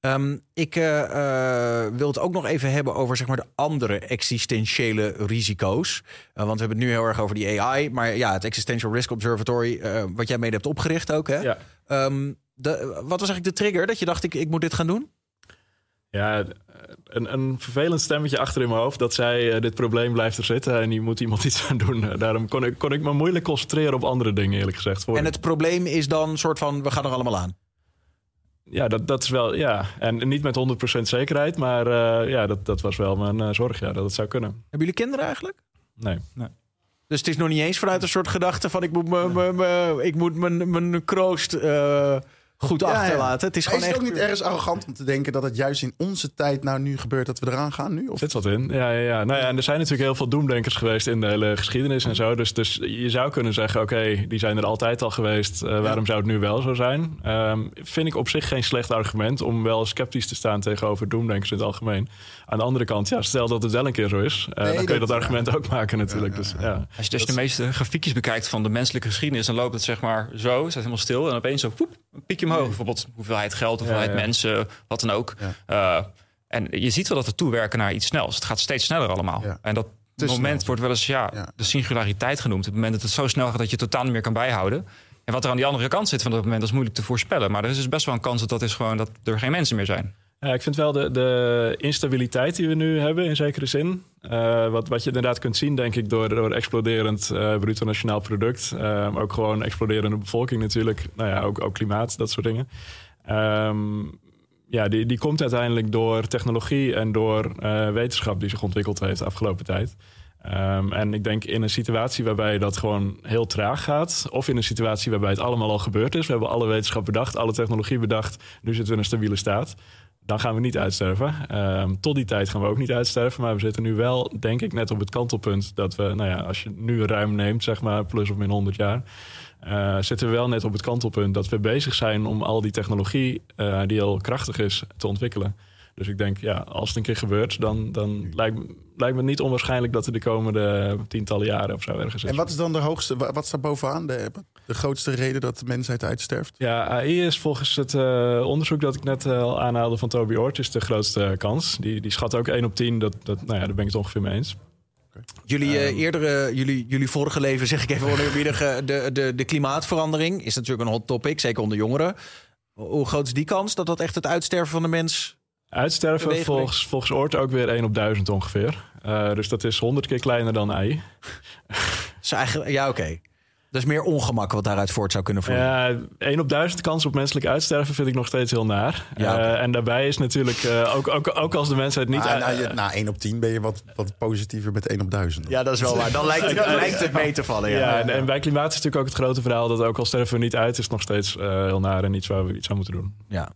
Ehm, ik eh, wil het ook nog even hebben over zeg maar, de andere existentiële risico's. Eh, want we hebben het nu heel erg over die AI. Maar ja, het Existential Risk Observatory, wat jij mede hebt opgericht ook. Hè? Ja. Ehm, de, wat was eigenlijk de trigger dat je dacht, ik, ik moet dit gaan doen? Ja, een, een vervelend stemmetje achter in mijn hoofd dat zei: dit probleem blijft er zitten en hier moet iemand iets aan doen. Daarom kon ik, kon ik me moeilijk concentreren op andere dingen, eerlijk gezegd. Voor- En het probleem is dan een soort van, we gaan er allemaal aan. Ja, dat, dat is wel, ja. En niet met 100% zekerheid, maar eh, ja, dat, dat was wel mijn eh, zorg, ja, dat het zou kunnen. Hebben jullie kinderen eigenlijk? Nee. nee. Dus het is nog niet eens vanuit een soort gedachte van, ik moet me- me- me- ik moet mijn, mijn kroost eh, goed Ja, ja. achterlaten. Het is Maar gewoon is het echt... ook niet ergens arrogant om te denken dat het juist in onze tijd nou nu gebeurt dat we eraan gaan nu? Of? Zit wat in. Ja, ja, ja. Nou ja, en er zijn natuurlijk heel veel doemdenkers geweest in de hele geschiedenis en zo. Dus, dus je zou kunnen zeggen, oké, die zijn er altijd al geweest. Eh, waarom zou het nu wel zo zijn? Ehm, vind ik op zich geen slecht argument om wel sceptisch te staan tegenover doemdenkers in het algemeen. Aan de andere kant, ja, stel dat het wel een keer zo is. eh, Nee, dan kun je dat- dat argument ook maken natuurlijk. Dus, ja. Als je dus de meeste grafiekjes bekijkt van de menselijke geschiedenis, dan loopt het zeg maar zo, staat helemaal stil en opeens zo, poep, een piekje omhoog. Bijvoorbeeld hoeveelheid geld, hoeveelheid Ja, ja. mensen, wat dan ook. Eh, en je ziet wel dat we toewerken naar iets snels. Het gaat steeds sneller allemaal. En dat moment snel. wordt wel eens ja, de singulariteit genoemd. Het moment dat het zo snel gaat dat je het totaal niet meer kan bijhouden. En wat er aan die andere kant zit van dat moment, dat is moeilijk te voorspellen. Maar er is dus best wel een kans dat dat is gewoon dat er geen mensen meer zijn. Ja, ik vind wel de, de instabiliteit die we nu hebben, in zekere zin. eh, wat, wat je inderdaad kunt zien, denk ik, door, door exploderend eh bruto nationaal product. eh, maar ook gewoon exploderende bevolking natuurlijk. Nou ja, ook, ook klimaat, dat soort dingen. Ehm, ja, die, die komt uiteindelijk door technologie en door eh, wetenschap die zich ontwikkeld heeft de afgelopen tijd. Ehm, en ik denk in een situatie waarbij dat gewoon heel traag gaat, of in een situatie waarbij het allemaal al gebeurd is, we hebben alle wetenschap bedacht, alle technologie bedacht, nu zitten we in een stabiele staat. Dan gaan we niet uitsterven. Ehm, tot die tijd gaan we ook niet uitsterven. Maar we zitten nu wel, denk ik, net op het kantelpunt dat we, nou ja, als je nu ruim neemt, zeg maar, plus of min 100 jaar. Uh, zitten we wel net op het kantelpunt dat we bezig zijn om al die technologie uh, die al krachtig is te ontwikkelen. Dus ik denk, ja, als het een keer gebeurt, dan, dan lijkt, lijkt me niet onwaarschijnlijk dat er de komende tientallen jaren of zo ergens is. En wat is dan de hoogste, wat staat bovenaan? De, de grootste reden dat de mensheid uitsterft? Ja, AI is volgens het uh, onderzoek dat ik net uh, al aanhaalde van Toby Oort, is de grootste kans. Die, die schat ook 1 op 10. Dat, dat, nou ja, daar ben ik het ongeveer mee eens. Jullie uh, eerdere, jullie, jullie vorige leven, zeg ik even oneerbiedig, de, de, de klimaatverandering is natuurlijk een hot topic, zeker onder jongeren. Hoe groot is die kans dat dat echt het uitsterven van de mens Uitsterven volgens, volgens Oort ook weer 1 op 1000 ongeveer. Uh, dus dat is 100 keer kleiner dan AI. eigenlijk, ja, oké. Okay. Dus meer ongemak wat daaruit voort zou kunnen vloeien. Ja, 1 op 1000 kans op menselijk uitsterven vind ik nog steeds heel naar. Ja, okay. uh, en daarbij is natuurlijk, uh, ook, ook, ook als de mensheid niet... Maar, na, na 1 op 10 ben je wat, wat positiever met 1 op 1000. Ja, dat is wel waar. Dan lijkt het, (laughs) lijkt het mee te vallen. Ja, ja en, en, bij klimaat is natuurlijk ook het grote verhaal... dat ook al sterven we niet uit, is het nog steeds heel naar... en iets waar we iets aan moeten doen. Ja.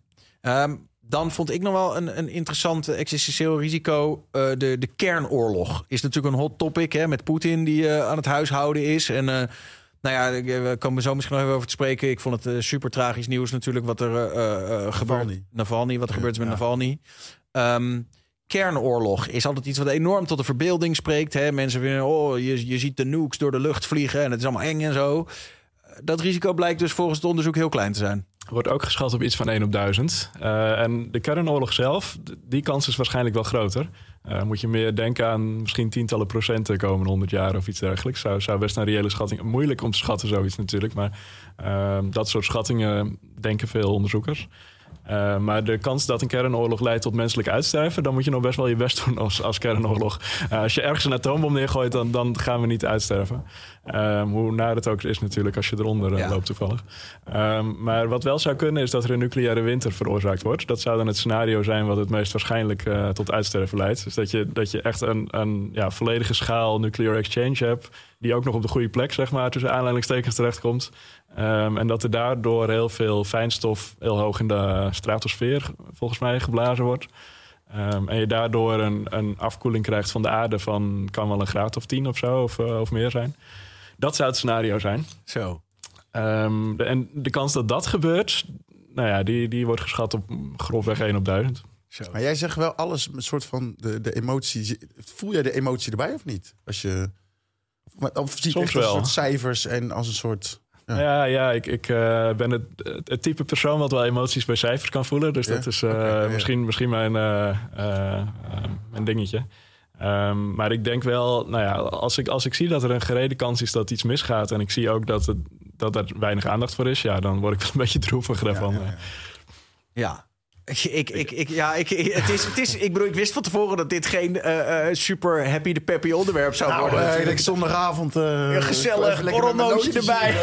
Um, dan vond ik nog wel een, een interessant existentieel risico. Uh, de, de kernoorlog is natuurlijk een hot topic hè, met Poetin die uh, aan het huishouden is. En uh, nou ja, we komen zo misschien nog even over te spreken. Ik vond het super tragisch nieuws natuurlijk wat er gebeurt. Navalny, wat er gebeurt met ja. Navalny. Um, kernoorlog is altijd iets wat enorm tot de verbeelding spreekt. Hè? Mensen vinden, oh, je, je ziet de nukes door de lucht vliegen en het is allemaal eng en zo. Dat risico blijkt dus volgens het onderzoek heel klein te zijn. Wordt ook geschat op iets van 1 op 1000. Uh, en de kernoorlog zelf, die kans is waarschijnlijk wel groter. Uh, moet je meer denken aan misschien tientallen procenten komende 100 jaar of iets dergelijks. Zou, zou best een reële schatting. Moeilijk om te schatten, zoiets natuurlijk. Maar uh, dat soort schattingen denken veel onderzoekers. Uh, maar de kans dat een kernoorlog leidt tot menselijk uitsterven, dan moet je nog best wel je best doen als, als kernoorlog. Uh, als je ergens een atoombom neergooit, dan, dan gaan we niet uitsterven. Um, hoe naar het ook is natuurlijk als je eronder ja. loopt toevallig. Um, maar wat wel zou kunnen is dat er een nucleaire winter veroorzaakt wordt. Dat zou dan het scenario zijn wat het meest waarschijnlijk uh, tot uitsterven leidt. Dus dat je, dat je echt een, een ja, volledige schaal nuclear exchange hebt, die ook nog op de goede plek, zeg maar, tussen aanleidingstekens terechtkomt. Um, en dat er daardoor heel veel fijnstof heel hoog in de stratosfeer, volgens mij, geblazen wordt. Um, en je daardoor een, een, afkoeling krijgt van de aarde van kan wel een graad of tien of zo, of, uh, of meer zijn. Dat zou het scenario zijn. Zo. Um, de, en de kans dat dat gebeurt, nou ja, die, die wordt geschat op grofweg 1 op 1000. Zo. Maar jij zegt wel alles, een soort van de, de emotie. Voel jij de emotie erbij of niet? Als je. Of zie je echt wel. een soort cijfers en als een soort. Ja, ja, ja ik, ik uh, ben het, het, type persoon wat wel emoties bij cijfers kan voelen. Dus ja? dat is uh, okay, ja, misschien, misschien mijn, uh, mijn dingetje. Um, maar ik denk wel, nou ja, als ik, als ik zie dat er een gereden kans is dat iets misgaat... en ik zie ook dat, het, dat er weinig aandacht voor is... ja, dan word ik wel een (laughs) beetje droevig daarvan. ja. ja. Ik, ik, ik, ja, ik, het is, het is, ik bedoel, ik wist van tevoren dat dit geen uh, uh, super happy de peppy onderwerp zou nou, worden. Uh, ik zondagavond. Uh, gezellig, borrelnootje erbij.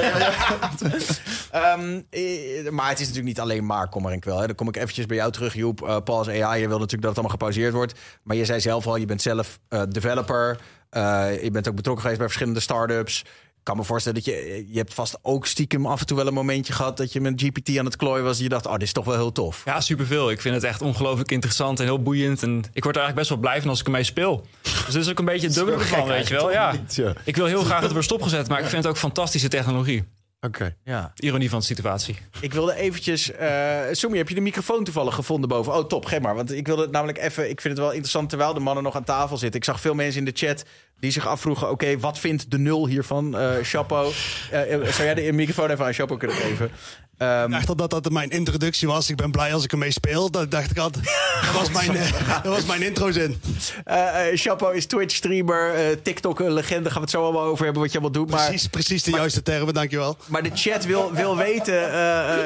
um, (laughs) maar het is natuurlijk niet alleen maar kommer en kwel. Hè. Dan kom ik eventjes bij jou terug, Joep. Uh, Paul als AI, je wil natuurlijk dat het allemaal gepauzeerd wordt. Maar je zei zelf al, je bent zelf developer. je bent ook betrokken geweest bij verschillende start-ups kan me voorstellen dat je... Je hebt vast ook stiekem af en toe wel een momentje gehad... dat je met GPT aan het klooien was en je dacht... oh, dit is toch wel heel tof. Ja, superveel. Ik vind het echt ongelooflijk interessant en heel boeiend. En ik word er eigenlijk best wel blij van als ik ermee speel. Dus dat is ook een beetje het dubbele van, weet je wel. Ja. Ik wil heel graag het weer stopgezet, maar ik vind het ook fantastische technologie. Oké. Okay. Ja. Ironie van de situatie. Ik wilde eventjes... Uh, Somi, heb je de microfoon toevallig gevonden boven? Oh, top, geef maar. Want ik wilde het namelijk even... Ik vind het wel interessant terwijl de mannen nog aan tafel zitten. Ik zag veel mensen in de chat die zich afvroegen... oké, okay, wat vindt de nul hiervan? Uh, Chapeau. Uh, zou jij de microfoon even aan Chapeau kunnen geven? Um, ik dacht dat dat mijn introductie was. Ik ben blij als ik ermee speel. Dat dacht ik al. (laughs) Dat was mijn, dat was mijn intro-zin. Uh, uh, Chapo is Twitch-streamer, uh, TikTok-legende. Gaan we het zo allemaal over hebben wat je allemaal doet. Precies, maar, precies de maar, juiste termen, dankjewel. Maar de chat wil, wil weten,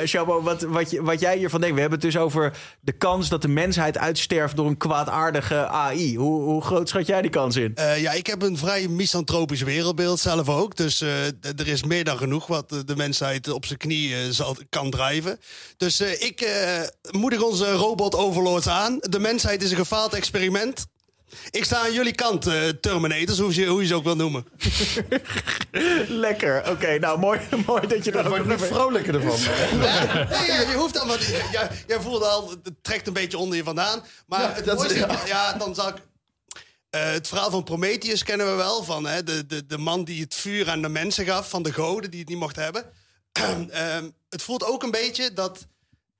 Chapo, wat, wat, je, wat jij hiervan denkt. We hebben het dus over de kans dat de mensheid uitsterft door een kwaadaardige AI. Hoe, hoe groot schat jij die kans in? ja, ik heb een vrij misantropisch wereldbeeld zelf ook. Dus er is meer dan genoeg wat de mensheid op zijn knieën zal kan drijven. Dus uh, ik uh, moedig onze robot-overlords aan. De mensheid is een gefaald experiment. Ik sta aan jullie kant, eh, Terminators, hoe je, hoe je ze ook wil noemen. (laughs) Lekker. Oké, nou mooi, (laughs) mooi dat je er ook nog vrolijker ervan. (laughs) Nee, ja, je hoeft dan wat. Ja, jij voelde al, het trekt een beetje onder je vandaan. Maar Ja, het dat mooiste, ja. dan zal ik. eh, het verhaal van Prometheus kennen we wel. Van hè, de, de, de man die het vuur aan de mensen gaf, van de goden die het niet mochten hebben. (clears throat) Ehm, het voelt ook een beetje dat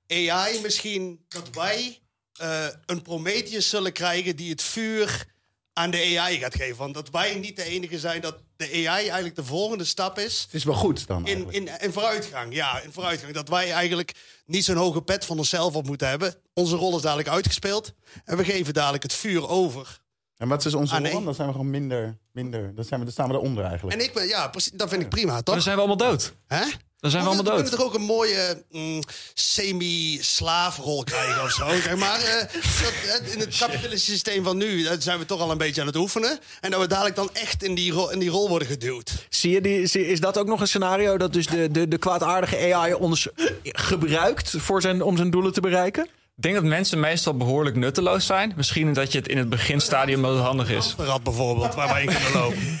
AI misschien, dat wij eh, een Prometheus zullen krijgen die het vuur aan de AI gaat geven. Want dat wij niet de enige zijn, dat de AI eigenlijk de volgende stap is. Het is wel goed dan. In, in, in vooruitgang, ja, in vooruitgang. Dat wij eigenlijk niet zo'n hoge pet van onszelf op moeten hebben. Onze rol is dadelijk uitgespeeld. En we geven dadelijk het vuur over. En wat is onze Ah, nee. rol? Dan zijn we gewoon minder. minder dan, zijn we, dan staan we eronder eigenlijk. En ik ben, ja, precies, dat vind ik prima, toch? Dan zijn we allemaal dood. Hè? Dan zijn we allemaal we dood. kunnen toch ook een mooie mm, semi-slaafrol krijgen of zo. Zeg maar eh, dat, eh, in het kapitalistische systeem van nu dat zijn we toch al een beetje aan het oefenen. En dat we dadelijk dan echt in die rol, in die rol worden geduwd. Zie je die, zie- is dat ook nog een scenario dat dus de, de, de kwaadaardige AI ons gebruikt voor zijn, om zijn doelen te bereiken? Ik denk dat mensen meestal behoorlijk nutteloos zijn. Misschien dat je het in het beginstadium wel handig is. Een rat bijvoorbeeld, waar wij in kunnen lopen. (laughs)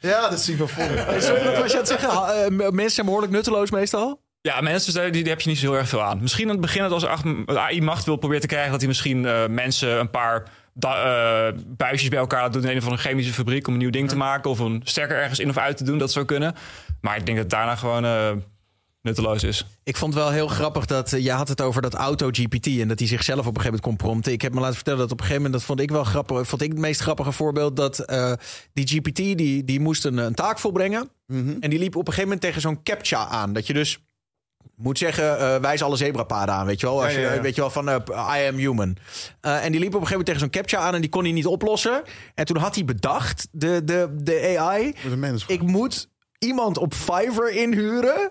Ja, dat zie ik wel voor. Sorry, wat was je aan het zeggen? Ha- eh, m- mensen zijn behoorlijk nutteloos meestal. Ja, mensen, die, die heb je niet zo heel erg veel aan. Misschien in het begin dat als ach- AI macht wil proberen te krijgen... dat hij misschien eh, mensen een paar da- eh, buisjes bij elkaar laat doen... in een of andere chemische fabriek om een nieuw ding te maken... of een sterker ergens in of uit te doen, dat zou kunnen. Maar ik denk dat daarna gewoon eh, nutteloos is. Ik vond het wel heel grappig dat eh, je had het over dat auto-GPT en dat hij zichzelf op een gegeven moment kon prompten. Ik heb me laten vertellen dat op een gegeven moment, dat vond ik wel grappig, vond ik het meest grappige voorbeeld, dat eh, die GPT die, die moest een, een taak volbrengen. En die liep op een gegeven moment tegen zo'n captcha aan. Dat je dus moet zeggen, eh wijs alle zebrapaden aan, weet je wel? Als Ja, ja, je, ja. weet je wel, van I am human. Eh, en die liep op een gegeven moment tegen zo'n captcha aan en die kon hij niet oplossen. En toen had hij bedacht, de, de, de AI, ik moet iemand op Fiverr inhuren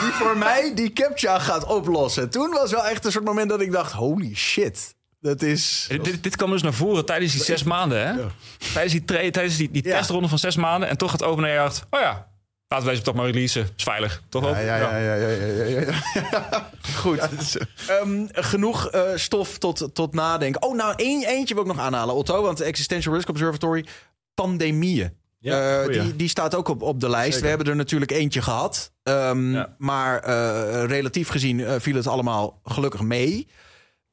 die voor (laughs) mij die captcha gaat oplossen. Toen was wel echt een soort moment dat ik dacht, holy shit. Dat is... Dit, dit, dit kwam dus naar voren tijdens die zes maanden, hè? Tijdens die, tijdens die, die testronde van zes maanden. En toch had OpenAI dacht, oh ja, laten we deze toch maar releasen. Is veilig, toch ook? Ja, ja, ja, ja, ja, ja, ja, ja. (laughs) Goed. Ehm, genoeg eh, stof tot, tot nadenken. Oh, nou, één, eentje wil ik nog aanhalen, Otto. Want de Existential Risk Observatory, pandemieën. Ja, Eh, die, die staat ook op, op de lijst. Zeker. We hebben er natuurlijk eentje gehad. Ehm, Maar eh, relatief gezien eh, viel het allemaal gelukkig mee.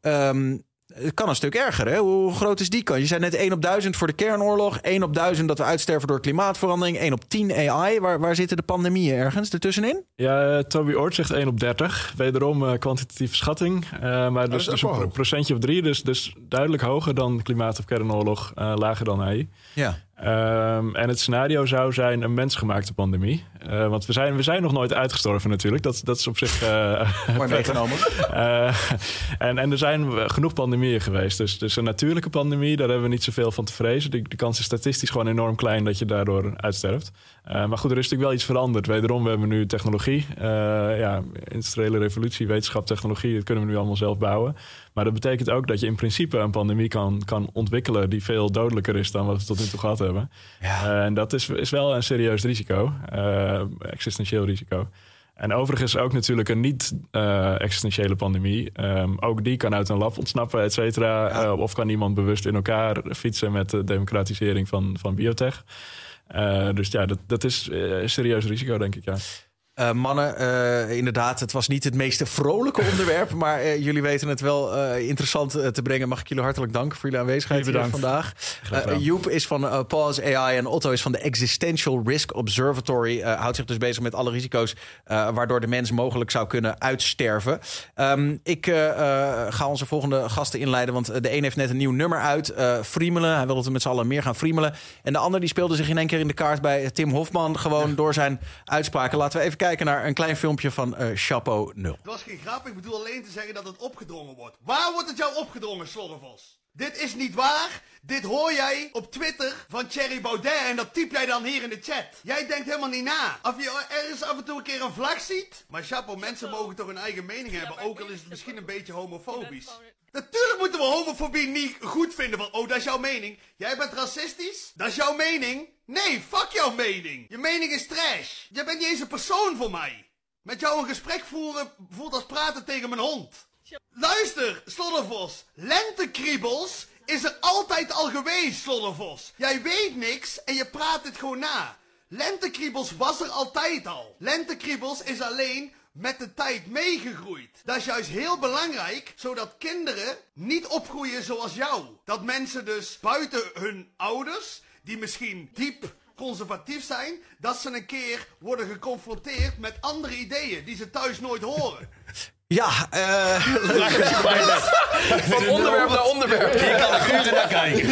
Ehm, het kan een stuk erger, hè? Hoe groot is die kans? Je zei net 1 op 1000 voor de kernoorlog. 1 op 1000 dat we uitsterven door klimaatverandering. 1 op 10 AI. Waar, waar zitten de pandemieën ergens ertussenin? Ja, Toby Oort zegt 1 op 30. Wederom kwantitatieve schatting. Maar dus, dus een procentje of drie. Dus, dus duidelijk hoger dan klimaat- of kernoorlog. lager dan AI. Ja. Ehm, en het scenario zou zijn een mensgemaakte pandemie. Eh, want we zijn, we zijn nog nooit uitgestorven natuurlijk. Dat, dat is op zich... eh, (laughs) Mooi meegenomen. (laughs) Eh, en, en er zijn genoeg pandemieën geweest. Dus, dus een natuurlijke pandemie, daar hebben we niet zoveel van te vrezen. De, de kans is statistisch gewoon enorm klein dat je daardoor uitsterft. Eh, maar goed, er is natuurlijk wel iets veranderd. Wederom, we hebben nu technologie. Eh, ja, industriële revolutie, wetenschap, technologie, dat kunnen we nu allemaal zelf bouwen. Maar dat betekent ook dat je in principe een pandemie kan, kan ontwikkelen die veel dodelijker is dan wat we tot nu toe gehad hebben. Eh, en dat is, is wel een serieus risico, existentieel risico. En overigens ook natuurlijk een niet-existentiële pandemie. Ehm, ook die kan uit een lab ontsnappen, et cetera. Of kan iemand bewust in elkaar fietsen met de democratisering van, van biotech. Eh, dus ja, dat, dat is eh, serieus risico, denk ik, ja. Eh, mannen, eh, inderdaad, het was niet het meest vrolijke (laughs) onderwerp, maar eh, jullie weten het wel interessant te brengen. Mag ik jullie hartelijk danken voor jullie aanwezigheid hier vandaag. Joep is van Pause AI en Otto is van de Existential Risk Observatory. Houdt zich dus bezig met alle risico's waardoor de mens mogelijk zou kunnen uitsterven. Ehm, ik ga onze volgende gasten inleiden, want de een heeft net een nieuw nummer uit, Friemelen. Hij wil dat we met z'n allen meer gaan friemelen. En de ander die speelde zich in één keer in de kaart bij Tim Hofman, gewoon door zijn uitspraken. Laten we even kijken naar een klein filmpje van eh Chapeau 0. Het was geen grap, ik bedoel alleen te zeggen dat het opgedrongen wordt. Waar wordt het jou opgedrongen, Sloddervos? Dit is niet waar. Dit hoor jij op Twitter van Thierry Baudet en dat typ jij dan hier in de chat. Jij denkt helemaal niet na. Of je ergens af en toe een keer een vlag ziet. Maar chapeau, mensen mogen toch hun eigen mening hebben, ook al is het misschien een beetje homofobisch. Natuurlijk moeten we homofobie niet goed vinden van, oh, dat is jouw mening. Jij bent racistisch? Dat is jouw mening? Nee, fuck jouw mening. Je mening is trash. Jij bent niet eens een persoon voor mij. Met jou een gesprek voeren voelt als praten tegen mijn hond. Luister, Sloddervos. Lentekriebels is er altijd al geweest, Sloddervos. Jij weet niks en je praat het gewoon na. Lentekriebels was er altijd al. Lentekriebels is alleen met de tijd meegegroeid. Dat is juist heel belangrijk, zodat kinderen niet opgroeien zoals jou. Dat mensen dus buiten hun ouders, die misschien diep conservatief zijn, dat ze een keer worden geconfronteerd met andere ideeën die ze thuis nooit horen. Ja, eh (laughs) Van onderwerp naar onderwerp. Hier kan ik uren naar kijken.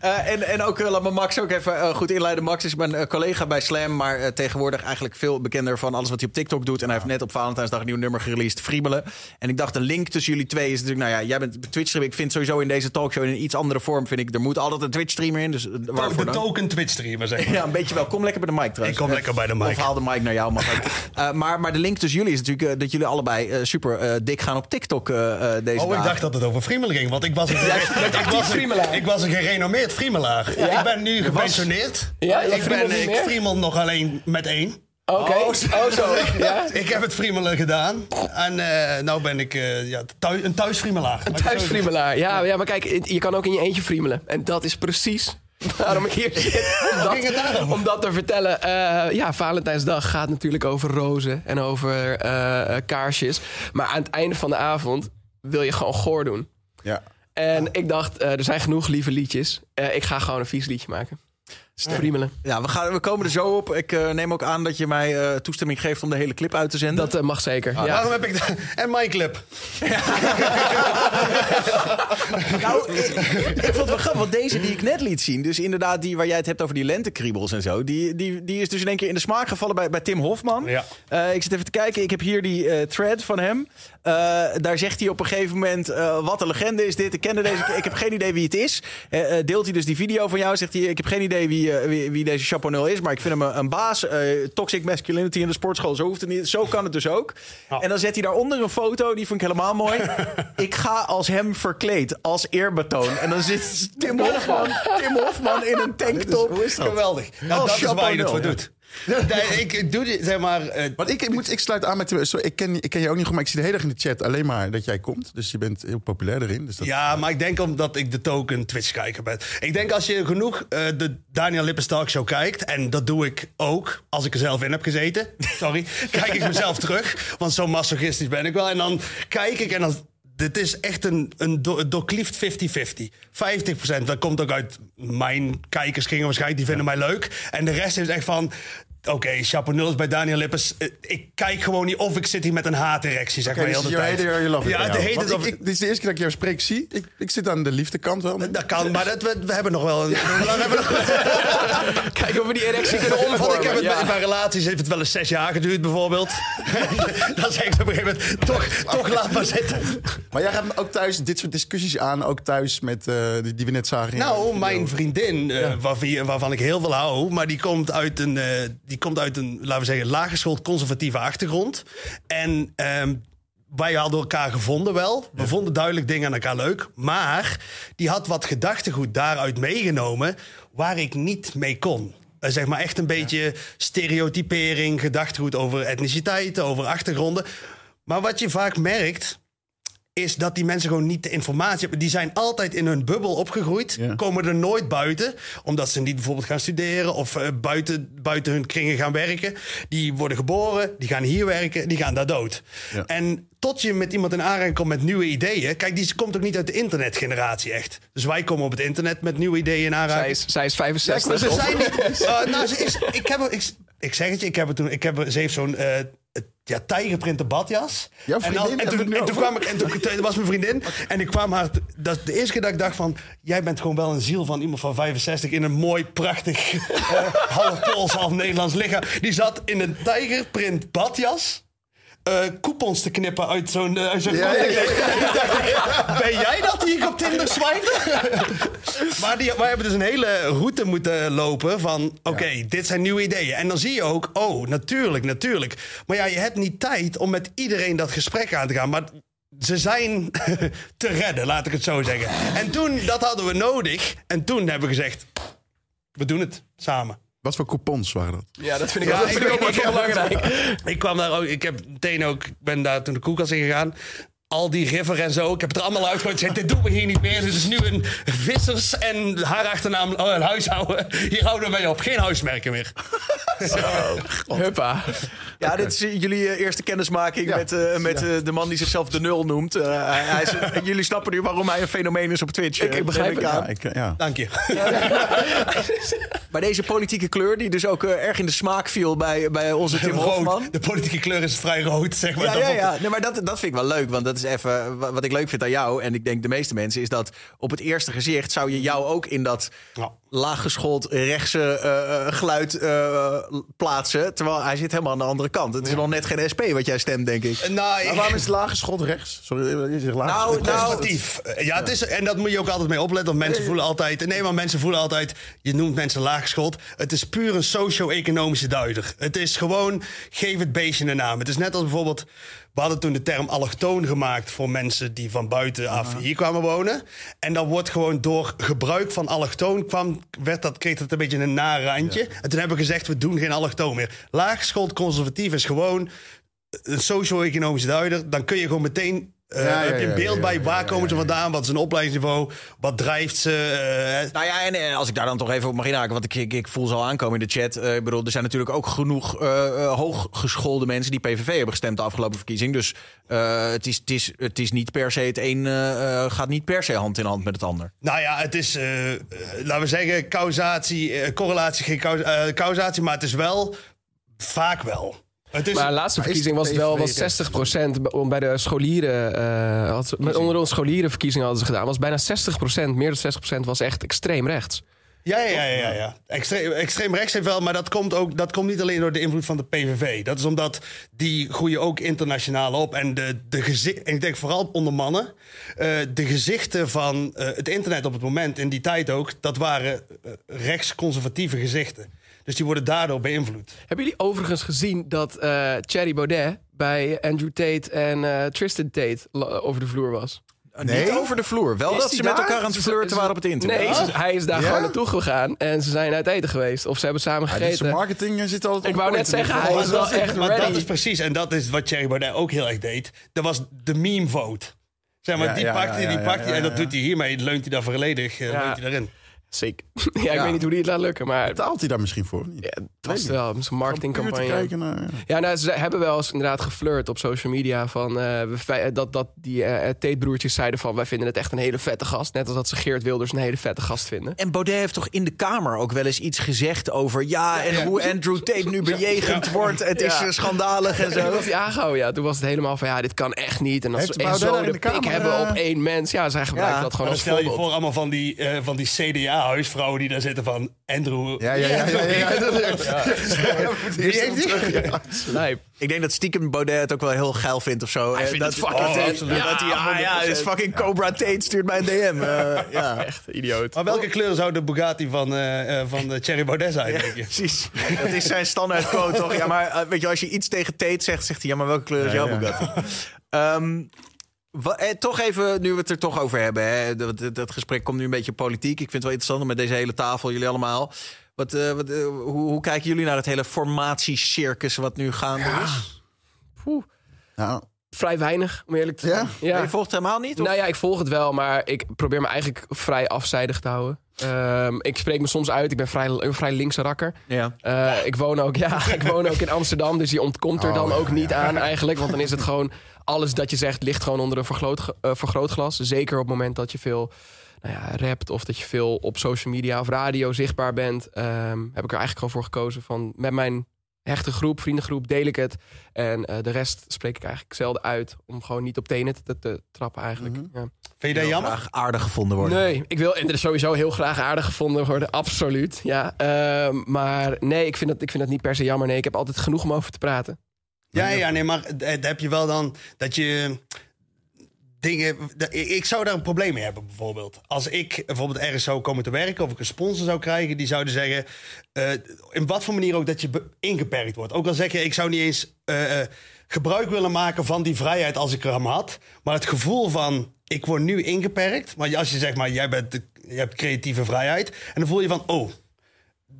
Eh, en, en ook, eh, laat me Max ook even eh, goed inleiden. Max is mijn eh, collega bij Slam, maar eh, tegenwoordig eigenlijk veel bekender van alles wat hij op TikTok doet. En hij heeft net op Valentijnsdag een nieuw nummer gereleased, Friemelen. En ik dacht, de link tussen jullie twee is natuurlijk, nou ja, jij bent Twitch streamer. Ik vind sowieso in deze talkshow in een iets andere vorm, vind ik, er moet altijd een Twitch streamer in. Dus eh, waarvoor De dan? token Twitch streamer, zeg maar. Ja, een beetje wel. Kom lekker bij de mic trouwens. Ik kom lekker bij de mic. Of haal de mic naar jou, mag ook. (laughs) Eh, maar, maar de link tussen jullie is natuurlijk eh, dat jullie allebei eh, super eh, dik gaan op TikTok eh, eh, deze Oh, ik dagen. dacht dat het over friemelen ging. Want ik was een, (laughs) ik was een, friemelaar. ik was een gerenommeerd friemelaar. Ja? Ik ben nu gepensioneerd. Ja, ik, ben, ik friemel nog alleen met één. Oké. Oh, zo. (laughs) Ja? ik heb het friemelen gedaan. En eh nou ben ik eh, ja, thuis, een thuisfriemelaar. Een thuisfriemelaar. Ja, ja, maar kijk, je kan ook in je eentje friemelen. En dat is precies (laughs) waarom ik hier zit. Om dat, om dat te vertellen. Eh, ja, Valentijnsdag gaat natuurlijk over rozen en over eh, eh, kaarsjes. Maar aan het einde van de avond wil je gewoon goor doen. Ja. En ik dacht, er zijn genoeg lieve liedjes. Ik ga gewoon een vies liedje maken. Friemelen. Ja, we, gaan, we komen er zo op. Ik eh, neem ook aan dat je mij eh, toestemming geeft om de hele clip uit te zenden. Dat eh, mag zeker. Ah, ja. Waarom heb ik dat? (laughs) En mijn clip. (laughs) Nou, ik, ik vond het wel grappig, want deze die ik net liet zien... dus inderdaad die waar jij het hebt over die lentekriebels en zo... die, die, die is dus in één keer in de smaak gevallen bij, bij Tim Hofman. Ja. Eh, ik zit even te kijken, ik heb hier die eh, thread van hem. Eh, daar zegt hij op een gegeven moment... eh, wat een legende is dit, ik kende deze... ik heb geen idee wie het is. Eh, deelt hij dus die video van jou, zegt hij... ik heb geen idee wie, wie, wie deze Chaponel is... maar ik vind hem een, een baas. Eh, toxic masculinity in de sportschool, zo, hoeft het niet, zo kan het dus ook. En dan zet hij daaronder een foto, die vond ik helemaal mooi. (laughs) ik ga als hem verkleed, als eerbetoon. En dan zit (laughs) Tim Hofman, Tim Hofman in een tanktop. Hoe is dat? Geweldig. Ja, Als dat is waar je het voor doet. (laughs) Ik doe dit, zeg maar... eh, Want ik, ik, moet, ik sluit aan met... Sorry, ik, ken, ik ken je ook niet goed, maar ik zie de hele dag in de chat alleen maar dat jij komt. Dus je bent heel populair erin. Dus dat, Ja, maar ik denk omdat ik de token Twitch-kijker ben. Ik denk als je genoeg eh, de Daniel Lippens Talk Show kijkt... en dat doe ik ook, als ik er zelf in heb gezeten... (laughs) sorry, kijk ik mezelf terug. Want zo masochistisch ben ik wel. En dan kijk ik en dan... Dit is echt een, een do, doorklieft 50-50. 50%, dat komt ook uit mijn kijkerskringen waarschijnlijk. Die vinden mij leuk. En de rest is echt van... Oké, Chaponul is bij Daniel Lippens. Eh, Ik kijk gewoon niet of ik zit hier met een haaterectie, zeg maar dus heel de tijd. you love Ja, heet het ik, dit is de eerste keer dat ik jou spreek zie. Ik, ik zit aan de liefdekant wel. Dat kan, maar dat, we, we hebben nog wel een. (laughs) Kijken of we die erectie kunnen Want ik heb het Ja. bij, bij relaties heeft het wel eens zes jaar geduurd, bijvoorbeeld. dan zeg ik op een gegeven moment: toch, toch laat maar zitten. Maar jij gaat ook thuis dit soort discussies aan. Ook thuis met, eh, die, die we net zagen. Nou, mijn vriendin, eh, waarvan, waarvan ik heel veel hou, maar die komt uit een, die komt uit een laten we zeggen, laaggeschoold conservatieve achtergrond. En ehm, wij hadden elkaar gevonden wel. We vonden duidelijk dingen aan elkaar leuk. Maar die had wat gedachtegoed daaruit meegenomen waar ik niet mee kon. Eh, zeg maar echt een beetje stereotypering, gedachtegoed over etniciteiten, over achtergronden. Maar wat je vaak merkt, is dat die mensen gewoon niet de informatie hebben. Die zijn altijd in hun bubbel opgegroeid, komen er nooit buiten, omdat ze niet bijvoorbeeld gaan studeren of eh, buiten, buiten hun kringen gaan werken. Die worden geboren, die gaan hier werken, die gaan daar dood. En tot je met iemand in aanraking komt met nieuwe ideeën. Kijk, die komt ook niet uit de internetgeneratie echt. Dus wij komen op het internet met nieuwe ideeën in aanraking. Zij is, zij is 65. Ze of- zijn niet. eh, nou, ze is, ik, heb, ik, ik zeg het je, ik heb het toen. Ik heb, ze heeft zo'n. eh, ja, tijgerprinte badjas. Jouw en, dan- en, toen, en toen kwam ik, en toen, toen (laughs) was mijn vriendin. En ik kwam haar. Dat is de eerste keer dat ik dacht van. Jij bent gewoon wel een ziel van iemand van 65 in een mooi, prachtig. (laughs) eh, half Pools, half Nederlands lichaam. Die zat in een tijgerprint badjas. Eh coupons te knippen uit zo'n uit zo'n Ja, ja, ja. Toen dacht ik, Ben jij dat die ik op Tinder swipe? (laughs) maar die, wij hebben dus een hele route moeten lopen van... oké, dit zijn nieuwe ideeën. En dan zie je ook, oh, natuurlijk, natuurlijk. Maar ja, je hebt niet tijd om met iedereen dat gesprek aan te gaan. Maar ze zijn (laughs) te redden, laat ik het zo zeggen. En toen, dat hadden we nodig. En toen hebben we gezegd, we doen het samen. Wat voor coupons waren dat? Ja, dat vind ik, ook, (laughs) dat vind ik ook wel heb- belangrijk. Ik kwam daar ook, ik heb meteen ook, ik ben daar toen de koelkast in gegaan. Al die river en zo. Ik heb het er allemaal uitgegooid. Zei, dit doen we hier niet meer. Dit is nu een vissers en haar achternaam oh, een huishouden. Hier houden we mee op. Geen huismerken meer. (laughs) Huppa. Ja, dit is jullie eh, eerste kennismaking met, eh, met eh, de man die zichzelf de nul noemt. Eh, hij- is, en (laughs) jullie snappen nu waarom hij een fenomeen is op Twitch. Ik- ik begrijp het. aan. Ja, ik, ja. Dank je. (laughs) Maar deze politieke kleur, die dus ook erg in de smaak viel bij, bij onze Tim Hofman. Rood. De politieke kleur is vrij rood, zeg maar. Ja, ja, ja. Nee, maar dat, dat vind ik wel leuk. Want dat is even wa- wat ik leuk vind aan jou. En ik denk de meeste mensen. Is dat op het eerste gezicht zou je jou ook in dat laaggeschoold rechtse eh, eh, geluid eh, plaatsen. Terwijl hij zit helemaal aan de andere kant. Het is nog net geen SP wat jij stemt, denk ik. Nou, ik- waarom is het lage schot rechts? Sorry, je zegt lage Nou, nou, Conservatief. Ja, het is, en dat moet je ook altijd mee opletten. Want mensen voelen altijd... Nee, maar mensen voelen altijd... Je noemt mensen laaggeschoold. Het is puur een socio-economische duider. Het is gewoon... Geef het beestje een naam. Het is net als bijvoorbeeld... We hadden toen de term allochtoon gemaakt... voor mensen die van buitenaf hier kwamen wonen. En dan wordt gewoon door gebruik van allochtoon... Kwam, werd dat, kreeg dat een beetje een naar randje. En toen hebben we gezegd... We doen geen allochtoon meer. Laaggeschoold conservatief is gewoon... Een socio-economische duider. Dan kun je gewoon meteen... eh, Ja, heb je een beeld ja, bij waar komen ze vandaan, wat is een opleidingsniveau, wat drijft ze. eh, Nou ja, en eh, als ik daar dan toch even op mag inhaken, want ik, ik, ik voel ze al aankomen in de chat. Eh, ik bedoel, er zijn natuurlijk ook genoeg hooggeschoolde mensen die PVV hebben gestemd de afgelopen verkiezing. Dus het, is, het, is, het is niet per se het een, gaat niet per se hand in hand met het ander. nou ja, het is, laten we zeggen, causatie, correlatie, geen cau- causatie, maar het is wel vaak wel. Is, Maar de laatste verkiezing was het wel was 60% Bij de scholieren, eh, had, ze- met- onder de scholierenverkiezingen hadden ze gedaan. Was bijna 60% meer dan 60% was echt extreem rechts. Ja, ja, ja, ja. ja. Extreem, extreem rechts heeft wel, maar dat komt, ook, dat komt niet alleen door de invloed van de PVV. Dat is omdat die groeien ook internationaal op. En, de, de gezi- en ik denk vooral onder mannen. eh, de gezichten van eh, het internet op het moment, in die tijd ook, dat waren eh, rechtsconservatieve gezichten. Dus die worden daardoor beïnvloed. Hebben jullie overigens gezien dat eh Thierry Baudet bij Andrew Tate en eh, Tristan Tate over de vloer was? Niet over de vloer. Wel Is dat ze met daar? elkaar aan het flirten waren op het internet. Nee, ze- hij is daar Ja? gewoon naartoe gegaan en ze zijn uit eten geweest. Of ze hebben samen Ja, gegeten. marketing eh, zit altijd Ik op wou point. net zeggen, hij Maar is wel dat, echt maar dat is precies, en dat is wat Thierry Baudet ook heel erg deed. Dat was de meme vote. Zeg maar, Ja, die ja, pakt ja, hij, ja, die ja, pakt hij. ja, En dat ja. doet hij hiermee, leunt hij daar volledig uh, Ja. leunt hij daarin. Zeker. (laughs) ja, ik Ja. weet niet hoe die het laat lukken, maar Betaalt hij daar misschien voor? Niet? ja, het was wel een marketingcampagne. naar... Ja, nou, ze hebben wel eens inderdaad geflirt op social media. Van, eh, fi- dat, dat die eh Tate-broertjes zeiden van... wij vinden het echt een hele vette gast. Net als dat ze Geert Wilders een hele vette gast vinden. En Baudet heeft toch in de Kamer ook wel eens iets gezegd over... ja, en hoe Andrew Tate nu bejegend wordt. Het is Ja. eh, schandalig en Toen zo. was hij aangehouden, ja. Toen was het helemaal van, ja, dit kan echt niet. En dat Heeft ze echt Baudet zo de de pik Kamer, hebben eh, op één mens. Ja, zij gebruiken Ja. dat gewoon als stel je voor allemaal van die, eh, van die CDA-huisvrouwen die daar zitten van Andrew. Ja, ja, ja. Ik denk dat stiekem Baudet het ook wel heel geil vindt of zo. Hij vindt dat, het fucking oh, absoluut. Ja, dat hij, ah, ja, is 100%. fucking Cobra Tate stuurt mij een DM. eh, (laughs) ja. Echt idioot. Maar welke kleur zou de Bugatti van, eh, eh, van Thierry Baudet zijn, denk je? Precies. (laughs) Dat is zijn standaard quote, toch? Ja, maar weet je, als je iets tegen Tate zegt, zegt hij... ja, maar welke kleur is Ja, jouw ja. Bugatti? Ehm, eh, toch even, nu we het er toch over hebben... Hè, dat, dat, dat gesprek komt nu een beetje politiek. Ik vind het wel interessant met deze hele tafel, jullie allemaal. Wat, eh, wat, eh, hoe, hoe kijken jullie naar het hele formatiecircus wat nu gaande is? Poeh. Nou, Vrij weinig, om eerlijk te zijn. Ja. Je volgt het helemaal niet? Of? Nou ja, ik volg het wel, maar ik probeer me eigenlijk vrij afzijdig te houden. Ehm, ik spreek me soms uit. Ik ben vrij, een vrij linkse rakker. Ja. Eh, ik, woon ook, ja, (laughs) ik woon ook in Amsterdam, dus die ontkomt er Oh, dan ja, ook niet ja. aan eigenlijk. Want dan is het gewoon, alles dat je zegt ligt gewoon onder een vergroot, eh, vergrootglas. Zeker op het moment dat je veel nou ja, rapt of dat je veel op social media of radio zichtbaar bent. ehm, heb ik er eigenlijk gewoon voor gekozen van met mijn hechte groep, vriendengroep, deel ik het. En eh, de rest spreek ik eigenlijk zelden uit om gewoon niet op tenen te, te trappen eigenlijk. ja. Vind je dat jammer? Graag aardig gevonden worden. Nee, ik wil sowieso heel graag aardig gevonden worden, absoluut. Ja, Ehm, maar nee, ik vind, dat, ik vind dat niet per se jammer. Nee, ik heb altijd genoeg om over te praten. Ja, ja, nee, maar dan heb je wel dan dat je dingen. dat- ik- zou daar een probleem mee hebben, bijvoorbeeld. Als ik bijvoorbeeld ergens zou komen te werken of ik een sponsor zou krijgen, die zouden zeggen. eh, in wat voor manier ook dat je ingeperkt wordt. Ook al zeg je, ik zou niet eens eh, eh, gebruik willen maken van die vrijheid als ik er hem had. Maar het gevoel van. Ik word nu ingeperkt. Maar als je zegt maar, jij bent de, je hebt creatieve vrijheid. En dan voel je van, oh,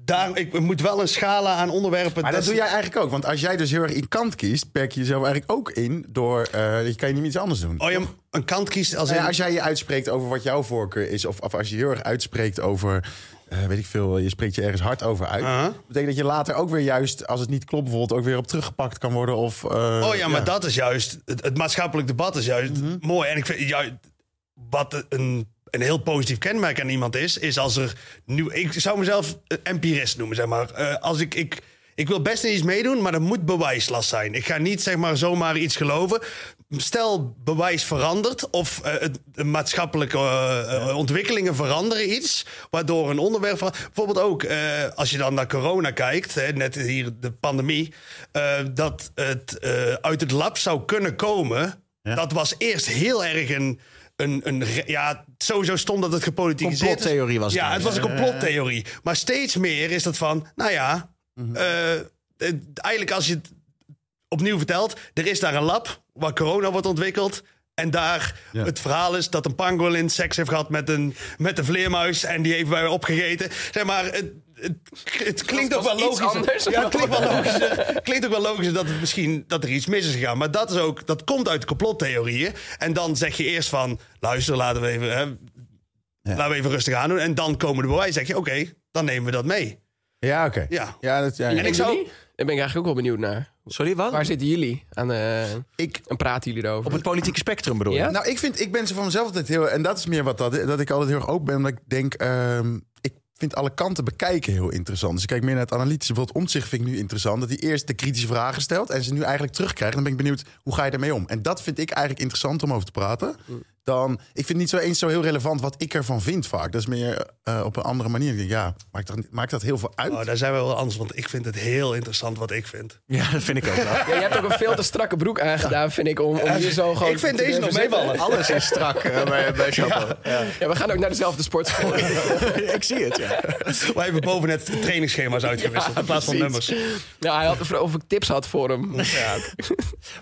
daar, ik moet wel een scala aan onderwerpen. Maar dat doe jij eigenlijk ook. Want als jij dus heel erg in kant kiest, perk je jezelf eigenlijk ook in door. eh je kan je niet iets anders doen. Oh, je een kant kiest als, Nou ja, als jij je uitspreekt over wat jouw voorkeur is, of, of als je heel erg uitspreekt over. eh, weet ik veel, je spreekt je ergens hard over uit. Uh-huh. betekent dat je later ook weer juist, als het niet klopt, bijvoorbeeld ook weer op teruggepakt kan worden. Of, eh, Oh ja, maar dat is juist. Het, het maatschappelijk debat is juist Mhm. mooi. En ik vind juist. Wat een, een heel positief kenmerk aan iemand is, is als er nu. Ik zou mezelf een empirist noemen, zeg maar. Eh, als ik. ik ik wil best in iets meedoen, maar er moet bewijslast zijn. Ik ga niet zeg maar zomaar iets geloven. Stel bewijs verandert of eh, het- de maatschappelijke eh, eh, ontwikkelingen veranderen iets, waardoor een onderwerp van bijvoorbeeld ook eh, als je dan naar corona kijkt, hè, net hier de pandemie, eh, dat het eh, uit het lab zou kunnen komen. Dat was eerst heel erg een een, een ja, sowieso stond dat het gepolitiseerd is. Complottheorie was het Ja, het was een complottheorie. Maar steeds meer is dat van, nou ja, Mhm. eh, eh, eigenlijk als je het opnieuw vertelt, er is daar een lab waar corona wordt ontwikkeld. En daar het verhaal is dat een pangolin seks heeft gehad met een, met een vleermuis. En die heeft wij opgegeten. Zeg maar, het, het, het klinkt ook wel logisch. anders. Ja, het klinkt wel logisch. Klinkt ook wel logisch dat het misschien dat er iets mis is gegaan. Maar dat is ook, dat komt uit complottheorieën. En dan zeg je eerst van, luister, laten we even, hè, laten we even rustig aan doen. En dan komen de bewijzen. Zeg je, oké, dan nemen we dat mee. Ja, oké. Ja. Ja, dat, ja, En ik zou, Daar ben ik eigenlijk ook wel benieuwd naar. Sorry, wat? Waar zitten jullie aan eh, Ik, en praten jullie erover? Op het politieke spectrum bedoel je? Ja? Nou, ik vind, ik ben zo van mezelf altijd heel, en dat is meer wat dat, dat ik altijd heel erg open ben, omdat ik denk, ehm, ik vind alle kanten bekijken heel interessant. Dus ik kijk meer naar het analytische. Bijvoorbeeld Omtzigt vind ik nu interessant, dat hij eerst de kritische vragen stelt en ze nu eigenlijk terugkrijgt. Dan ben ik benieuwd, hoe ga je ermee om? En dat vind ik eigenlijk interessant om over te praten. Dan, ik vind het niet zo eens zo heel relevant wat ik ervan vind vaak. Dat is meer eh, op een andere manier. Ik denk, ja, maakt dat, maakt dat heel veel uit? oh, daar zijn we wel anders, want ik vind het heel interessant wat ik vind. Ja, dat vind ik ook wel. (laughs) Ja, je hebt ook een veel te strakke broek aangedaan, vind ik, om, om hier zo gewoon... Ik vind te deze nog meevallen. Alles is strak eh, bij, bij. Ja. Ja, we gaan ook naar dezelfde sportschool. (laughs) ik zie het, ja. Wij hebben boven net trainingsschema's uitgewisseld in plaats van precies. nummers. Ja, hij had of ik tips had voor hem. Ja.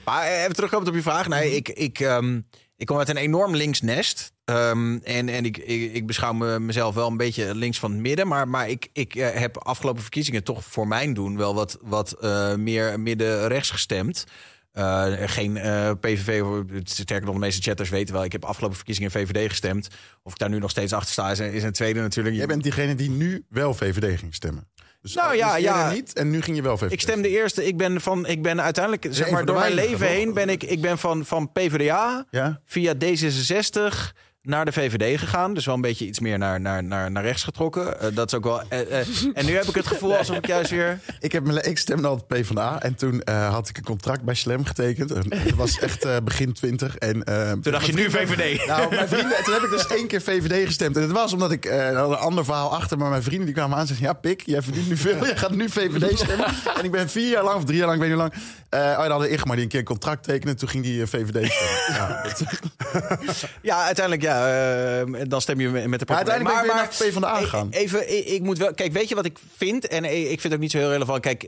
Maar eh, even terugkomend op je vraag. Nee, ik, ik, ehm, ik kom uit een enorm links nest. Ehm, en en ik, ik, beschouw me, mezelf wel een beetje links van het midden. Maar, maar ik, ik eh, heb afgelopen verkiezingen toch voor mijn doen wel wat, wat eh, meer midden-rechts gestemd. Eh, geen PVV, sterker nog, de meeste chatters weten wel. Ik heb afgelopen verkiezingen VVD gestemd. Of ik daar nu nog steeds achter sta, is, een- is een tweede natuurlijk. Jij bent diegene die nu wel VVD ging stemmen. Dus Nou ja, dus ja. niet en nu ging je wel VVD. Ik stemde eerst. Ik ben van. Ik ben uiteindelijk. Zeg maar de door mijn leven heen ben ik. Ik ben van, van PvdA Ja? via D66 naar de VVD gegaan. Dus wel een beetje iets meer naar, naar, naar, naar rechts getrokken. Eh, dat is ook wel. eh, eh, en nu heb ik het gevoel alsof ik juist weer. Ik, heb mijn, ik stemde altijd PvdA en toen had ik een contract bij Slam getekend. En Dat was echt begin 20. En, Toen dacht je nu VVD. Nou, mijn vrienden, toen heb ik dus één keer VVD gestemd. En het was omdat ik had een ander verhaal achter. Maar mijn vrienden die kwamen aan en zeiden: Ja, Pik, jij verdient nu veel. Jij gaat nu VVD stemmen. en ik ben vier jaar lang of drie jaar lang, ik weet niet hoe lang. oh, dan hadden Igmar die een keer een contract tekende. Toen ging die VVD stemmen. ja, dat, Ja, uiteindelijk ja. Eh, dan stem je met de maar partij. uiteindelijk ben ik weer naar PvdA gegaan. Even, ik, ik moet wel. Kijk, weet je wat ik vind? En eh, ik vind het ook niet zo heel relevant. Kijk,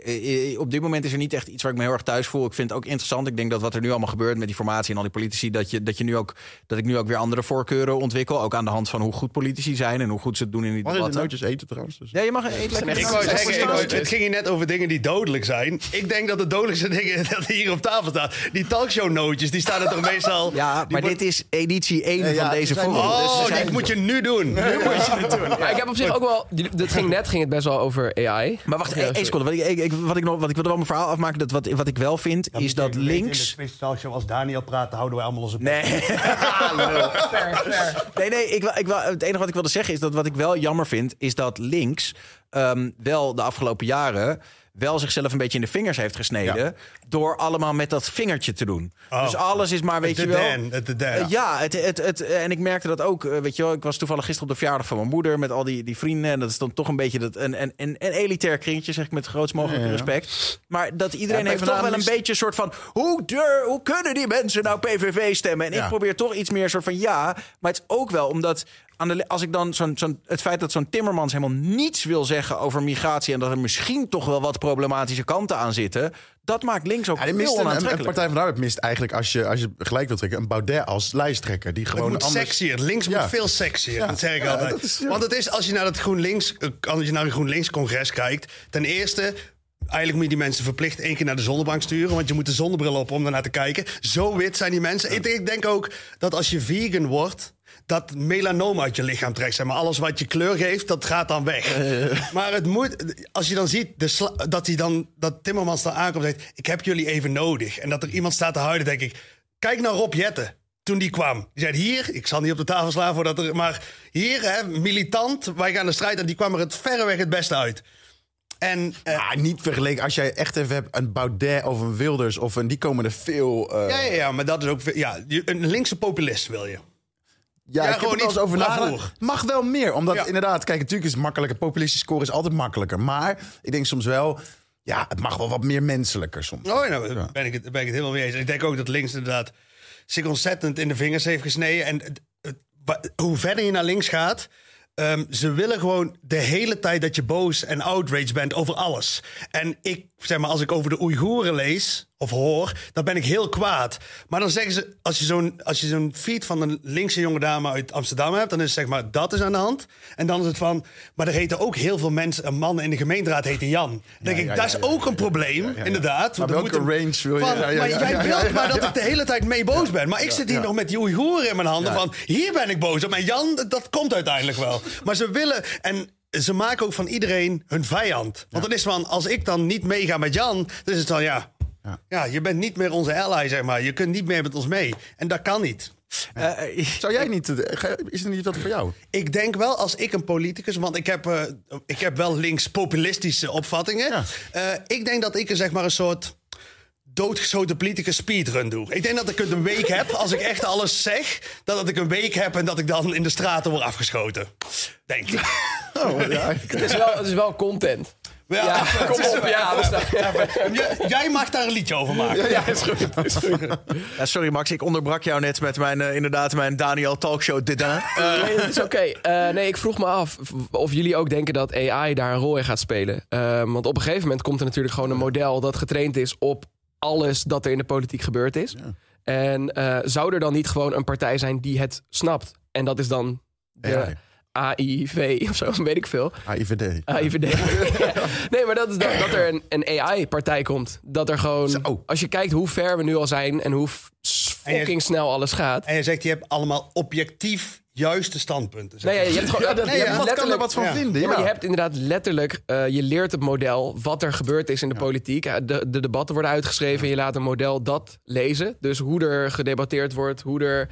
op dit moment is er niet echt iets waar ik me heel erg thuis voel. Ik vind het ook interessant. Ik denk dat wat er nu allemaal gebeurt met die formatie en al die politici, dat, je, dat, je nu ook, dat ik nu ook weer andere voorkeuren ontwikkel. Ook aan de hand van hoe goed politici zijn en hoe goed ze het doen in die Mag je de debatten. nootjes eten trouwens? Dus. Ja, je mag eten. Ik wou zeggen, het ging hier net over dingen die dodelijk zijn. Ik denk dat de dodelijkste (laughs) dingen dat hier op tafel staan. Die talkshow-nootjes, die staan er toch (laughs) meestal... Ja, maar dit is editie 1 Ja, ja, van deze Oh, Dus- dit moet je nu doen. (laughs) Nu moet je het doen. Maar ik heb op zich ook wel... Dit ging net ging het best wel over AI. Maar wacht, één seconde. Wat ik, ik, wat ik, nog, wat ik wilde wel mijn verhaal afmaken. Dat wat, wat ik wel vind, is dat links... In de talkshow als Daniel praat, houden wij allemaal onze... Nee. (laughs) nee, nee. Ik, wil- ik, wil- het enige wat ik wilde zeggen is dat wat ik wel jammer vind, is dat links ehm, wel de afgelopen jaren wel zichzelf een beetje in de vingers heeft gesneden. Door allemaal met dat vingertje te doen. Oh. Dus alles is maar, weet De je wel. De. Eh, ja, het, het, het, en ik merkte dat ook. eh, Weet je wel, ik was toevallig gisteren op de verjaardag van mijn moeder met al die, die vrienden. En dat is dan toch een beetje dat, een, een, een, een elitair kringetje, zeg ik met het grootst mogelijke Ja, ja. respect. Maar dat iedereen heeft toch wel een beetje een soort van. Hoe, dur, hoe kunnen die mensen nou PVV stemmen? En ik probeer toch iets meer soort van ja. Maar het is ook wel omdat aan de, als ik dan zo'n, zo'n, het feit dat zo'n Timmermans helemaal niets wil zeggen over migratie en dat er misschien toch wel wat problematische kanten aan zitten, dat maakt links ook Ja, veel mist een. Partij van de Arbeid mist eigenlijk, als je, als je gelijk wilt trekken, een Baudet als lijsttrekker. Die Het gewoon moet anders... sexier. Links Ja. moet veel sexier. Ja. Dat zeg ik Ja, altijd. dat is- ja. Want het is, als je naar het GroenLinks, eh, als je naar een GroenLinks-congres kijkt... ten eerste, eigenlijk moet je die mensen verplicht één keer naar de zonnebank sturen... want je moet de zonnebril op om daarnaar te kijken. Zo wit zijn die mensen. Ik denk ook dat als je vegan wordt... dat melanoom uit je lichaam trekt. Zeg maar. Alles wat je kleur geeft, dat gaat dan weg. Maar het moet, als je dan ziet de dat, hij dan, dat Timmermans dan aankomt en zegt... ik heb jullie even nodig. En dat er iemand staat te huilen, denk ik... kijk naar Rob Jetten toen die kwam. Die zei hier, ik zal niet op de tafel slaan voordat er... maar hier, hè, militant, wij gaan de strijd... en die kwam er het verreweg het beste uit. En, eh, niet vergeleken. Als jij echt even hebt een Baudet of een Wilders of een... Die komen er veel... eh, ja, ja, ja, maar dat is ook... Ja, een linkse populist wil je. Ja, Ja, ik heb gewoon er wel eens iets over nagedacht. Mag wel meer. Omdat Ja. inderdaad, kijk, natuurlijk is het makkelijker. Populistische score is altijd makkelijker. Maar ik denk soms wel... Ja, het mag wel wat meer menselijker soms. Oh, nou, daar ben ik, het, ben ik het helemaal mee eens. Ik denk ook dat links inderdaad zich ontzettend in de vingers heeft gesneden. En het- het- wa- hoe verder je naar links gaat... ehm, ze willen gewoon de hele tijd dat je boos en outraged bent over alles. En ik, zeg maar, als ik over de Oeigoeren lees of hoor, dan ben ik heel kwaad. Maar dan zeggen ze, als je zo'n, als je zo'n feed van een linkse jonge dame uit Amsterdam hebt, dan is het zeg maar, dat is aan de hand. En dan is het van, maar er heten ook heel veel mensen, een man in de gemeenteraad heette Jan. Dan denk ik, ja, dat ja, is ook een probleem, inderdaad. Maar welke moet range wil je? van- maar jij wilt maar dat ik de hele tijd mee boos ben. Maar ik zit hier nog met die Oeigoeren in mijn handen van, hier ben ik boos op. En Jan, dat komt uiteindelijk wel. (laughs) Maar ze willen, en ze maken ook van iedereen hun vijand. Want dan is van, als ik dan niet meega met Jan, dan is het van, ja, ja. je bent niet meer onze ally, zeg maar. Je kunt niet meer met ons mee. En dat kan niet. Zou jij niet... eh, Is er niet wat voor jou? Ik denk wel, als ik een politicus... want ik heb, eh, ik heb wel links-populistische opvattingen. Eh, ik denk dat ik er zeg maar een soort doodgeschoten politicus speedrun doe. Ik denk dat ik het een week heb, als ik echt alles zeg... dat, dat ik een week heb en dat ik dan in de straten word afgeschoten. Denk ik. (laughs) Het is wel, het is wel content. Ja, (laughs) kom op, ja, even- Jij- Jij mag daar een liedje over maken. Ja, is goed. Is goed. Ja, sorry Max, ik onderbrak jou net met mijn, eh, inderdaad, mijn Daniel Talkshow Dedin. (laughs) Eh, Nee, dat is oké. Eh, nee, ik vroeg me af of jullie ook denken dat AI daar een rol in gaat spelen. Ehm, want op een gegeven moment komt er natuurlijk gewoon een model dat getraind is op alles dat er in de politiek gebeurd is. En eh, zou er dan niet gewoon een partij zijn die het snapt? En dat is dan de AI. AIV of zo, (laughs) weet ik veel. AIVD. AIVD. (laughs) nee, maar dat is dat, dat er een, een AI-partij komt. Dat er gewoon, als je kijkt hoe ver we nu al zijn en hoe fucking snel alles gaat. En je zegt, je hebt allemaal objectief juiste standpunten. Nee, ja, je hebt gewoon, maar. je Nee, hebt ja. letterlijk- Ja. Ja, maar je hebt inderdaad letterlijk, eh, je leert het model wat er gebeurd is in de politiek. De, de debatten worden uitgeschreven en je laat een model dat lezen. Dus hoe er gedebatteerd wordt, hoe er...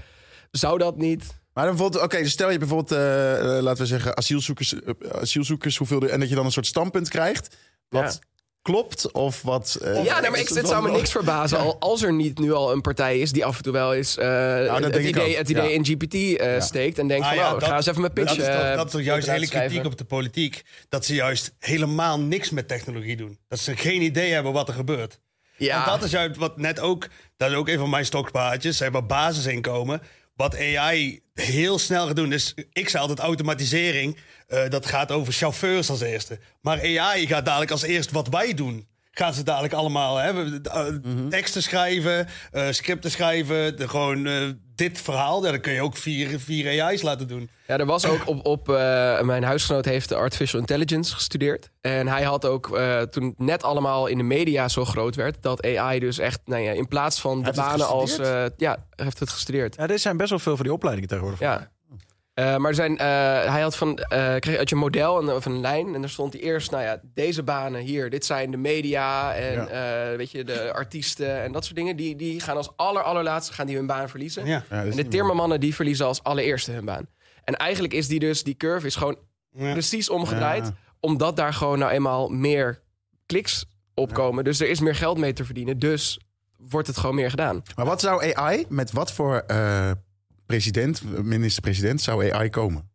Zou dat niet... Maar dan bijvoorbeeld, oké, dus stel je bijvoorbeeld, eh, eh, laten we zeggen, asielzoekers, eh, asielzoekers hoeveel er, en dat je dan een soort standpunt krijgt. Wat klopt of wat. eh, ja, nee, maar ik, het zou me niks verbazen al, als er niet nu al een partij is die af en toe wel eens eh, dat het, idee, het idee ja. in GPT eh, steekt en denkt Ah van, ja, nou, dat- ga eens even mijn pitch Dat is toch, dat is toch juist de hele kritiek op de politiek. Dat ze juist helemaal niks met technologie doen. Dat ze geen idee hebben wat er gebeurt. Ja. En dat is juist wat net ook... Dat is ook een van mijn stokpaardjes. Zeg maar basisinkomen. Wat AI heel snel gaat doen. Dus ik zei altijd automatisering. eh, dat gaat over chauffeurs als eerste. Maar AI gaat dadelijk als eerst wat wij doen. Gaan ze dadelijk allemaal hè, we- eh, teksten schrijven, eh, scripten schrijven. De, gewoon eh, dit verhaal. Ja, dan kun je ook vier, vier AI's laten doen. Ja, er was ook op, op eh, mijn huisgenoot heeft artificial intelligence gestudeerd. En hij had ook, eh, toen het net allemaal in de media zo groot werd, dat AI dus echt, nou ja, in plaats van de banen als. eh, ja, heeft het gestudeerd. Ja, er zijn best wel veel van die opleidingen tegenwoordig. Ja. Eh, maar er zijn, eh, hij had van, eh, kreeg uit je model een, of een lijn. En daar stond hij eerst, nou ja, deze banen hier. Dit zijn de media en eh, weet je, de artiesten en dat soort dingen. Die, die gaan als aller, allerlaatste gaan die hun baan verliezen. Ja. Ja, en de timmermannen die verliezen als allereerste hun baan. En eigenlijk is die dus, die curve is gewoon precies omgedraaid. Ja. Omdat daar gewoon nou eenmaal meer kliks op komen. Dus er is meer geld mee te verdienen. Dus wordt het gewoon meer gedaan. Maar wat zou AI, met wat voor eh, president, minister-president, zou AI komen?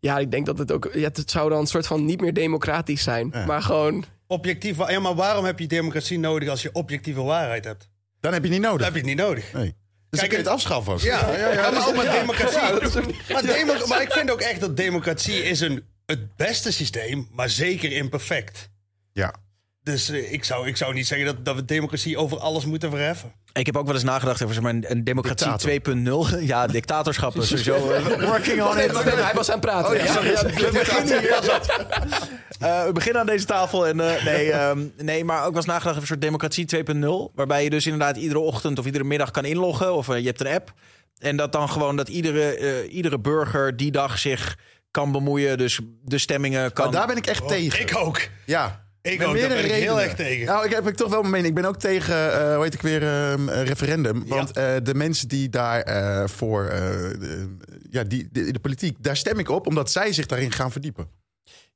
Ja, ik denk dat het ook... Ja, het zou dan een soort van niet meer democratisch zijn. Maar gewoon... Objectief, ja, maar waarom heb je democratie nodig als je objectieve waarheid hebt? Dan heb je niet nodig. Dan heb je het niet nodig. Nee. Dus kun je het afschaffen ook. Ja, ja, ja, maar ook met democratie. Demo- maar ik vind ook echt dat democratie is een, het beste systeem, maar zeker imperfect. Ja. Dus eh, ik, zou, ik zou niet zeggen dat, dat we democratie over alles moeten verheffen. Ik heb ook wel eens nagedacht over zeg maar, een, democratie Dictator. 2.0. (laughs) Ja, dictatorschap is sowieso (laughs) eh, working on it. Hij was aan het praten. Oh, ja, sorry. Ja, we, beginnen hier. Eh, we beginnen aan deze tafel. En, eh, nee, ehm, nee, maar ook wel eens nagedacht over een soort democratie 2.0. Waarbij je dus inderdaad iedere ochtend of iedere middag kan inloggen. Of je hebt een app. En dat dan gewoon dat iedere, iedere burger die dag zich kan bemoeien. Dus de stemmingen kan... Maar daar ben ik echt tegen. Ik ook. Ja. Ik ook, daar ben ik heel erg tegen. Nou, ik heb ik toch wel mijn mening. Ik ben ook tegen, eh, hoe heet ik weer, ehm, eh, referendum. Want eh, de mensen die daar eh, voor, de, ja, die, de, de politiek, daar stem ik op, omdat zij zich daarin gaan verdiepen.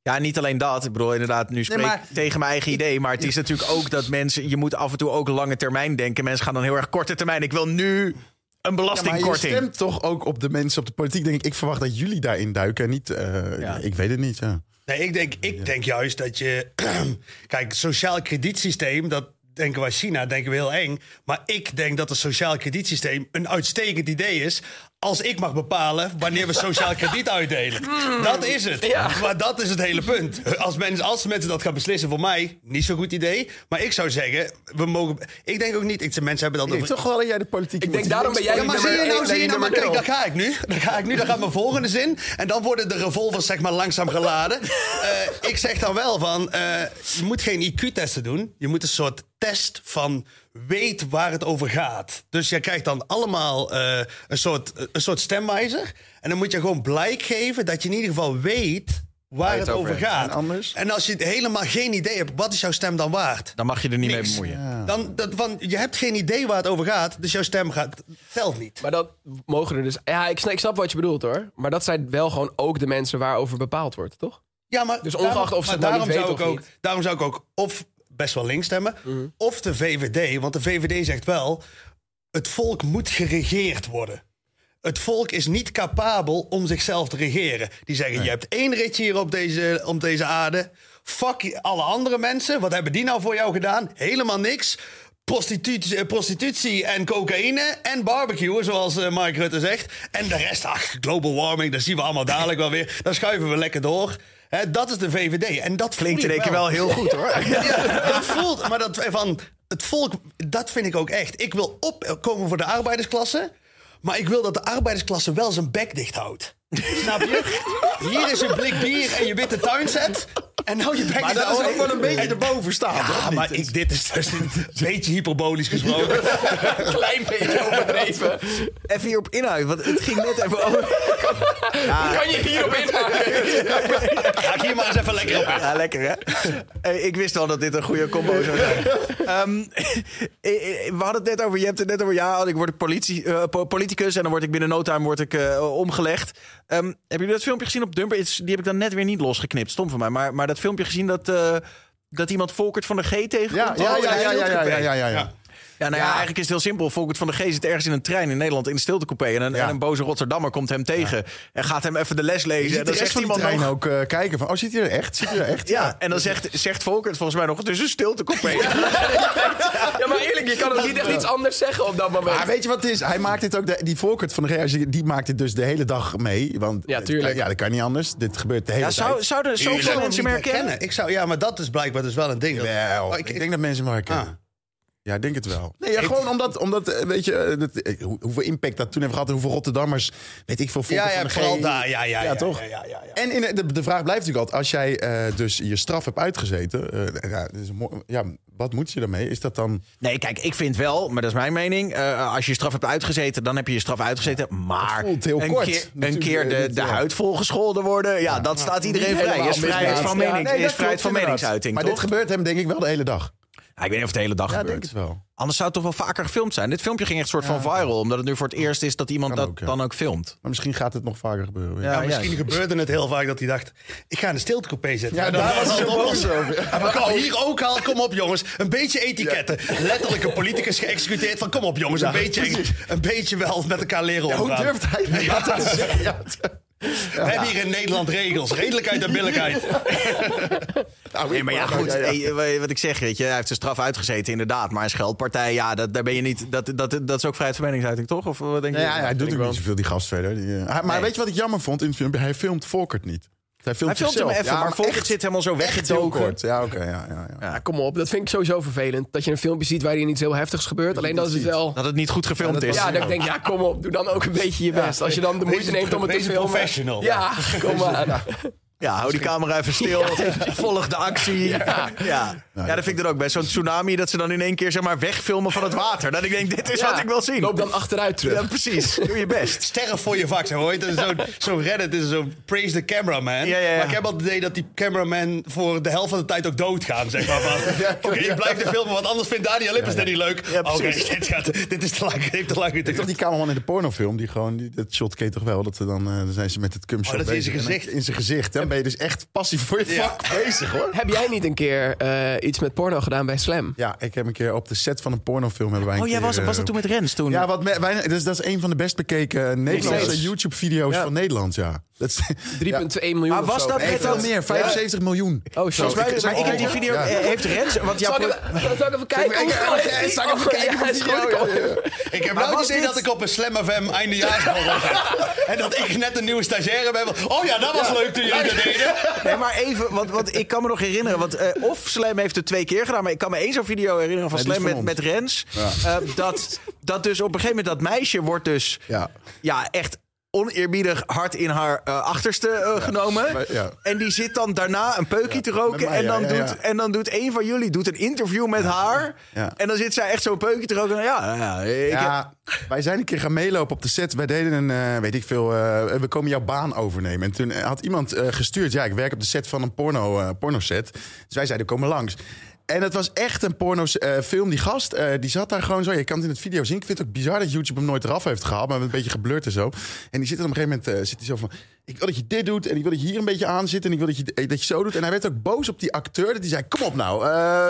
Ja, niet alleen dat. Ik bedoel, inderdaad, nu spreek ik maar- tegen mijn eigen idee. Maar het is natuurlijk ook dat mensen... Je moet af en toe ook lange termijn denken. Mensen gaan dan heel erg korte termijn. Ik wil nu een Ja, maar je belastingkorting. stemt toch ook op de mensen op de politiek. Denk ik, ik verwacht dat jullie daarin duiken en niet, eh, ik weet het niet. Ja. Nee, ik denk, ik denk juist dat je. (clears throat) Kijk, sociaal kredietsysteem, dat denken wij China, denken we heel eng. Maar ik denk dat het sociaal kredietsysteem een uitstekend idee is. Als ik mag bepalen wanneer we sociaal krediet uitdelen. Dat is het. Maar dat is het hele punt. Als mensen, als mensen dat gaan beslissen, voor mij niet zo'n goed idee. Maar ik zou zeggen, we mogen. Ik denk ook niet. Ik, mensen hebben dat Ik denk toch wel dat jij de politiek Ik denk daarom ben jij ja, maar zie je nou, zie je nou, maar kijk, daar ga ik nu. Daar ga ik nu, daar gaat mijn volgende zin. En dan worden de revolvers zeg maar langzaam geladen. (laughs) Eh, ik zeg dan wel van, eh, je moet geen IQ-testen doen. Je moet een soort test van weet waar het over gaat. Dus je krijgt dan allemaal eh, een, soort, een soort stemwijzer. En dan moet je gewoon blijk geven dat je in ieder geval weet waar het, het over gaat. En anders? En als je helemaal geen idee hebt, wat is jouw stem dan waard? Dan mag je er niet Niks. mee bemoeien. Dan, dat, van, je hebt geen idee waar het over gaat, dus jouw stem gaat, telt niet. Maar dat mogen er dus... Ja, ik snap, ik snap wat je bedoelt hoor. Maar dat zijn wel gewoon ook de mensen waarover bepaald wordt, toch? Ja, maar Dus ongeacht daarom- of ze het nou daarom niet zou weten ik of ook, niet. Daarom zou ik ook of best wel links stemmen, of de VVD. Want de VVD zegt wel, het volk moet geregeerd worden. Het volk is niet capabel om zichzelf te regeren. Die zeggen, je hebt één ritje hier op deze, op deze aarde. Fuck alle andere mensen. Wat hebben die nou voor jou gedaan? Helemaal niks. Prostitutie, eh, prostitutie en cocaïne en barbecue, zoals eh, Mark Rutte zegt. En de rest, ach, global warming, dat zien we allemaal dadelijk wel weer. Dan schuiven we lekker door. Hè, dat is de VVD. En dat Klinkt in één keer wel heel goed, hoor. (laughs) Ja, dat voelt, maar dat van het volk, dat vind ik ook echt. Ik wil opkomen voor de arbeidersklasse, maar ik wil dat de arbeidersklasse wel zijn bek dicht houdt. Snap je? Hier is een blik bier en je witte tuinset. En nou je bek Maar dat is ook wel een beetje En- erboven staan. Ja, maar ik, dit is dus een (laughs) beetje hyperbolisch gesproken. (laughs) Klein beetje overdreven. Even hierop inhouden, want het ging net even over... (laughs) Kan je hierop inhaken? Ga ik hier maar eens even lekker op in. Ja, lekker hè? Eh, Ik wist al dat dit een goede combo zou zijn. Ehm, eh, eh, we hadden het net over, je hebt het net over, ja, ik word politie, eh, po- politicus en dan word ik binnen no time word ik, eh, omgelegd. Ehm, hebben jullie dat filmpje gezien op Dumper? Die heb ik dan net weer niet losgeknipt, stom van mij. Maar, maar dat filmpje gezien dat, eh, dat iemand Volkert van de G tegenkomt? Ja, ja, Oh, ja, ja, een ja, ja, stiltecoupé. ja, ja, ja. Ja, nou ja, eigenlijk is het heel simpel. Volkert van de G zit ergens in een trein in Nederland in de stiltecoupé. En een, Ja. en een boze Rotterdammer komt hem tegen. En gaat hem even de les Je lezen. ziet En dan zegt iemand trein nog... ook eh, kijken van, oh, zit hij er echt? Zit hij er echt? Ja, en dan zegt, zegt Volkert volgens mij nog, het is een stiltecoupé. Ja, maar eerlijk, je kan ook niet echt iets anders zeggen op dat moment. Maar weet je wat het is? Hij maakt dit ook, de, die Volkert van de Real, die maakt dit dus de hele dag mee. Want Ja, tuurlijk. Ja, dat kan niet anders. Dit gebeurt de hele Ja, zou, tijd. zouden zoveel mensen hem me niet herkennen? Ik zou, ja, maar dat is blijkbaar dus wel een ding. Wel, Oh, ik, denk dat mensen hem herkennen. Ah. Ja, ik denk het wel. Nee, ja, gewoon omdat, omdat eh, weet je, eh, dat, eh, hoe- hoeveel impact dat toen heeft gehad... hoeveel Rotterdammers, weet ik veel, Ja, ja, van daar. Ja, ja, ja, toch? ja, ja, ja, ja. En in, de, de vraag blijft natuurlijk altijd, als jij dus je straf hebt uitgezeten... ja, mooi- ja, wat moet je daarmee? Is dat dan... Nee, kijk, ik vind wel, maar dat is mijn mening. als je je straf hebt uitgezeten, dan heb je je straf uitgezeten. Maar heel een kort, keer, een keer de, de huid volgescholden worden, ja, dat staat iedereen vrij. Is vrijheid van, mening, is vrijheid meningsuiting, Maar toch? dit gebeurt hem denk ik wel de hele dag. Ja, ik weet niet of het de hele dag Ja, gebeurt. denk het wel. Anders zou het toch wel vaker gefilmd zijn. Dit filmpje ging echt soort van viral, omdat het nu voor het eerst is dat iemand Kan dat ook, ja. dan ook filmt. Maar misschien gaat het nog vaker gebeuren. Ja, Ja, misschien ja. gebeurde het heel vaak dat hij dacht... ik ga in de stiltecoupé zitten. Ja, daar was hij het zo boos over. Kom, hier ook al, kom op jongens. Een beetje etiketten. Letterlijk een politicus geëxecuteerd van... kom op jongens, een, beetje, een beetje wel met elkaar leren Ja, hoe omgaan. durft hij dat te zeggen? Ja. We hebben hier in Nederland regels. Redelijkheid en billijkheid. Nee, maar ja, goed. ja, ja. hey, wat ik zeg, weet je, hij heeft zijn straf uitgezeten, inderdaad. Maar een scheldpartij, ja, dat, daar ben je niet. Dat, dat, dat is ook vrijheid van meningsuiting, toch? Of wat denk je? Ja, hij doet ook niet zoveel, die gast verder. Die, eh, hij- maar Nee. weet je wat ik jammer vond in het film? Hij filmt Volkert niet. Hij filmt, Hij filmt hem even, maar Volkert echt- zit helemaal zo weggedoken. Ja, oké. ja, ja, ja. Ja, kom op. Dat vind ik sowieso vervelend. Dat je een filmpje ziet waarin iets heel heftigs gebeurt. Alleen dat is het wel... Dat het niet goed gefilmd is. Ja, dat ik denk, ja, kom op. Doe dan ook een beetje je best. Als je dan de moeite neemt om het te filmen. professional. Ja, kom maar. Ja, hou die camera even stil. (laughs) Volg de actie. Ja. Ja. dat vind ik dan ook bij zo'n tsunami. Dat ze dan in één keer zeg maar, wegfilmen van het water. Dat ik denk, dit is Ja, wat ik wil zien. Loop dan achteruit terug. Ja, precies. Doe je best. (laughs) Sterren voor je vak. Zo'n zo Reddit is zo praise the cameraman. Ja, ja, ja. Maar ik heb altijd het idee dat die cameraman voor de helft van de tijd ook doodgaan, zeg maar. Van, (laughs) Oké, je blijft er filmen, want anders vindt Daniel Lippens dit niet leuk. Ja, Oké, precies. dit, gaat- dit is te lang, heeft te lang Ik toch die cameraman in de pornofilm, die gewoon, die, dat shot je toch wel, dat ze dan, eh, dan zijn ze met het cumshot Oh, dat is in zijn bezig. Gezicht. In zijn gezicht, hè? Dan ben je dus echt passief voor je Ja. vak bezig, hoor. Heb jij niet een keer eh, iets met porno gedaan bij Slam? Ja, ik heb een keer op de set van een pornofilm hebben wij een Oh, jij keer, was, was eh, dat toen met Rens? Toen? Ja, wat me- wij, dus dat is een van de best bekeken Nederlandse. YouTube-video's Ja. van Nederland, ja. Dat is, (laughs) 3,1 miljoen Maar of was zo. dat veel dat- meer, 75 miljoen. Oh, ik- maar ik heb die video. Ja. eh, Heeft Rens. Want Zal jouw ik even, zal ik (laughs) even kijken? Zal ik hoeveel even- hij? zal ik even kijken ja, die. Ja, ja. Ik heb nou het idee dat ik op een Slam FM eindejaarsborrel. (laughs) En dat ik net een nieuwe stagiaire ben. Oh ja, dat was leuk toen jullie dat (laughs) Nee, maar even, want, want ik kan me nog herinneren. Want, eh, of Slam heeft het twee keer gedaan. Maar ik kan me één zo'n video herinneren van Nee, die Slam met, met Rens. Eh, dat, dat dus op een gegeven moment dat meisje wordt dus Ja. ja, echt oneerbiedig hard in haar eh, achterste eh, genomen. maar- ja. En die zit dan daarna een peukje te roken. mij, en, dan doet, en dan doet een van jullie doet een interview met haar. En dan zit zij echt zo'n peukje te roken. Ja, ja, wij zijn een keer gaan meelopen op de set. Wij deden een, eh, weet ik veel, we komen jouw baan overnemen. En toen had iemand gestuurd, ja, ik werk op de set van een porno, porno set. Dus wij zeiden, kom maar langs. En het was echt een porno eh, film. Die gast, eh, die zat daar gewoon zo. Je kan het in het video zien. Ik vind het ook bizar dat YouTube hem nooit eraf heeft gehaald. Maar een beetje geblurred en zo. En die zit er op een gegeven moment eh, zit hij zo van... Ik wil dat je dit doet en ik wil dat je hier een beetje aan zit. En ik wil dat je, dat je zo doet. En hij werd ook boos op die acteur. Dat hij zei, kom op nou.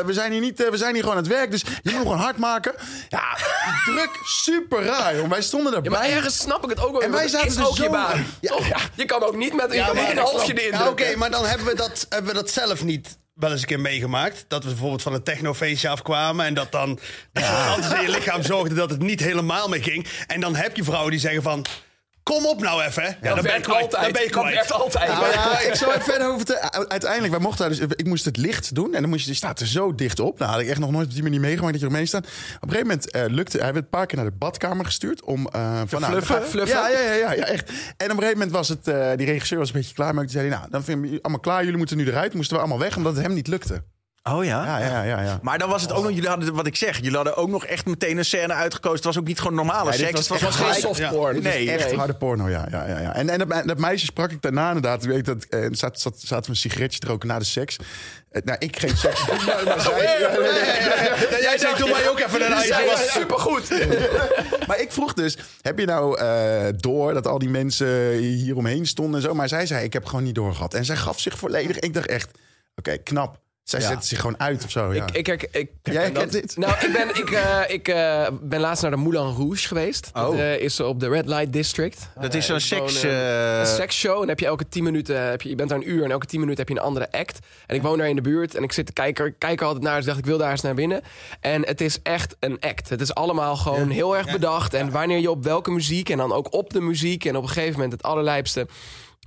we, zijn hier niet, we zijn hier gewoon aan het werk. Dus je moet gewoon hard maken. Ja, druk super raar, jongen. Wij stonden erbij. Ja, maar ergens snap ik het ook wel. En wij zaten er ook zo- je baan. Ja. Ja, je kan ook niet met je kan maar niet een halfje erin Ja, Oké, maar dan hebben we, dat, hebben we dat zelf niet wel eens een keer meegemaakt. Dat we bijvoorbeeld van een technofeestje afkwamen... en dat dan de substanties in je lichaam zorgden dat het niet helemaal mee ging. En dan heb je vrouwen die zeggen van... Kom op nou even. Ja, dan ben kwijt. altijd. Dan ben je kwijt. altijd. Ja, ik zou even verder over te... Uiteindelijk, wij mochten daar dus... Ik moest het licht doen en dan moest je... Je staat er zo dicht op. Nou, had ik echt nog nooit op die manier meegemaakt dat je eromheen staat. Op een gegeven moment eh, lukte... Hij werd een paar keer naar de badkamer gestuurd om... eh van, nou, fluffen? Fluffen? Ja, ja, ja, ja, ja, echt. En op een gegeven moment was het... eh, die regisseur was een beetje klaar, maar die zei... Nou, dan vind ik allemaal klaar. Jullie moeten nu eruit. Moesten we allemaal weg, omdat het hem niet lukte. Oh ja? Ja, ja, ja, ja. Maar dan was het ook nog, jullie hadden, wat ik zeg, jullie hadden ook nog echt meteen een scène uitgekozen. Het was ook niet gewoon normale Nee, seks. was het was. Dit is Nee, echt nee. harde porno, ja. ja, ja, ja. En, en dat, dat meisje sprak ik daarna inderdaad. Ik weet dat, eh, zat, zat, zaten we een sigaretje te roken na de seks. Eh, nou, ik geen seks. maar, maar zij, ja, ja, ja, ja. Jij zei, doe mij ook even een ijsje. Was- supergoed. (laughs) Maar ik vroeg dus, heb je nou eh, door dat al die mensen hier omheen stonden en zo? Maar zij zei, ik heb gewoon niet doorgehad. En zij gaf zich volledig. Ik dacht echt, oké, knap. Zij Ja. zette zich gewoon uit of zo. Ja. Ik, ik, ik, ik, Jij herken kent dat. dit? Nou, ik ben, ik, eh, ik eh, ben laatst naar de Moulin Rouge geweest. Oh. Dat eh, is op de Red Light District. Dat is zo'n seks... eh, een seksshow. En dan heb je elke 10 minuten, heb je, je bent daar een uur en elke 10 minuten heb je een andere act. En ik woon daar in de buurt en ik zit te kijken, kijken altijd naar. Dus ik dacht, ik wil daar eens naar binnen. En het is echt een act. Het is allemaal gewoon heel erg bedacht. En wanneer je op welke muziek en dan ook op de muziek. En op een gegeven moment het allerlijpste.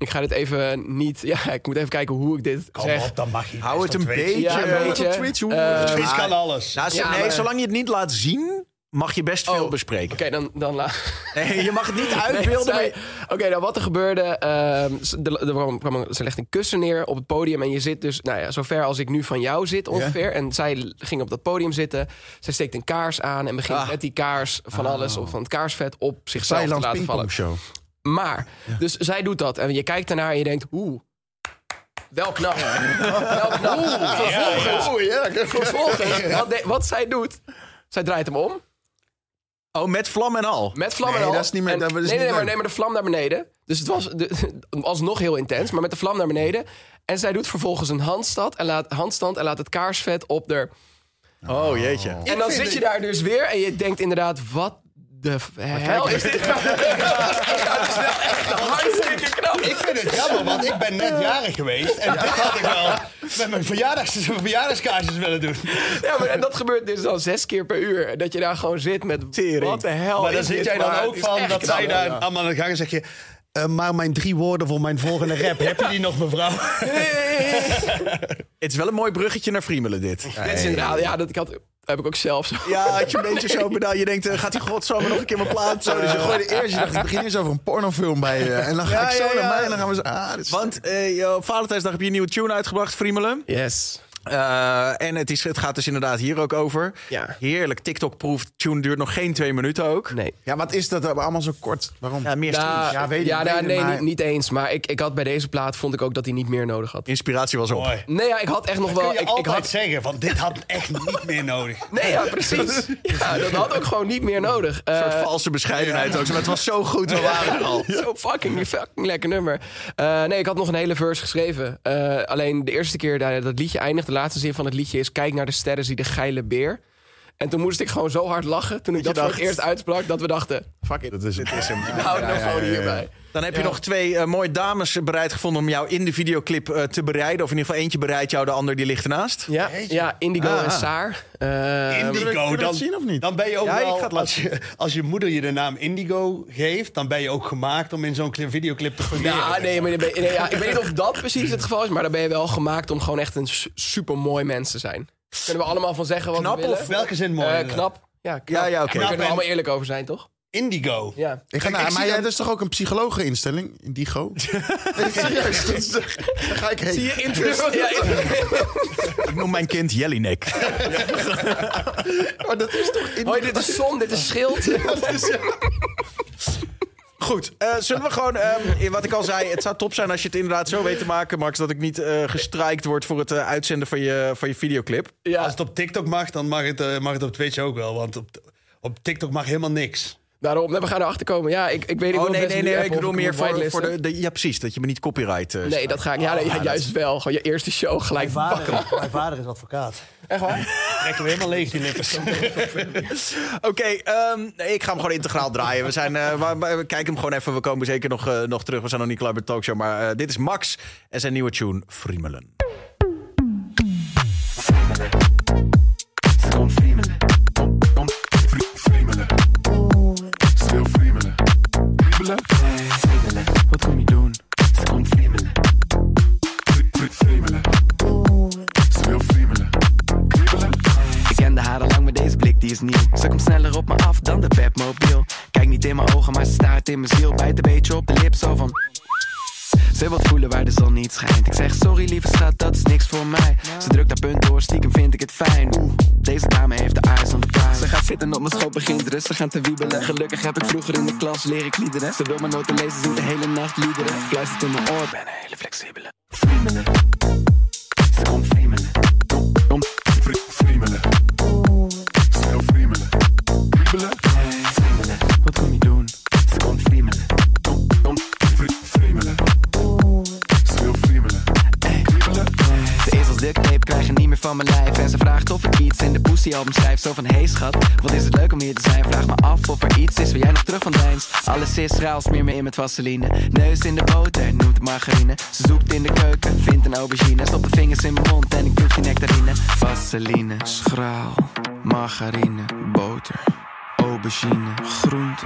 Ik ga dit even niet. (laughs) Ja, ik moet even kijken hoe ik dit Kom zeg. op, dan mag je. Hou het een Twitch. beetje... Ja, een eh, beetje. op Twitch, hoe- Eh, Twitch kan alles. Nou, Ja, nee, maar- zolang je het niet laat zien, mag je best veel Oh, bespreken. Oké, dan, dan la- (laughs) Nee, je mag het niet (laughs) uitbeelden. maar- Oké, nou wat er gebeurde. ehm, ze- er, legt een kussen neer op het podium. En je zit dus, nou ja, zover als ik nu van jou zit ongeveer. En zij ging op dat podium zitten. Zij steekt een kaars aan en begint Ah. met die kaars van alles, of van het kaarsvet, op zichzelf te laten vallen. pingpongshow. Maar, dus zij doet dat. En je kijkt daarnaar en je denkt, oeh. Wel knap. Wel knap. Vervolgens, Oeh, ja. vervolgens wat, de- wat zij doet, zij draait hem om. Oh, met vlam en al. Met vlam Nee, en al. dat is niet meer- En- dat is nee, niet nee, nee, maar, nee, maar de vlam naar beneden. Dus het was de, (laughs) alsnog heel intens, maar met de vlam naar beneden. En zij doet vervolgens een handstand en laat, handstand en laat het kaarsvet op de... Oh, jeetje. En dan zit je daar dus weer en je denkt inderdaad, wat de hel is (laughs) dit nou? Ja, dat is wel echt hartstikke knap. Ik vind het jammer, want ik ben net jarig geweest. En dit had ik wel met mijn verjaardags, verjaardagskaartjes willen doen. Ja, maar en dat gebeurt dus dan zes keer per uur. Dat je daar gewoon zit met wat de hel Maar dan is zit dit? jij dan Maar ook van dat zij daar allemaal aan de gang en zeg je... eh, maar mijn drie woorden voor mijn volgende rap, heb je die nog, mevrouw? (laughs) Het is wel een mooi bruggetje naar Friemelen, dit. Dit is inderdaad, ja, dat ik had, heb ik ook zelf zo. Ja, had je een (laughs) beetje zo bedacht. Je denkt, eh, gaat die godsamme nog een keer mijn plaat? Zo, dus je gooide eerst, je dacht, ik begin eens over een pornofilm bij je. En dan ga Ja, ik zo ja, naar ja. mij en dan gaan we zo... Ah, Want eh, op Valentijnsdag heb je een nieuwe tune uitgebracht, Friemelen. Yes. Eh, en het, is, het gaat dus inderdaad hier ook over. Ja. Heerlijk TikTok-proof. Tune duurt nog geen twee minuten ook. Nee. Ja, wat is dat allemaal zo kort? Waarom? Ja, meer streams. Ja, weet ik, ja, weet nou, ik, nee, maar- niet, niet eens. Maar ik, ik had bij deze plaat vond ik ook dat hij niet meer nodig had. Inspiratie was op. Mooi. Nee, ja, ik had echt nog wel. kun je Ik, ik altijd had, zeggen van dit had echt niet meer nodig. (laughs) nee, ja, precies. (laughs) Ja, dat had ook gewoon niet meer nodig. Een soort Eh, valse bescheidenheid ook. Maar het was zo goed, we waren er al. (laughs) Zo fucking, fucking lekker nummer. Eh, nee, ik had nog een hele verse geschreven. Eh, alleen de eerste keer dat dat liedje eindigt, de laatste zin van het liedje is... Kijk naar de sterren, zie de geile beer. En toen moest ik gewoon zo hard lachen toen ik dat, je voor dacht- het eerst uitsprak... dat we dachten, fuck it, Dat is, dit is hem. we houden hem gewoon hierbij. Dan heb je nog twee eh, mooie dames bereid gevonden om jou in de videoclip eh, te bereiden. Of in ieder geval eentje bereidt jou, de ander die ligt ernaast. Ja, ja Indigo Ah. en Saar. Eh, Indigo, Kunnen we dan, zien of niet? dan ben je ook Ja, wel, als, je, als je moeder je de naam Indigo geeft, dan ben je ook gemaakt om in zo'n cli- videoclip te fungeren. Ja, nee, maar dan ben je- nee, ja, ik weet niet of dat precies het geval is, maar dan ben je wel gemaakt om gewoon echt een super mooi mens te zijn. Kunnen we allemaal van zeggen wat Knap we willen? Of welke zin mooi? Eh, knap. Ja, knap. Ja, ja, oké. Daar kunnen we allemaal eerlijk over zijn, toch? Indigo. Ja. Ik ga Kijk, naar, ik maar zie jij, dat is toch ook een psychologeninstelling? Indigo? (laughs) nee, serieus. (laughs) dat is- Daar ga ik heen. Zie je interest? Ja, Ik (laughs) noem mijn kind Jellinek. Maar dat is toch... Indigo? Hoi, dit is zon, dit is schild. Goed, eh, zullen we gewoon, ehm, wat ik al zei, het zou top zijn als je het inderdaad zo weet te maken, Max, dat ik niet eh gestrikt word voor het eh, uitzenden van je, van je videoclip. Als Ja, het op TikTok mag, dan mag het, eh, mag het op Twitch ook wel. Want op, op TikTok mag helemaal niks. Daarom. We gaan erachter komen. Ja, ik, ik weet niet Oh of nee, nee, nu nee, ik bedoel meer voor, de, de- Ja, precies, dat je me niet copyright... eh, Nee, dat ga ik. Ja, nee, ja, juist wel. Gewoon je eerste show gelijk bakken. mijn vader is advocaat. Echt waar? Trekken we helemaal leeg die lippers. (laughs) Oké, ehm, nee, ik ga hem gewoon integraal draaien. We, zijn, eh, we kijken hem gewoon even. We komen zeker nog, eh, nog terug. We zijn nog niet klaar met de talkshow. Maar dit is Max en zijn nieuwe tune, Friemelen. Die is nieuw. Ze komt sneller op me af dan de Batmobiel. Kijk niet in mijn ogen, maar ze staart in mijn ziel. Bijt een beetje op de lip, zo van... Ze wil voelen waar de zon niet schijnt. Ik zeg sorry lieve schat, dat is niks voor mij. Ze drukt haar punt door, stiekem vind ik het fijn. Oeh, deze dame heeft de eyes on prize. Ze gaat zitten op mijn schoot, begint rustig aan te wiebelen. Gelukkig heb ik vroeger in de klas leren kliederen. Ze wil mijn noten lezen, zingt de hele nacht liederen. Fluistert in mijn oor, ben een hele flexibele. Friemelen. Van mijn lijf. En ze vraagt of ik iets in de pussy album schrijf. Zo van, hey schat, wat is het leuk om hier te zijn? Vraag me af of er iets is waar jij nog terug van deinst Alles is schaal, smeer me in met vaseline. Neus in de boter, noemt het margarine. Ze zoekt in de keuken, vindt een aubergine. Stop de vingers in mijn mond en ik proef die nectarine Vaseline, schraal, margarine, boter Aubergine, groente,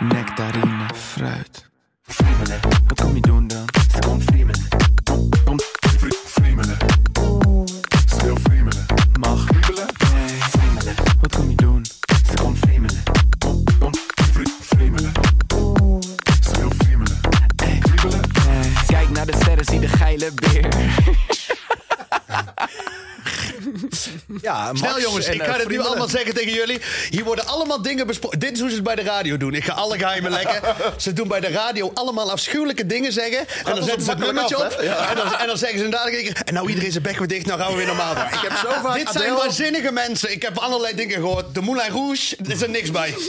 nectarine, fruit. Friemelen. Wat kom je doen dan? Zie de geile beer. Ja, Max Snel jongens, en, ik eh, ga het nu allemaal zeggen tegen jullie. Hier worden allemaal dingen besproken. Dit is hoe ze het bij de radio doen. Ik ga alle geheimen lekken. (laughs) Ze doen bij de radio allemaal afschuwelijke dingen zeggen. En dan zetten ze het nummertje af, op. Ja. En, dan, en dan zeggen ze inderdaad... En nou iedereen zijn bek weer dicht, nou gaan we weer normaal doen. Ik heb zo vaak Dit zijn waanzinnige mensen. Ik heb allerlei dingen gehoord. De Moulin Rouge, er is er niks bij. (laughs)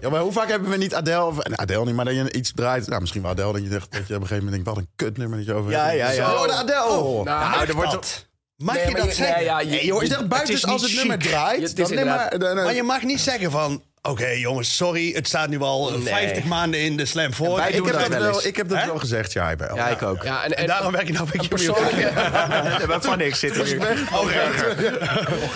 Ja, maar hoe vaak hebben we niet Adele... Of, Adele niet, maar dat je iets draait. Nou, misschien wel Adele. Dat je, zegt, dat je op een gegeven moment denkt... Wat een kutnummer dat je over Ja, hebt. ja, ja. Zo, de Adele! Nou, nou, er wordt... Mag Nee, je dat je- zeggen? nee, ja, je- joh, je zegt Het buiten is als het nummer draait. Het is dan neem maar, dan- dan- Maar je mag niet zeggen van... Oké jongens, sorry. Het staat nu al Nee. 50 maanden in de slam voor. ik, heb dat wel, ik heb dat wel gezegd, ja. Bij Ja, ik ook. Ja, en, En daarom werk ik nou een beetje persoonlijke- Maar van niks zit hier. (laughs)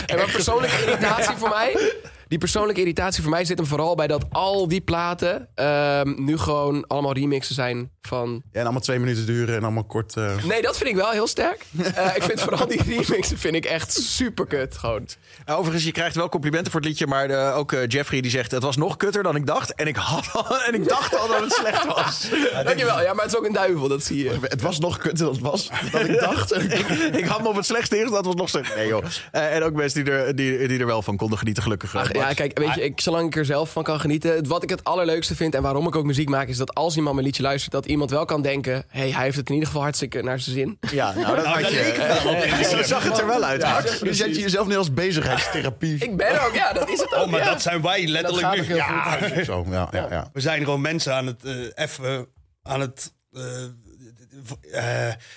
En maar persoonlijke irritatie voor mij. Die persoonlijke irritatie voor mij zit hem vooral bij dat al die platen ehm, nu gewoon allemaal remixen zijn van. Ja, en allemaal twee minuten duren en allemaal kort. eh, Nee, dat vind ik wel heel sterk. (laughs) Eh, ik vind vooral die remixen vind ik echt super kut. Gewoon. Overigens, je krijgt wel complimenten voor het liedje, maar eh, ook eh, Jeffrey die zegt het was nog kutter dan ik dacht. En ik, had al, (laughs) en ik dacht al dat het slecht was. Dankjewel. Ja, maar het is ook een duivel, dat zie je. Het was nog kutter dan het was. Dat ik (laughs) dacht. ik had me op het slechtste ingezet, dat was nog slecht. Nee joh. Eh, en ook mensen die er, die, die er wel van konden genieten, gelukkig. Ach, ja, kijk, weet je, ik, zolang ik er zelf van kan genieten. Wat ik het allerleukste vind en waarom ik ook muziek maak, is dat als iemand mijn liedje luistert, dat iemand wel kan denken: hey, hij heeft het in ieder geval hartstikke naar zijn zin. Ja, nou, dat Nou, had je. Zo zag het er wel uit. Nu zet je jezelf neer als bezigheidstherapie. Ik ben ook, ja, dat is het ook. Oh, maar ja. dat zijn wij letterlijk nu. Ja, goed. Zo, ja, ja, ja. we zijn gewoon mensen aan het eh, even aan het. eh, eh,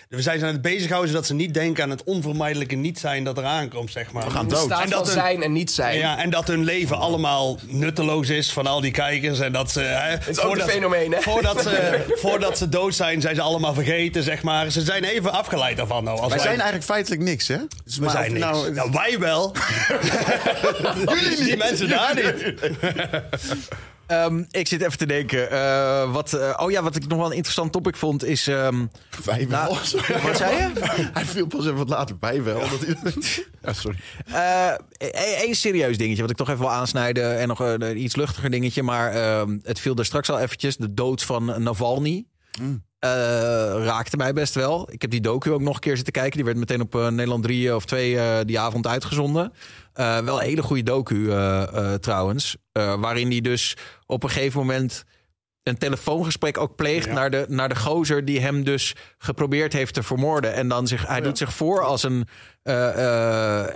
we zijn ze aan het bezighouden zodat ze niet denken aan het onvermijdelijke niet zijn dat er aankomt, zeg maar. We gaan dood. En dat van een- zijn en niet zijn. Ja, en dat hun leven allemaal nutteloos is van al die kijkers. En dat ze. Hè, is ook een fenomeen, hè? Voordat ze, (laughs) voordat ze dood zijn, zijn ze allemaal vergeten, zeg maar. Ze zijn even afgeleid daarvan. Nou, als Wij zijn eigenlijk feitelijk niks, hè? Dus we maar zijn niks. nou- Nou, wij wel. (laughs) Jullie Die mensen daar niet. (laughs) Ehm, ik zit even te denken. eh, wat, eh, oh ja, wat ik nog wel een interessant topic vond is. ehm, Wij wel. Nou, (laughs) wat zei je? Hij viel pas even wat later bij wel. Dat (laughs) ja, sorry. Eén serieus dingetje wat ik toch even wil aansnijden. En nog een iets luchtiger dingetje. Maar ehm, het viel er straks al eventjes. De dood van Navalny. eh, raakte mij best wel. Ik heb die docu ook nog een keer zitten kijken. Die werd meteen op eh, Nederland 3 of 2 eh, die avond uitgezonden. Eh, wel een hele goede docu eh, eh, trouwens. Eh, waarin hij dus op een gegeven moment een telefoongesprek ook pleegt naar, de, naar de gozer die hem dus geprobeerd heeft te vermoorden. En dan zich, hij doet zich voor als een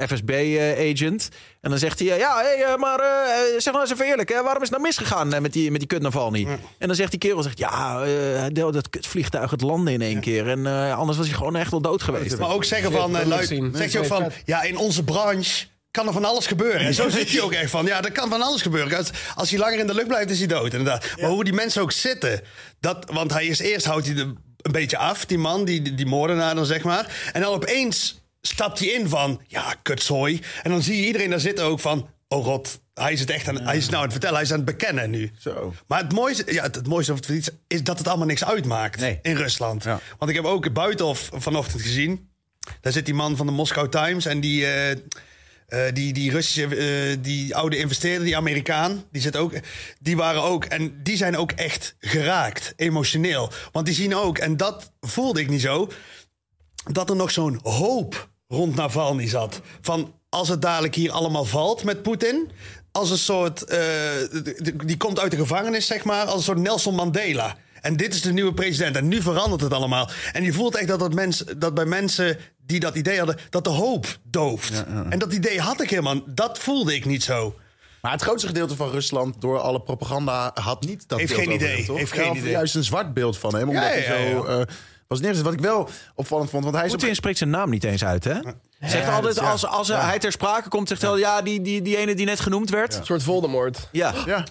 FSB-agent. en dan zegt hij, ja, hey, maar eh, zeg nou eens even eerlijk, hè, waarom is het nou misgegaan met die, met die kut Navalny? En dan zegt die kerel, zegt, ja, eh, dat kutvliegtuig het landen in één keer. En eh, anders was hij gewoon echt wel dood geweest. Maar ook zeggen van, lui- zegt je ook van, ja, in onze branche kan er van alles gebeuren. En zo zit hij ook echt van, ja, er kan van alles gebeuren. Als, als hij langer in de lucht blijft, is hij dood, inderdaad. Maar hoe die mensen ook zitten, dat, want hij is eerst houdt hij er een beetje af, die man, die, die, moordenaar dan, zeg maar. En dan opeens stapt hij in van, ja, kutzooi. En dan zie je iedereen daar zitten ook van, oh god, hij is het echt aan, hij is nou aan het vertellen, hij is aan het bekennen nu. Zo. Maar het mooiste, ja, het, het mooiste of het iets is dat het allemaal niks uitmaakt in Rusland. Want ik heb ook het Buitenhof vanochtend gezien. Daar zit die man van de Moscow Times en die, eh, eh, die, die Russische, eh, die oude investeerder, die Amerikaan, die zit ook, die waren ook en die zijn ook echt geraakt, emotioneel. Want die zien ook, en dat voelde ik niet zo, dat er nog zo'n hoop rond Navalny zat. Van als het dadelijk hier allemaal valt met Poetin. Als een soort. eh, die komt uit de gevangenis, zeg maar. Als een soort Nelson Mandela. En dit is de nieuwe president. En nu verandert het allemaal. En je voelt echt dat, dat, mens, dat bij mensen die dat idee hadden. dat de hoop dooft. En dat idee had ik helemaal. Dat voelde ik niet zo. Maar het grootste gedeelte van Rusland door alle propaganda had niet dat Heeft beeld geen idee, hem, toch? heeft geen Ja, idee. juist een zwart beeld van hem. Omdat Ja, ja, hij zo ja, eh, was neergezet. Wat ik wel opvallend vond. Want hij op- Poetin spreekt zijn naam niet eens uit, hè? Zegt Ja, altijd, dat- ja. als, als Ja. hij ter sprake komt, zegt hij wel, ja, die, die, die ene die net genoemd werd. Een soort Voldemort. Ja. Ja.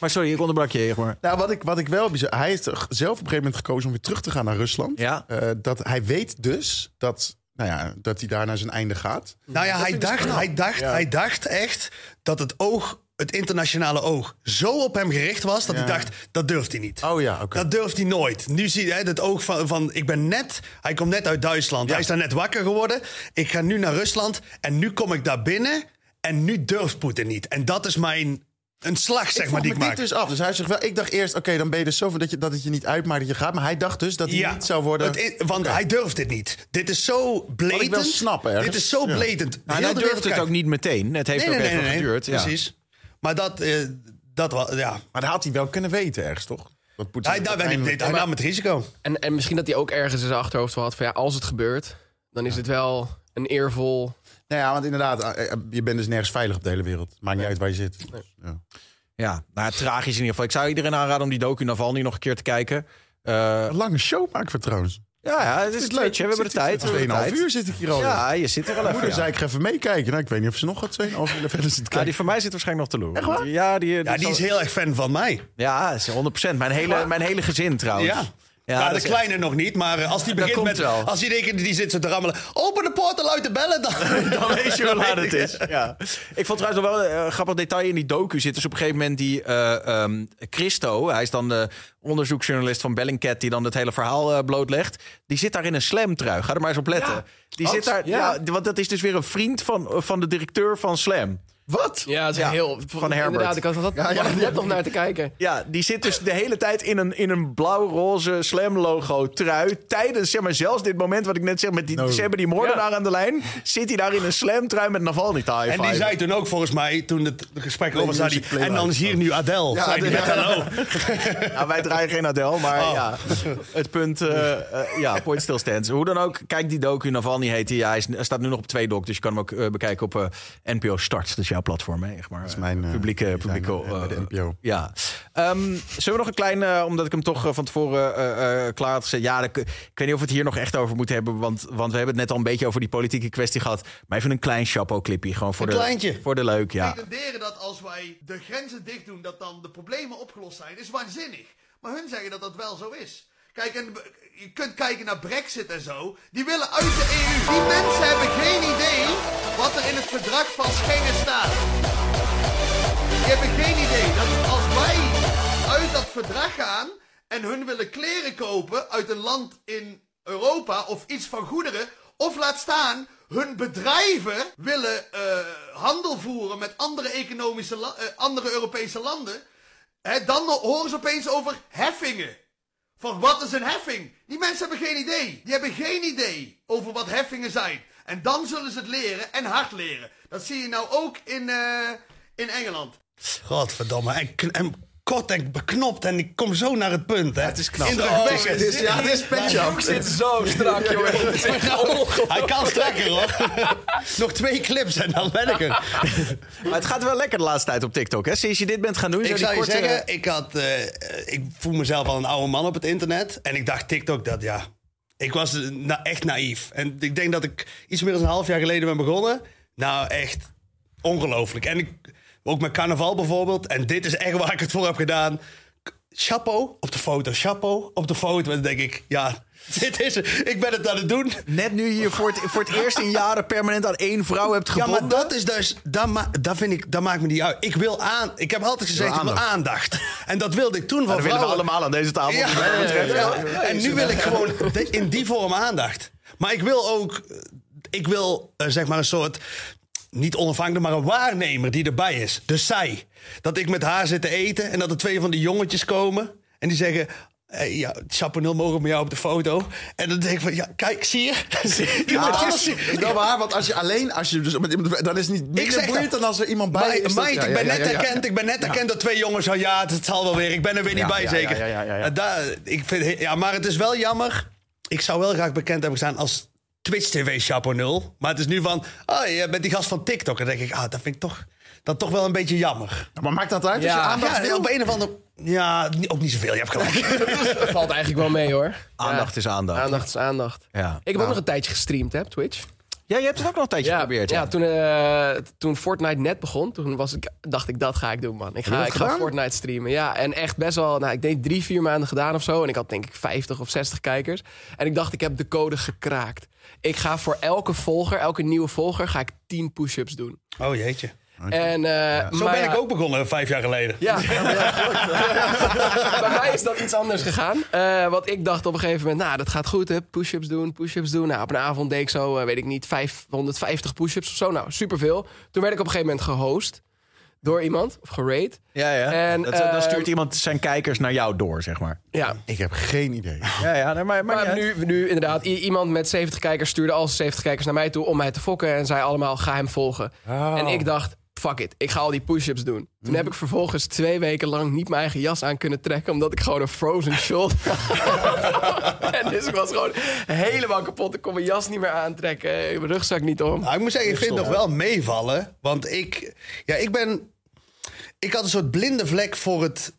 Maar sorry, ik onderbrak je, Egmar. Nou, wat ik, wat ik wel bizar... Hij heeft zelf op een gegeven moment gekozen om weer terug te gaan naar Rusland. Ja. Eh, dat hij weet dus dat, nou ja, dat hij daar naar zijn einde gaat. Nou ja, Dat hij dus dacht, knap. hij, dacht, Ja. hij dacht echt dat het oog, het internationale oog, zo op hem gericht was dat Ja. hij dacht, dat durft hij niet. Oh ja, oké. Dat durft hij nooit. Nu zie je het oog van, van, ik ben net, hij komt net uit Duitsland. Hij is daar net wakker geworden. Ik ga nu naar Rusland en nu kom ik daar binnen en nu durft Poetin niet. En dat is mijn, een slag zeg ik maar die ik maak. dit dus af. Dus hij zegt wel, ik dacht eerst, oké, dan ben je dus zo van dat, je, dat het je niet uitmaakt dat je gaat. Maar hij dacht dus dat hij Ja, niet zou worden... het want hij durft dit niet. Dit is zo Wat blatant. ik wel snap ergens. Dit is zo Ja. blatant. Hij durft het ook niet meteen. Het heeft ook even geduurd. ja. Precies. Maar dat, eh, dat was, ja. Maar dat had hij wel kunnen weten ergens, toch? Dat Hij, hij, uiteindelijk- hij nam het risico. En, en misschien dat hij ook ergens in zijn achterhoofd wel had van ja, als het gebeurt, dan is het wel een eervol. Nou ja, want inderdaad, eh, eh, je bent dus nergens veilig op de hele wereld. Maakt niet uit waar je zit. Ja. Ja, nou, tragisch in ieder geval. Ik zou iedereen aanraden om die docu Navalny nog een keer te kijken. Eh, Een lange show maken we trouwens. Ja, ja, het is Het Twitch, hè, we hebben de tijd. we hebben de 2,5 tijd. uur zit ik hier al. Ja, je zit er wel even. Moeder ja. zei ik ga even meekijken. Nou, ik weet niet of ze nog wat 2,5 uur verder zit te Ja, kijken. die van mij zit waarschijnlijk nog te loeren. Echt waar? Ja, die, Ja, die is heel erg fan van mij. Ja, is 100%. Mijn hele, mijn hele gezin trouwens. Ja. Ja, dat de echt- kleine nog niet, maar eh, als die begint met... wel. Als die, denkt, die zit zo te rammelen... Open de poort en luid de bellen, dan... (laughs) Dan weet je hoe laat het is. Ja. Ik vond trouwens nog wel een eh, grappig detail in die docu zit. Dus op een gegeven moment die eh, ehm, Christo, hij is dan de onderzoeksjournalist van Bellingcat... die dan het hele verhaal blootlegt. Die zit daar in een slam trui. Ga er maar eens op letten. die zit daar, ja. Ja. want dat is dus weer een vriend van, van de directeur van Slam. Wat? Ja, het is Ja, heel... van Herbert. Inderdaad, ik had dat Ja, ja, (laughs) net ja. nog naar te kijken. Ja, die zit dus de hele tijd in een, in een blauw-roze slam-logo trui. Tijdens, zeg maar, zelfs dit moment wat ik net zeg, met die, ze hebben die moordenaar aan de lijn. Zit hij daar in een slam-trui met Navalny high En die zei toen ook volgens mij, toen het gesprek over was, die, en dan is hier nu Adele. Ja, zei die ja. met hallo. Ja, (laughs) wij draaien geen Adele, maar Oh. ja, het punt, eh, eh, ja, point still stands. Hoe dan ook, kijk die docu, Navalny heet hij. Ja, hij, staat nu nog op twee doc, dus je kan hem ook eh, bekijken op NPO Start. Dat is jouw platform, hè? Echt maar, Dat is mijn eh, publieke, publieke eh, bij de eh, NPO. Ja. Ehm, zullen we nog een klein, eh, omdat ik hem toch eh, van tevoren eh, eh, klaar had gezet. Ja, ik weet niet of we het hier nog echt over moeten hebben, want, want we hebben het net al een beetje over die politieke kwestie gehad. Maar even een klein chapeau-clipje, gewoon voor Een de, kleintje. voor de leuk, ja. pretenderen dat als wij de grenzen dicht doen, dat dan de problemen opgelost zijn, is waanzinnig. Maar hun zeggen dat dat wel zo is. Kijk, je kunt kijken naar Brexit en zo. Die willen uit de EU. Die mensen hebben geen idee wat er in het verdrag van Schengen staat. Die hebben geen idee dat als wij uit dat verdrag gaan en hun willen kleren kopen uit een land in Europa of iets van goederen, of laat staan, hun bedrijven willen eh, handel voeren met andere economische eh, andere Europese landen, hè, dan horen ze opeens over heffingen. Van wat is een heffing? Die mensen hebben geen idee. Die hebben geen idee over wat heffingen zijn. En dan zullen ze het leren en hard leren. Dat zie je nou ook in, eh, in Engeland. Godverdomme. En, en kort en beknopt. En ik kom zo naar het punt. Hè. Het is knap. Indrukwekkend. Het is- ja, het is petje af. zit zo strak, jongen. Het ongelooflijk. Hij kan strakker hoor. Nog twee clips en dan ben ik er. Maar het gaat wel lekker de laatste tijd op TikTok, hè? Sinds je dit bent gaan doen. Ik zou je korte- zeggen, ik, had, eh, ik voel mezelf al een oude man op het internet. En ik dacht TikTok dat ja. Ik was na, echt naïef. En ik denk dat ik iets meer dan een half jaar geleden ben begonnen. Nou, echt ongelooflijk. En ik, ook met carnaval bijvoorbeeld. En dit is echt waar ik het voor heb gedaan. Chapeau op de foto, chapeau op de foto. En dan denk ik, ja, (laughs) dit is het. Ik ben het aan het doen. Net nu je voor het, voor het eerst in jaren permanent aan één vrouw hebt Ja, gebonden. maar dat is dus, dat, ma dat vind ik, dat maakt me niet uit. Ik wil aan, ik heb altijd gezegd, ik wil aandacht. En dat wilde ik toen van dat willen we vrouwen. allemaal aan deze tafel. Ja, ja. ja. En nu wil ik gewoon in die vorm aandacht. Maar ik wil ook, eh, ik wil eh, zeg maar een soort, niet onafhankelijk, maar een waarnemer die erbij is. Dus zij. Dat ik met haar zit te eten en dat er twee van die jongetjes komen en die zeggen. Hey, ja, Chaponel mogen met jou op de foto. En dan denk ik van, ja, kijk, zie je? (laughs) Ja, anders- is, wel waar, want als je alleen, als je dus met iemand, dan is het niet minder boeiend dat. dan als er iemand bij is. dat- meid, ja, ik ben ja, net herkend. Ik ben net herkend door twee jongens. Ja, het zal wel weer. Ik ben er weer niet bij, zeker. ja, ja, ja, ja. Eh, daar- ik vind, ja, maar het is wel jammer. Ik zou wel graag bekend hebben gestaan als Twitch TV Chapo 0. Maar het is nu van, oh, je bent die gast van TikTok. En dan denk ik, ah, dat vind ik toch, dat toch wel een beetje jammer. Maar maakt dat uit als je Ja, aandacht ja, wil? op een of andere... Ja, ook niet zoveel. Je hebt gelijk. (laughs) Dat valt eigenlijk wel mee, hoor. Aandacht is aandacht. Aandacht is aandacht. Ja. Ik heb ook nog een tijdje gestreamd, hè, op Twitch. Ja, je hebt het ook nog een tijdje Ja, geprobeerd. ja, toen, eh, toen Fortnite net begon, toen was ik, dacht ik, dat ga ik doen, man. Ik ga, ik ga? Fortnite streamen. Ja, en echt best wel, nou, ik denk drie, vier maanden gedaan of zo. En ik had denk ik 50 of 60 kijkers. En ik dacht, ik heb de code gekraakt. Ik ga voor elke volger, elke nieuwe volger, ga ik 10 push-ups doen. Oh jeetje. En, eh, Zo ben ja, ik ook begonnen vijf jaar geleden. Ja, (laughs) bij mij is dat iets anders gegaan. Eh want ik dacht op een gegeven moment, nou, dat gaat goed, hè. Push-ups doen, push-ups doen. Nou, op een avond deed ik zo, eh, weet ik niet, 550 push-ups of zo. Nou, superveel. Toen werd ik op een gegeven moment gehost door iemand, of gerate. Ja, ja. En, dat, dan eh, stuurt iemand zijn kijkers naar jou door, zeg maar. Ja, Ik heb geen idee. (laughs) Ja, ja, nee, maar, maar, maar nu, nu inderdaad, iemand met 70 kijkers stuurde al zijn 70 kijkers naar mij toe om mij te fokken. En zei allemaal, ga hem volgen. En ik dacht, fuck it, ik ga al die push-ups doen. Toen heb ik vervolgens twee weken lang niet mijn eigen jas aan kunnen trekken. Omdat ik gewoon een frozen shoulder had. (laughs) En dus ik was gewoon helemaal kapot. Ik kon mijn jas niet meer aantrekken. Mijn rugzak niet om. Nou, ik moet zeggen, ik vind het nog wel meevallen. Want ik, ja, ik ben. Ik had een soort blinde vlek voor het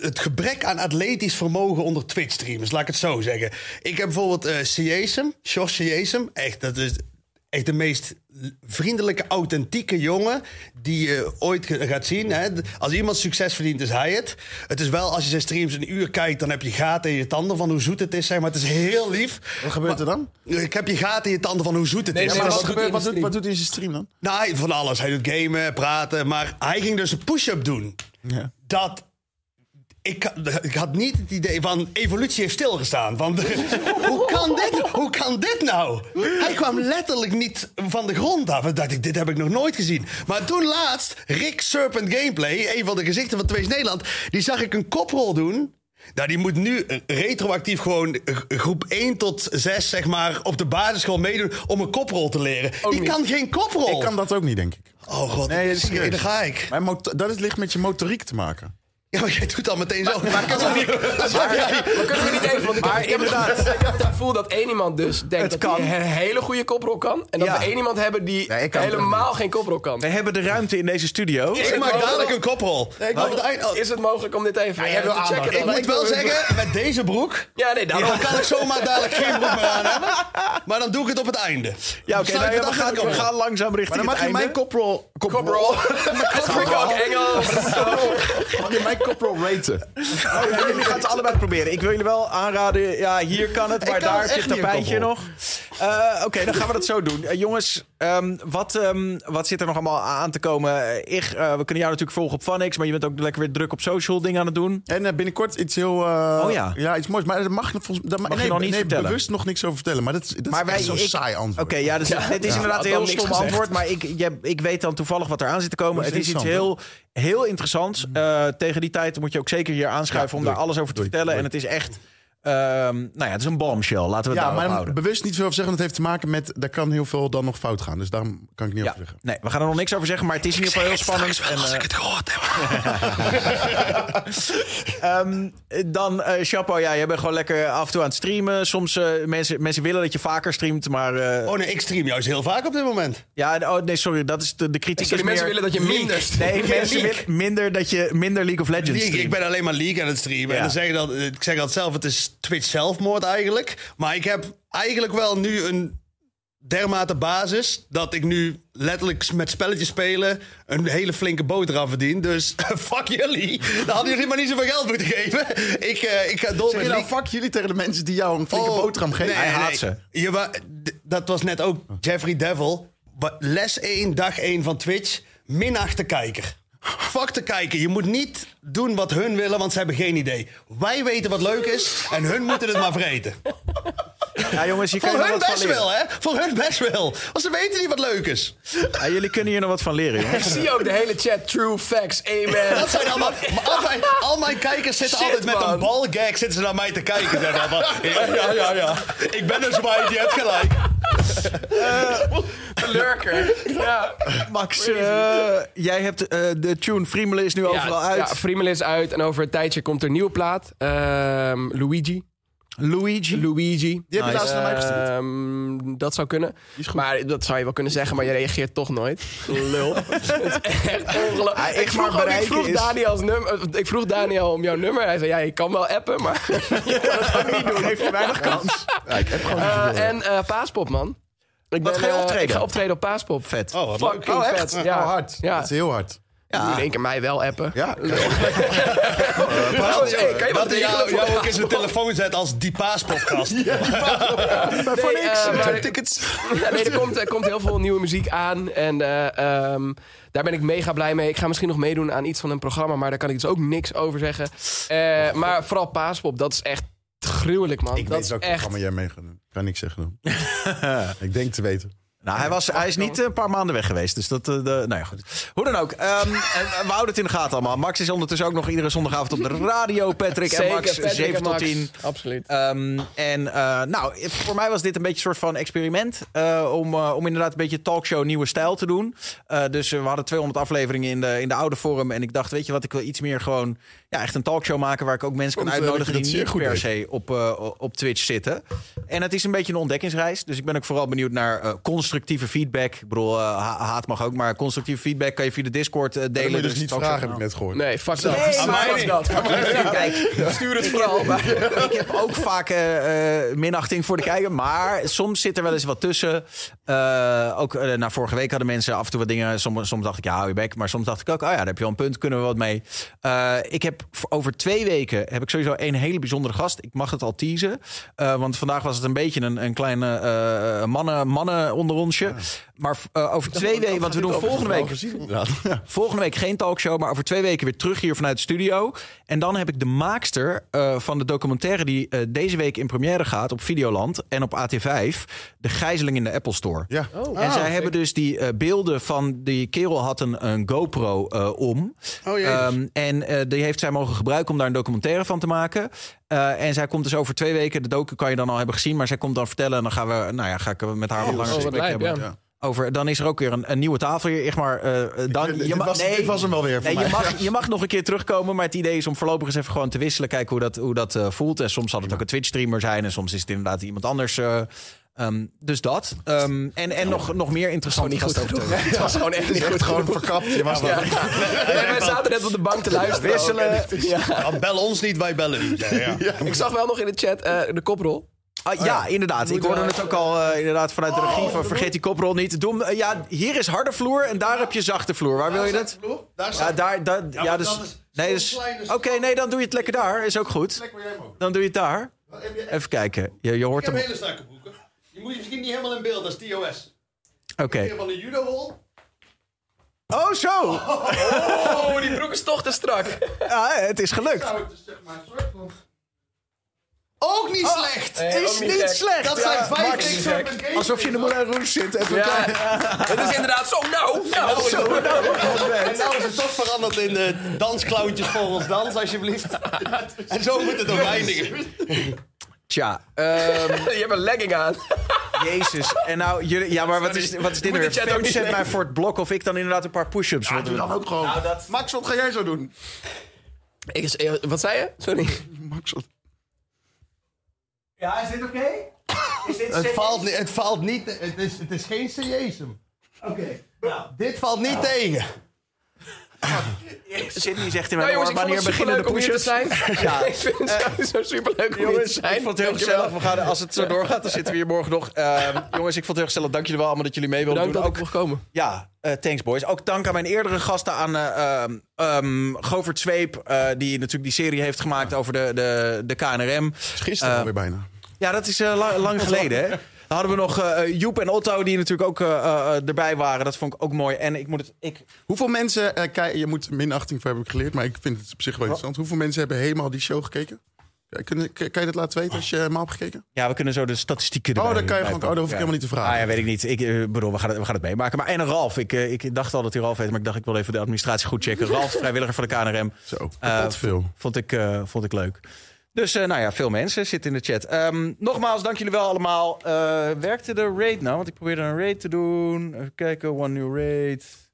het- gebrek aan atletisch vermogen onder Twitch-streamers, laat ik het zo zeggen. Ik heb bijvoorbeeld eh Siesem, Josh Siesem. Echt, dat is echt de meest vriendelijke, authentieke jongen die je ooit gaat zien. Hè. Als iemand succes verdient, is hij het. Het is wel, als je zijn streams een uur kijkt, dan heb je gaten in je tanden van hoe zoet het is. Zeg maar het is heel lief. Wat gebeurt er dan? Ik heb je gaten in je tanden van hoe zoet het Nee, is. nee, Maar wat dat- gebeurt- wat doet- wat doet hij in zijn stream dan? Nou, hij- van alles. Hij doet gamen, praten. Maar hij ging dus een push-up doen. Ja. Dat... Ik, ik had niet het idee van evolutie heeft stilgestaan. Van (laughs) hoe, kan dit, hoe kan dit nou? Hij kwam letterlijk niet van de grond af. En dacht ik, dit heb ik nog nooit gezien. Maar toen laatst, Rick Serpent Gameplay, een van de gezichten van Twees Nederland, die zag ik een koprol doen. Nou, die moet nu retroactief gewoon eh, groep 1 tot 6, zeg maar, op de basisschool meedoen om een koprol te leren. die niet. kan geen koprol. Ik kan dat ook niet, denk ik. Oh god, Nee, serieus. daar ga ik. Maar dat is, ligt met je motoriek te maken. Ja, maar jij doet al meteen zo. Maar, Alsof je- alsof jij- Maar kunnen we niet even... Want ik, Maar heb, ik, het, inderdaad. ik heb het gevoel dat één iemand dus denkt Het dat hij kan. een hele goede koprol kan. En dat Ja. we één iemand hebben die Nee, ik het helemaal geen koprol kan. We hebben de ruimte in deze studio. Is Ik het maak mogelijk- dadelijk een koprol. ik Maar het oh, Is het mogelijk om dit even wil te checken? Ik dan? moet wel zeggen, met deze broek... Ja, nee, Dan daarom. kan ik zomaar dadelijk geen broek meer aan hebben. (laughs) Maar dan doe ik het op het einde. Ja, oké. Sluit nou ja, het we, af gaan, langzaam Maar richting dan mag het je einde. mijn koprol... Koprol. Spreek (laughs) (laughs) ook Engels. Mag je mijn koprol raten? Oh, ja, jullie gaan het allebei proberen. Ik wil jullie wel aanraden, ja, hier kan het, maar kan daar heb je echt het niet een tapijtje koppel. nog. Eh, Oké, dan gaan we dat zo doen. Eh, jongens, ehm, wat, ehm, wat zit er nog allemaal aan te komen? Eh, Ik, eh, we kunnen jou natuurlijk volgen op Funix, maar je bent ook lekker weer druk op social dingen aan het doen. En binnenkort iets heel... eh, Oh ja. iets moois. Maar dat mag, volgens, dat Mag je nee, nog niet nee, vertellen? bewust nog niks over vertellen. Maar dat, Maar is wij, zo'n saai antwoord. Oké, ja, dus dit is Ja, inderdaad een heel stom gezegd. antwoord. Maar ik, je- ik weet dan toevallig wat er aan zit te komen. Het is iets heel, heel interessants. Eh, tegen die tijd moet je ook zeker hier aanschuiven Ja, om daar alles over te vertellen. En het is echt... ehm, nou ja, het is een bombshell. Laten we het Ja, daarop maar houden. bewust niet veel over zeggen. want Het heeft te maken met... Daar kan heel veel dan nog fout gaan. Dus daarom kan ik niet Ja, over zeggen. nee, we gaan er nog niks over zeggen, maar het is in ieder geval heel spannend. En, Als eh, ik het gehoord heb. (laughs) Ehm, dan, eh Chapo, ja, je bent gewoon lekker af en toe aan het streamen. Soms eh, mensen, mensen willen dat je vaker streamt, maar... eh, Oh nee, ik stream juist heel vaak op dit moment. ja, oh, nee, sorry, dat is de, de kritiek. Sorry, is mensen meer willen dat je minder streamt. Nee, (laughs) mensen willen minder dat je minder League of Legends League, streamt. ik ben alleen maar League aan het streamen. Ja. En dan zeg ik, dat, ik zeg dat zelf, het is Twitch zelfmoord eigenlijk. Maar ik heb eigenlijk wel nu een dermate basis... dat ik nu letterlijk met spelletjes spelen... een hele flinke boterham verdien. Dus (laughs) fuck jullie. Dan hadden jullie maar niet zoveel geld moeten geven. Ik, eh, ik ga door Zeg met je nou fuck jullie tegen de mensen die jou een flinke Oh, boterham geven? nee, Hij nee, haat nee. ze. Je d- dat was net ook Jeffrey Devil. Les 1, dag 1 van Twitch. Minacht de kijker. Fuck de kijker. Je moet niet doen wat hun willen, want ze hebben geen idee. Wij weten wat leuk is en hun moeten het maar vreten. Ja, jongens, kan Voor je nog hun wat van best leren. wel, hè? Voor hun best wel. Want ze weten niet wat leuk is. Ja, jullie kunnen hier nog wat van leren, Ik jongens. zie ook de hele chat. True facts. Amen. Dat zijn allemaal, al, mijn, al mijn kijkers zitten Shit, altijd met man. een balgag zitten ze naar mij te kijken. Zeg maar. Ja, ja, ja, ja. Ik ben dus white, je hebt gelijk. De lurker. Ja. Max, eh, jij hebt eh, de tune Friemelen is nu overal uit. Ja, Friemel is uit en over een tijdje komt er een nieuwe plaat. Ehm, Luigi. Luigi. Luigi. Die heb je laatst naar mij gestuurd. Ehm, dat zou kunnen. Maar dat zou je wel kunnen zeggen, maar je reageert toch nooit. Lul. (laughs) Het is echt ongelooflijk. Hij ik, vroeg maar ook- ik, bereiken vroeg is- Daniel's nummer, ik vroeg Daniel om jouw nummer. Hij zei, ja, je kan wel appen, maar (laughs) je kan het niet doen. Geef je weinig kans. Ja, ik heb gewoon niet Eh, en eh, Paaspop, man. Ik Wat ga je eh, optreden? Ik ga optreden op Paaspop. Vet. Oh, wat. Fucking Oh, echt? vet. Ja. Ja, Oh, hard. Ja. Dat is heel hard. Ja. In één keer mij wel appen. Ja. (laughs) Trouwens, hey, kan je wat jou, voor jou ook in zijn telefoon zet als die paaspodcast. (laughs) Nee, eh, maar- tickets. Ja, nee, er komt, er komt heel veel nieuwe muziek aan. En eh, ehm, daar ben ik mega blij mee. Ik ga misschien nog meedoen aan iets van een programma. Maar daar kan ik dus ook niks over zeggen. Eh, maar vooral Paaspop, dat is echt gruwelijk, man. Ik dat weet is ook echt... programma jij mee gaat doen. Kan niks zeggen (laughs) ik denk te weten. Nou, hij, was, hij is niet een paar maanden weg geweest. Dus dat, eh, de, nou ja, goed. Hoe dan ook. ehm, (laughs) en we houden het in de gaten allemaal. Max is ondertussen ook nog iedere zondagavond op de radio. Patrick en Max, Patrick 7 en tot Max. 10. Absoluut. Ehm, en eh, nou, voor mij was dit een beetje een soort van experiment. eh, om, eh, om inderdaad een beetje talkshow nieuwe stijl te doen. Eh, dus eh, we hadden 200 afleveringen in de, in de oude vorm. En ik dacht, weet je wat, ik wil iets meer gewoon... Ja, echt een talkshow maken waar ik ook mensen kan eh, uitnodigen... die niet per se op, eh, op Twitch zitten. En het is een beetje een ontdekkingsreis. Dus ik ben ook vooral benieuwd naar eh constructieve feedback. Ik bedoel, eh, ha- haat mag ook, maar constructieve feedback kan je via de Discord eh, delen. Dat moet je dus Dus niet vragen, heb ik net gehoord. Nee, fuck dat. Nee, dat. Kijk, Stuur het ik vooral. ik heb ook vaak eh, minachting voor de kijker. Maar soms zit er wel eens wat tussen. Eh, ook uh, nou, vorige week hadden mensen af en toe wat dingen. Soms, soms dacht ik, ja, hou je bek. Maar soms dacht ik ook, oh ja, daar heb je wel een punt. Kunnen we wat mee. Uh, ik heb voor over twee weken heb ik sowieso een hele bijzondere gast. Ik mag het al teasen. Uh, want vandaag was het een beetje een, een kleine uh, mannen, mannen onder onsje. Maar over twee weken, want we doen volgende week. Gezien, volgende week geen talkshow, maar over twee weken weer terug hier vanuit de studio. En dan heb ik de maakster uh, van de documentaire die uh, deze week in première gaat op Videoland en op AT5. De gijzeling in de Apple Store. Ja. Oh, en ah, zij okay. hebben dus die uh, beelden van die kerel had een, een GoPro om. Oh, um, en die heeft zij mogen gebruiken om daar een documentaire van te maken. en zij komt dus over twee weken, de docu kan je dan al hebben gezien, maar zij komt dan vertellen en dan gaan we, nou ja, ga ik met haar wat langer oh, gesprek hebben. Ja. Over, dan is er ook weer een, een nieuwe tafel hier. Echt maar, uh, dan, dit, je was, nee, dit was hem wel weer. Nee, je, mag, (laughs) je mag nog een keer terugkomen. Maar het idee is om voorlopig eens even gewoon te wisselen. Kijken hoe dat, hoe dat uh, voelt. En soms zal het ook een Twitch-streamer zijn. En soms is het inderdaad iemand anders. Uh, um, dus dat. Um, en en nog, nog meer interessant. niet goed genoeg. (laughs) Het was gewoon echt niet goed. gewoon verkapt. Je was ja. (laughs) ja. Wij zaten net op de bank te luisteren. Wisselen. Ja. Bel ons niet, wij bellen ja. Ik zag wel nog in de chat de koprol. Ah, ja, ja, inderdaad. Ik hoorde het ook al uh, inderdaad vanuit de regie van vergeet die koprol niet. Doe, uh, ja, hier is harde vloer en daar heb je zachte vloer. Waar wil je dat? Daar ja, daar, daar, ja, dus, nee, dus, Oké, okay, nee, dan doe je het lekker daar. Is ook goed. Dan doe je het daar. Even kijken. Je, je hoort ik heb hem. hele strakke broeken. Je moet je misschien niet helemaal in beeld, dat is TOS. Oké. Van de judo Oh, zo! Oh, (laughs) die broek is toch te strak. Ja, het is gelukt. Het zeg maar een soort van... Ook niet oh, slecht. Nee, is niet, niet slecht. Dat zijn vijf ja, Alsof je in de Moulin Rouge zit. Even ja. (laughs) Het is inderdaad zo nou. nou, zo, nou, nou. En nou is het toch veranderd in de dansklauwtjes volgens dans, alsjeblieft. En zo moet het ook eindigen. Tja. Um, (laughs) je hebt een legging aan. Jezus. En nou, jullie, ja, maar wat is, wat is dit? Fem zet mij voor het blok of ik dan inderdaad een paar push-ups ja, doe dan ook gewoon. Nou, dat... Max, wat ga jij zo doen? Ik, wat zei je? Sorry. Max, wat... Ja, is dit oké? Okay? het, valt, het valt niet... Het is, het is geen seriesum. Oké. Okay. Nou. Dit valt niet nou. tegen. Sydney zegt in mijn nou, wanneer beginnen de push-ups? zijn. (laughs) Ja. ik vind het uh, zo superleuk om jongens, hier te zijn. ik vond het heel gezellig. We gaan, als het zo doorgaat, dan zitten we hier morgen nog. Uh, jongens, ik vond het heel gezellig. Dank jullie wel allemaal dat jullie mee wilden Bedankt doen. dat ik mocht komen. Ja, uh, thanks boys. Ook dank aan mijn eerdere gasten, aan uh, um, Govert Zweep, die natuurlijk die serie heeft gemaakt over de, de, de KNRM. Gisteren alweer bijna. Ja, dat is lang, lang geleden, hè? Dan hadden we nog uh, Joep en Otto, die natuurlijk ook uh, uh, erbij waren. Dat vond ik ook mooi. En ik moet het. Ik... Hoeveel mensen. je moet minachting voor heb ik geleerd, maar ik vind het op zich wel interessant. Hoeveel mensen hebben helemaal die show gekeken? Kun, kan je dat laten weten als je hem hebt gekeken? Ja, we kunnen zo de statistieken. Oh, dan kan je gewoon. Oh, dat hoef ik ja. helemaal niet te vragen. Ah, ja, weet ik niet. Ik uh, bedoel, we gaan het, we gaan het meemaken. Maar en Ralf. Ik, uh, ik dacht al dat hij Ralf heet, maar ik dacht ik wil even de administratie goed checken. (laughs) Ralf, vrijwilliger van de KNRM. Zo, uh, veel. Vond ik, uh, vond ik leuk. Dus uh, nou ja, veel mensen zitten in de chat. Um, nogmaals, dank jullie wel allemaal. Uh, werkte de raid nou? Want ik probeerde een raid te doen. Even kijken, one new raid.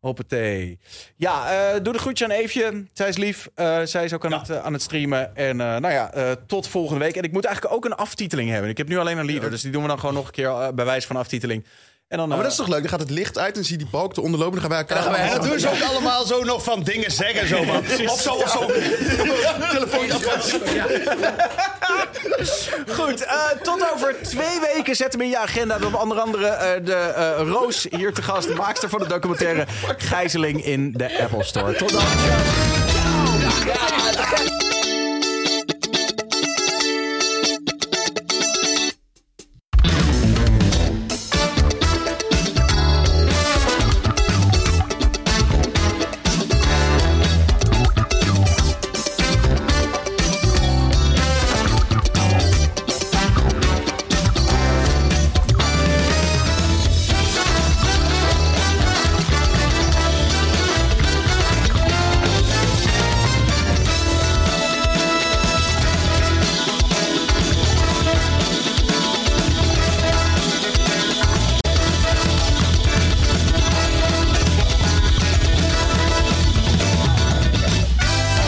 Hoppatee. Ja, uh, doe de groetje aan Eefje. Zij is lief. zij is ook aan, ja. het, aan het streamen. En nou ja, tot volgende week. En ik moet eigenlijk ook een aftiteling hebben. Ik heb nu alleen een leader. Dus die doen we dan gewoon nog een keer bij wijze van aftiteling. En dan, oh, maar dat is toch leuk? Dan gaat het licht uit en zie je die balk te onderlopen. Dan gaan wij elkaar... En dan doen ze ook allemaal zo nog van dingen zeggen. Zo van, of zo, of zo. Goed, uh, tot over twee weken zetten we in je agenda... dat onder andere uh, de uh, Roos hier te gast... maakster van de documentaire Gijzeling in de Apple Store. Tot dan. Ja.